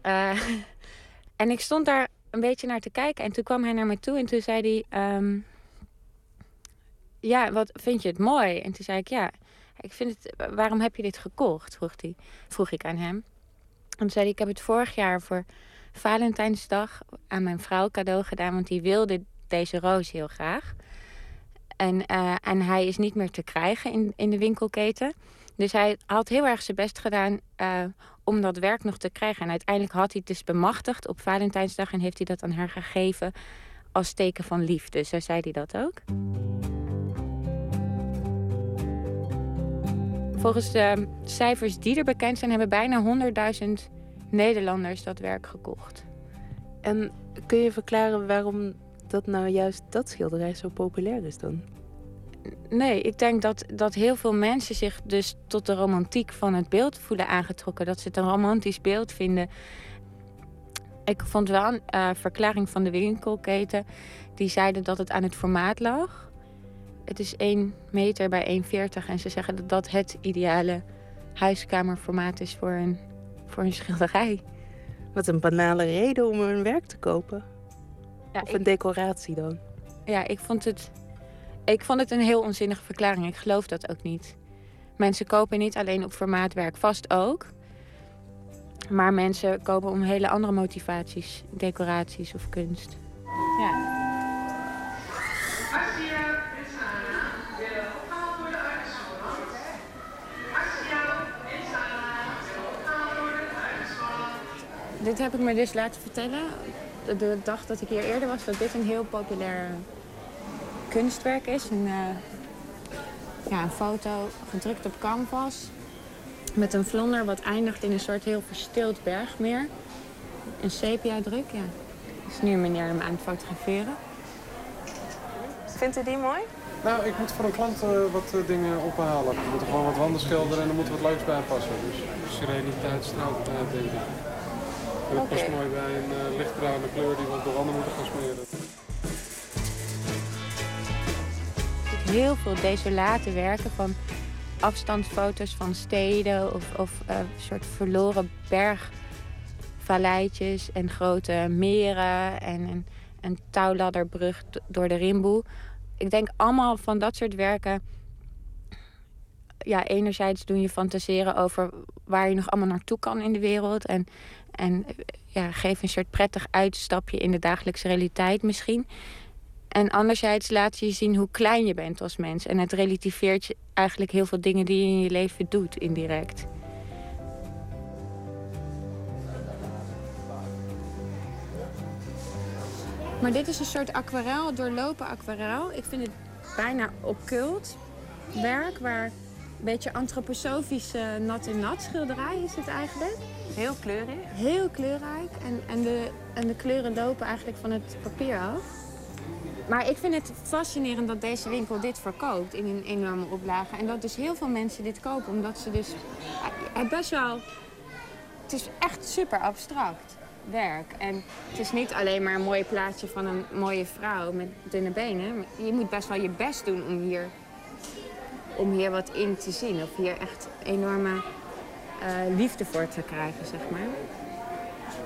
S18: Eh, [laughs] en ik stond daar een beetje naar te kijken. En toen kwam hij naar me toe en toen zei hij... ehm, ja, wat vind je het mooi? En toen zei ik, ja, ik vind het... Waarom heb je dit gekocht? Vroeg, vroeg ik aan hem. En toen zei hij, ik heb het vorig jaar voor Valentijnsdag aan mijn vrouw cadeau gedaan. Want die wilde deze roos heel graag. En, eh, en hij is niet meer te krijgen in, in de winkelketen. Dus hij had heel erg zijn best gedaan eh, om dat werk nog te krijgen. En uiteindelijk had hij het dus bemachtigd op Valentijnsdag en heeft hij dat aan haar gegeven als teken van liefde. Zo zei hij dat ook. Volgens de cijfers die er bekend zijn, hebben bijna 100.000 Nederlanders dat werk gekocht.
S19: En kun je verklaren waarom dat nou juist dat schilderij zo populair is dan?
S18: Nee, ik denk dat, dat heel veel mensen zich dus tot de romantiek van het beeld voelen aangetrokken. Dat ze het een romantisch beeld vinden. Ik vond wel een eh, verklaring van de winkelketen. Die zeiden dat het aan het formaat lag. Het is 1 meter bij 1,40 en ze zeggen dat dat het ideale huiskamerformaat is voor een, voor een schilderij.
S19: Wat een banale reden om een werk te kopen. of een decoratie dan.
S18: Ja, ik vond het. Ik vond het een heel onzinnige verklaring. Ik geloof dat ook niet. Mensen kopen niet alleen op formaatwerk, vast ook. Maar mensen kopen om hele andere motivaties, decoraties of kunst. Ja. Dit heb ik me dus laten vertellen, de, de dag dat ik hier eerder was, dat dit een heel populair kunstwerk is. Een, eh, ja, een foto gedrukt op canvas met een vlonder wat eindigt in een soort heel verstild bergmeer. Een sepia-druk, ja. Dus nu meneer hem aan het fotograferen.
S20: Vindt u die mooi?
S21: Nou, ik moet voor een klant eh, wat eh, dingen ophalen. We moeten gewoon wat wanden schilderen en er moet wat leuks bij passen. Dus sereniteit, straalt uit, denk ik. En dat past mooi bij een eh, lichtbruine kleur die we op de wanden moeten gaan smeren.
S18: heel veel desolate werken van afstandsfoto's van steden of, of eh, soort verloren bergvalleitjes en grote meren en een, een touwladderbrug do- door de Rimboe. Ik denk allemaal van dat soort werken. Ja, enerzijds doen je fantaseren over waar je nog allemaal naartoe kan in de wereld. En, en ja, geef een soort prettig uitstapje in de dagelijkse realiteit misschien. En anderzijds laat je je zien hoe klein je bent als mens. En het relativeert je eigenlijk heel veel dingen die je in je leven doet, indirect. Maar dit is een soort aquarel, doorlopen aquarel. Ik vind het bijna occult werk, waar een beetje antroposofische nat-in-nat schilderij is het eigenlijk.
S20: Heel kleurig.
S18: Heel kleurrijk. En, en, de, en de kleuren lopen eigenlijk van het papier af. Maar ik vind het fascinerend dat deze winkel dit verkoopt in een enorme oplage. En dat dus heel veel mensen dit kopen, omdat ze dus het best wel. Het is echt super abstract werk. En het is niet alleen maar een mooi plaatje van een mooie vrouw met dunne benen. Je moet best wel je best doen om hier, om hier wat in te zien. Of hier echt enorme eh, liefde voor te krijgen, zeg maar.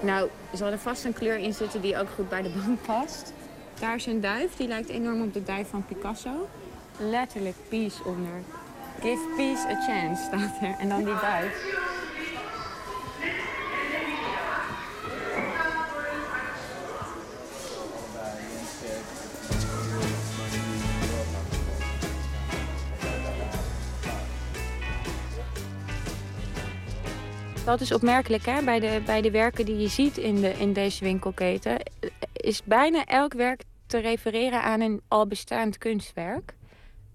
S18: Nou, zal er vast een kleur in zitten die ook goed bij de bank past. Daar is een duif, die lijkt enorm op de duif van Picasso. Letterlijk peace onder. Give peace a chance staat er. En dan die duif. Dat is opmerkelijk hè? Bij, de, bij de werken die je ziet in, de, in deze winkelketen. Is bijna elk werk te refereren aan een al bestaand kunstwerk.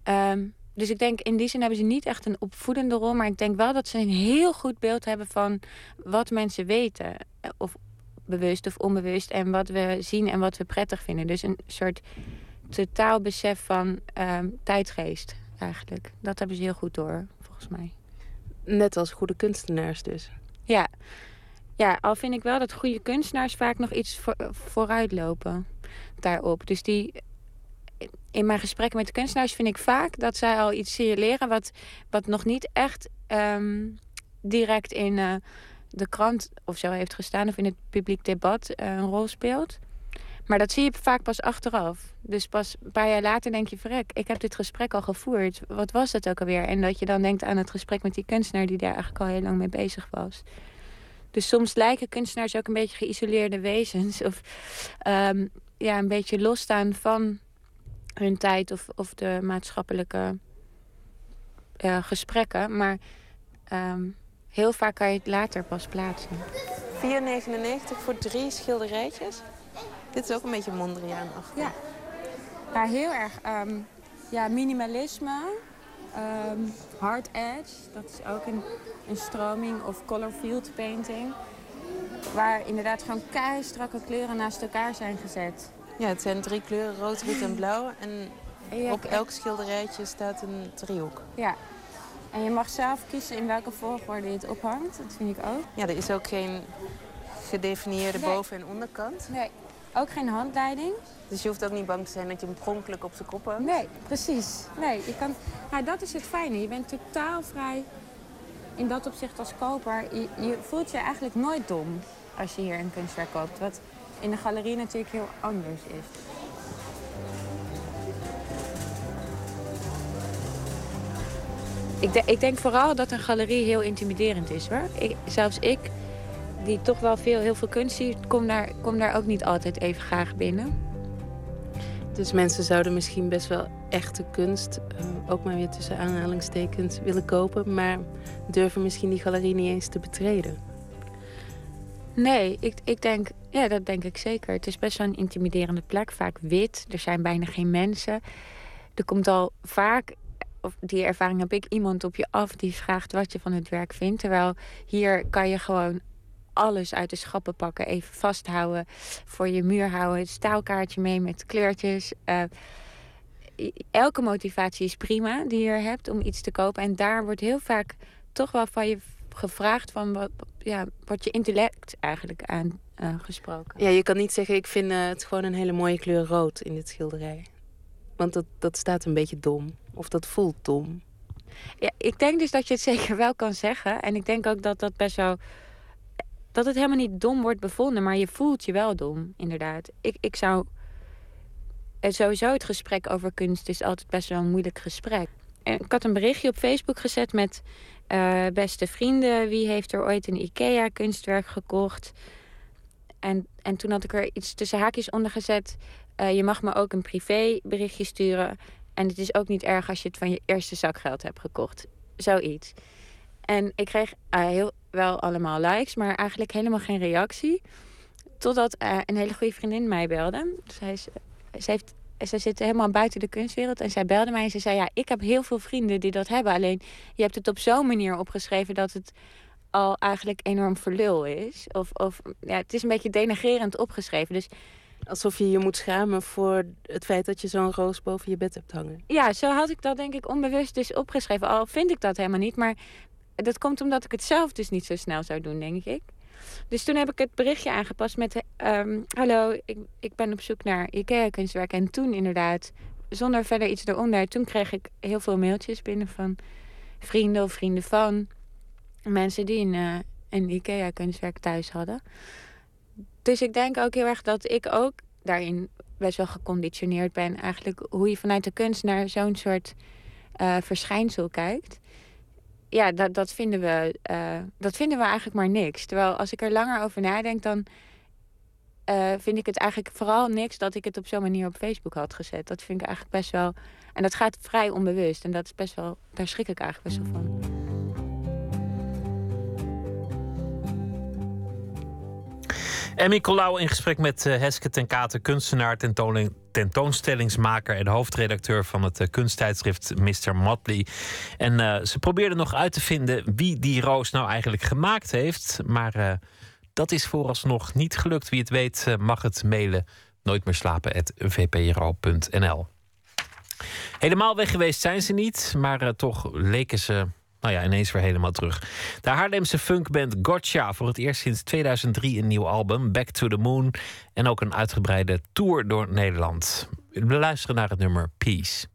S18: Ehm, dus ik denk in die zin hebben ze niet echt een opvoedende rol. Maar ik denk wel dat ze een heel goed beeld hebben van wat mensen weten. Of bewust of onbewust. En wat we zien en wat we prettig vinden. Dus een soort totaal besef van ehm, tijdgeest eigenlijk. Dat hebben ze heel goed door, volgens mij.
S19: Net als goede kunstenaars dus.
S18: Ja. ja, al vind ik wel dat goede kunstenaars vaak nog iets voor, vooruitlopen daarop. Dus die, in mijn gesprekken met de kunstenaars vind ik vaak dat zij al iets signaleren wat, wat nog niet echt ehm, direct in eh, de krant of zo heeft gestaan of in het publiek debat eh, een rol speelt. Maar dat zie je vaak pas achteraf. Dus pas een paar jaar later denk je, verrek, ik heb dit gesprek al gevoerd. Wat was dat ook alweer? En dat je dan denkt aan het gesprek met die kunstenaar die daar eigenlijk al heel lang mee bezig was. Dus soms lijken kunstenaars ook een beetje geïsoleerde wezens. Of ehm, ja, een beetje losstaan van hun tijd of, of de maatschappelijke eh, gesprekken. Maar ehm, heel vaak kan je het later pas plaatsen.
S19: 4,99 voor drie schilderijtjes. Dit is ook een beetje Mondriaan achter.
S18: Ja. Ja, heel erg. ehm, ja, minimalisme. ehm, hard edge. Dat is ook een, een stroming. Of color field painting. Waar inderdaad gewoon strakke kleuren naast elkaar zijn gezet.
S19: Ja, het zijn drie kleuren, rood, wit en blauw. En op elk schilderijtje staat een driehoek.
S18: Ja. En je mag zelf kiezen in welke volgorde je het ophangt. Dat vind ik ook.
S19: Ja, er is ook geen gedefinieerde
S18: Nee.
S19: boven- en onderkant.
S18: Nee, ook geen handleiding.
S19: Dus je hoeft ook niet bang te zijn dat je hem pronkelijk op zijn kop.
S18: Nee, precies. Nee, je kan, nou, dat is het fijne. Je bent totaal vrij in dat opzicht als koper. Je, je voelt je eigenlijk nooit dom als je hier een kunstwerk koopt. Wat in de galerie natuurlijk heel anders is. Ik, de- ik denk vooral dat een galerie heel intimiderend is hoor. Ik, zelfs ik, die toch wel veel, heel veel kunst ziet, kom daar, daar ook niet altijd even graag binnen.
S19: Dus mensen zouden misschien best wel echte kunst, eh, ook maar weer tussen aanhalingstekens, willen kopen, maar durven misschien die galerie niet eens te betreden.
S18: Nee, ik, ik denk, ja, dat denk ik zeker. Het is best wel een intimiderende plek, vaak wit. Er zijn bijna geen mensen. Er komt al vaak, of die ervaring heb ik, iemand op je af die vraagt wat je van het werk vindt. Terwijl hier kan je gewoon alles uit de schappen pakken, even vasthouden, voor je muur houden, het staalkaartje mee met kleurtjes. Eh, elke motivatie is prima die je hebt om iets te kopen. En daar wordt heel vaak toch wel van je gevraagd van wat, ja, wordt je intellect eigenlijk aangesproken.
S19: Ja, je kan niet zeggen, ik vind eh, het gewoon een hele mooie kleur rood in dit schilderij. Want dat, dat staat een beetje dom. Of dat voelt dom.
S18: Ja, ik denk dus dat je het [laughs] zeker wel kan zeggen. En ik denk ook dat dat best wel. Dat het helemaal niet dom wordt bevonden, maar je voelt je wel dom, inderdaad. Ik, ik zou. Sowieso het gesprek over kunst is altijd best wel een moeilijk gesprek. Ik had een berichtje op Facebook gezet met eh, beste vrienden. Wie heeft er ooit een IKEA-kunstwerk gekocht? En, en toen had ik er iets tussen haakjes onder gezet. eh, je mag me ook een privé berichtje sturen. En het is ook niet erg als je het van je eerste zakgeld hebt gekocht. Zoiets. En ik kreeg eh, heel wel allemaal likes, maar eigenlijk helemaal geen reactie. Totdat een hele goede vriendin mij belde. Zij, is, zij, heeft, zij zit helemaal buiten de kunstwereld. En zij belde mij en ze zei: Ja, ik heb heel veel vrienden die dat hebben. Alleen je hebt het op zo'n manier opgeschreven dat het al eigenlijk enorm verlul is. Of, of ja, het is een beetje denigrerend opgeschreven. Dus
S19: Alsof je je moet schamen voor het feit dat je zo'n roos boven je bed hebt hangen.
S18: Ja, zo had ik dat denk ik onbewust dus opgeschreven. Al vind ik dat helemaal niet. Maar dat komt omdat ik het zelf dus niet zo snel zou doen, denk ik. Dus toen heb ik het berichtje aangepast met... ehm, Hallo, ik, ik ben op zoek naar IKEA-kunstwerk. En toen inderdaad, zonder verder iets eronder... toen kreeg ik heel veel mailtjes binnen van vrienden of vrienden van... mensen die een, eh, een IKEA-kunstwerk thuis hadden. Dus ik denk ook heel erg dat ik ook daarin best wel geconditioneerd ben. Eigenlijk hoe je vanuit de kunst naar zo'n soort eh, verschijnsel kijkt. Ja, dat, dat, vinden we, eh, dat vinden we eigenlijk maar niks. Terwijl als ik er langer over nadenk, dan eh, vind ik het eigenlijk vooral niks dat ik het op zo'n manier op Facebook had gezet. Dat vind ik eigenlijk best wel. En dat gaat vrij onbewust. En dat is best wel. Daar schrik ik eigenlijk best wel van.
S4: Emmy Colau in gesprek met eh, Heske ten Kate, kunstenaar, tentoonstellingsmaker en hoofdredacteur van het eh, kunsttijdschrift Mr. Motley. En eh, ze probeerde nog uit te vinden wie die roos nou eigenlijk gemaakt heeft. Maar dat is vooralsnog niet gelukt. Wie het weet mag het mailen nooit meer slapen vpro.nl. Helemaal weg geweest zijn ze niet, maar toch leken ze nou ja, ineens weer helemaal terug. De Haarlemse funkband Gotcha voor het eerst sinds 2003 een nieuw album, Back to the Moon. En ook een uitgebreide tour door Nederland. We luisteren naar het nummer Peace.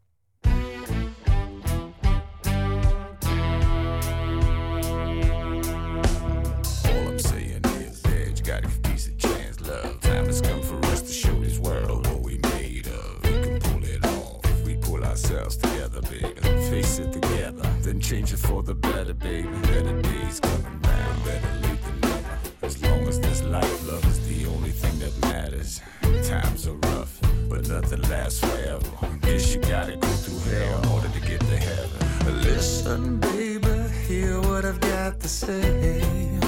S9: Change it for the better, baby. Better days coming round. Better late than never. As long as this life, love is the only thing that matters. Times are rough, but nothing lasts forever. Guess you gotta go through hell in order to get to heaven. Listen, baby, hear what I've got to say.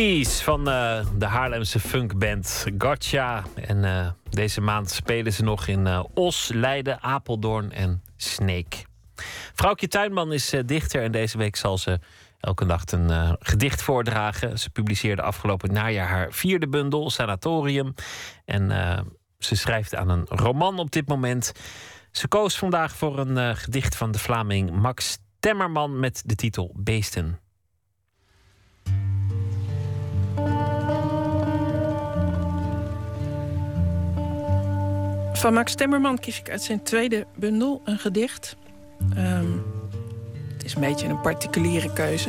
S9: Peace
S4: van eh, de Haarlemse funkband Gotcha. En eh, deze maand spelen ze nog in eh, Os, Leiden, Apeldoorn en Snake. Vrouwtje Tuinman is dichter en deze week zal ze elke nacht een gedicht voordragen. Ze publiceerde afgelopen najaar haar vierde bundel, Sanatorium. En ze schrijft aan een roman op dit moment. Ze koos vandaag voor een gedicht van de Vlaming Max Temmerman met de titel Beesten.
S20: Van Max Temmerman kies ik uit zijn tweede bundel een gedicht. Ehm, het is een beetje een particuliere keuze.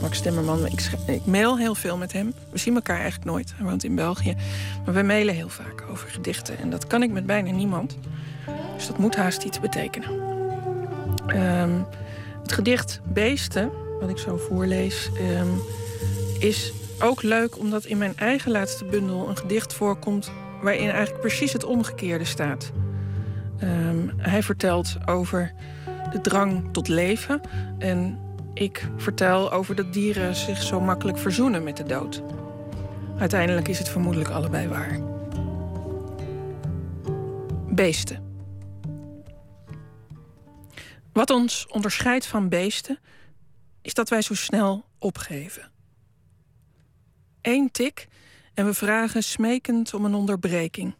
S20: Max Temmerman, ik, ik mail heel veel met hem. We zien elkaar eigenlijk nooit. Hij woont in België. Maar we mailen heel vaak over gedichten. En dat kan ik met bijna niemand. Dus dat moet haast iets betekenen. Ehm, het gedicht Beesten, wat ik zo voorlees, ehm, is ook leuk omdat in mijn eigen laatste bundel een gedicht voorkomt waarin eigenlijk precies het omgekeerde staat. Ehm, hij vertelt over de drang tot leven en ik vertel over dat dieren zich zo makkelijk verzoenen met de dood. Uiteindelijk is het vermoedelijk allebei waar. Beesten. Wat ons onderscheidt van beesten is dat wij zo snel opgeven. Eén tik en we vragen smekend om een onderbreking.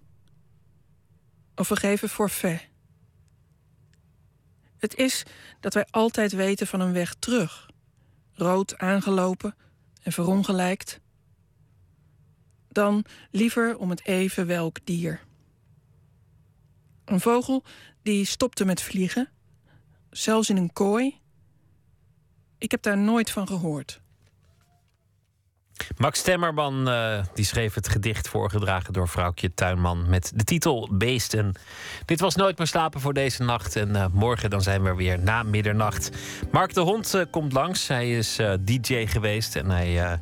S20: Of we geven forfait. Het is dat wij altijd weten van een weg terug. Rood aangelopen en verongelijkt. Dan liever om het even welk dier. Een vogel die stopte met vliegen, zelfs in een kooi. Ik heb daar nooit van gehoord.
S4: Max Temmerman eh, die schreef het gedicht voorgedragen door vrouwtje Tuinman met de titel Beesten. Dit was Nooit meer slapen voor deze nacht en eh, morgen dan zijn we er weer na middernacht. Mark de Hond eh, komt langs. Hij is DJ geweest en hij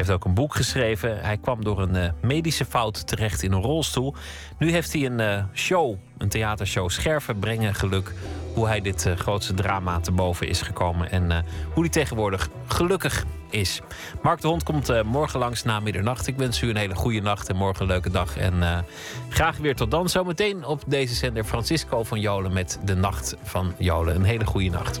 S4: heeft ook een boek geschreven. Hij kwam door een eh, medische fout terecht in een rolstoel. Nu heeft hij een eh, show, een theatershow Scherven brengen geluk. Hoe hij dit eh, grootste drama te boven is gekomen en hoe hij tegenwoordig gelukkig is. Mark de Hond komt morgen langs na middernacht. Ik wens u een hele goede nacht en morgen een leuke dag. En graag weer tot dan. Zometeen op deze zender Francisco van Jolen met de Nacht van Jolen. Een hele goede nacht.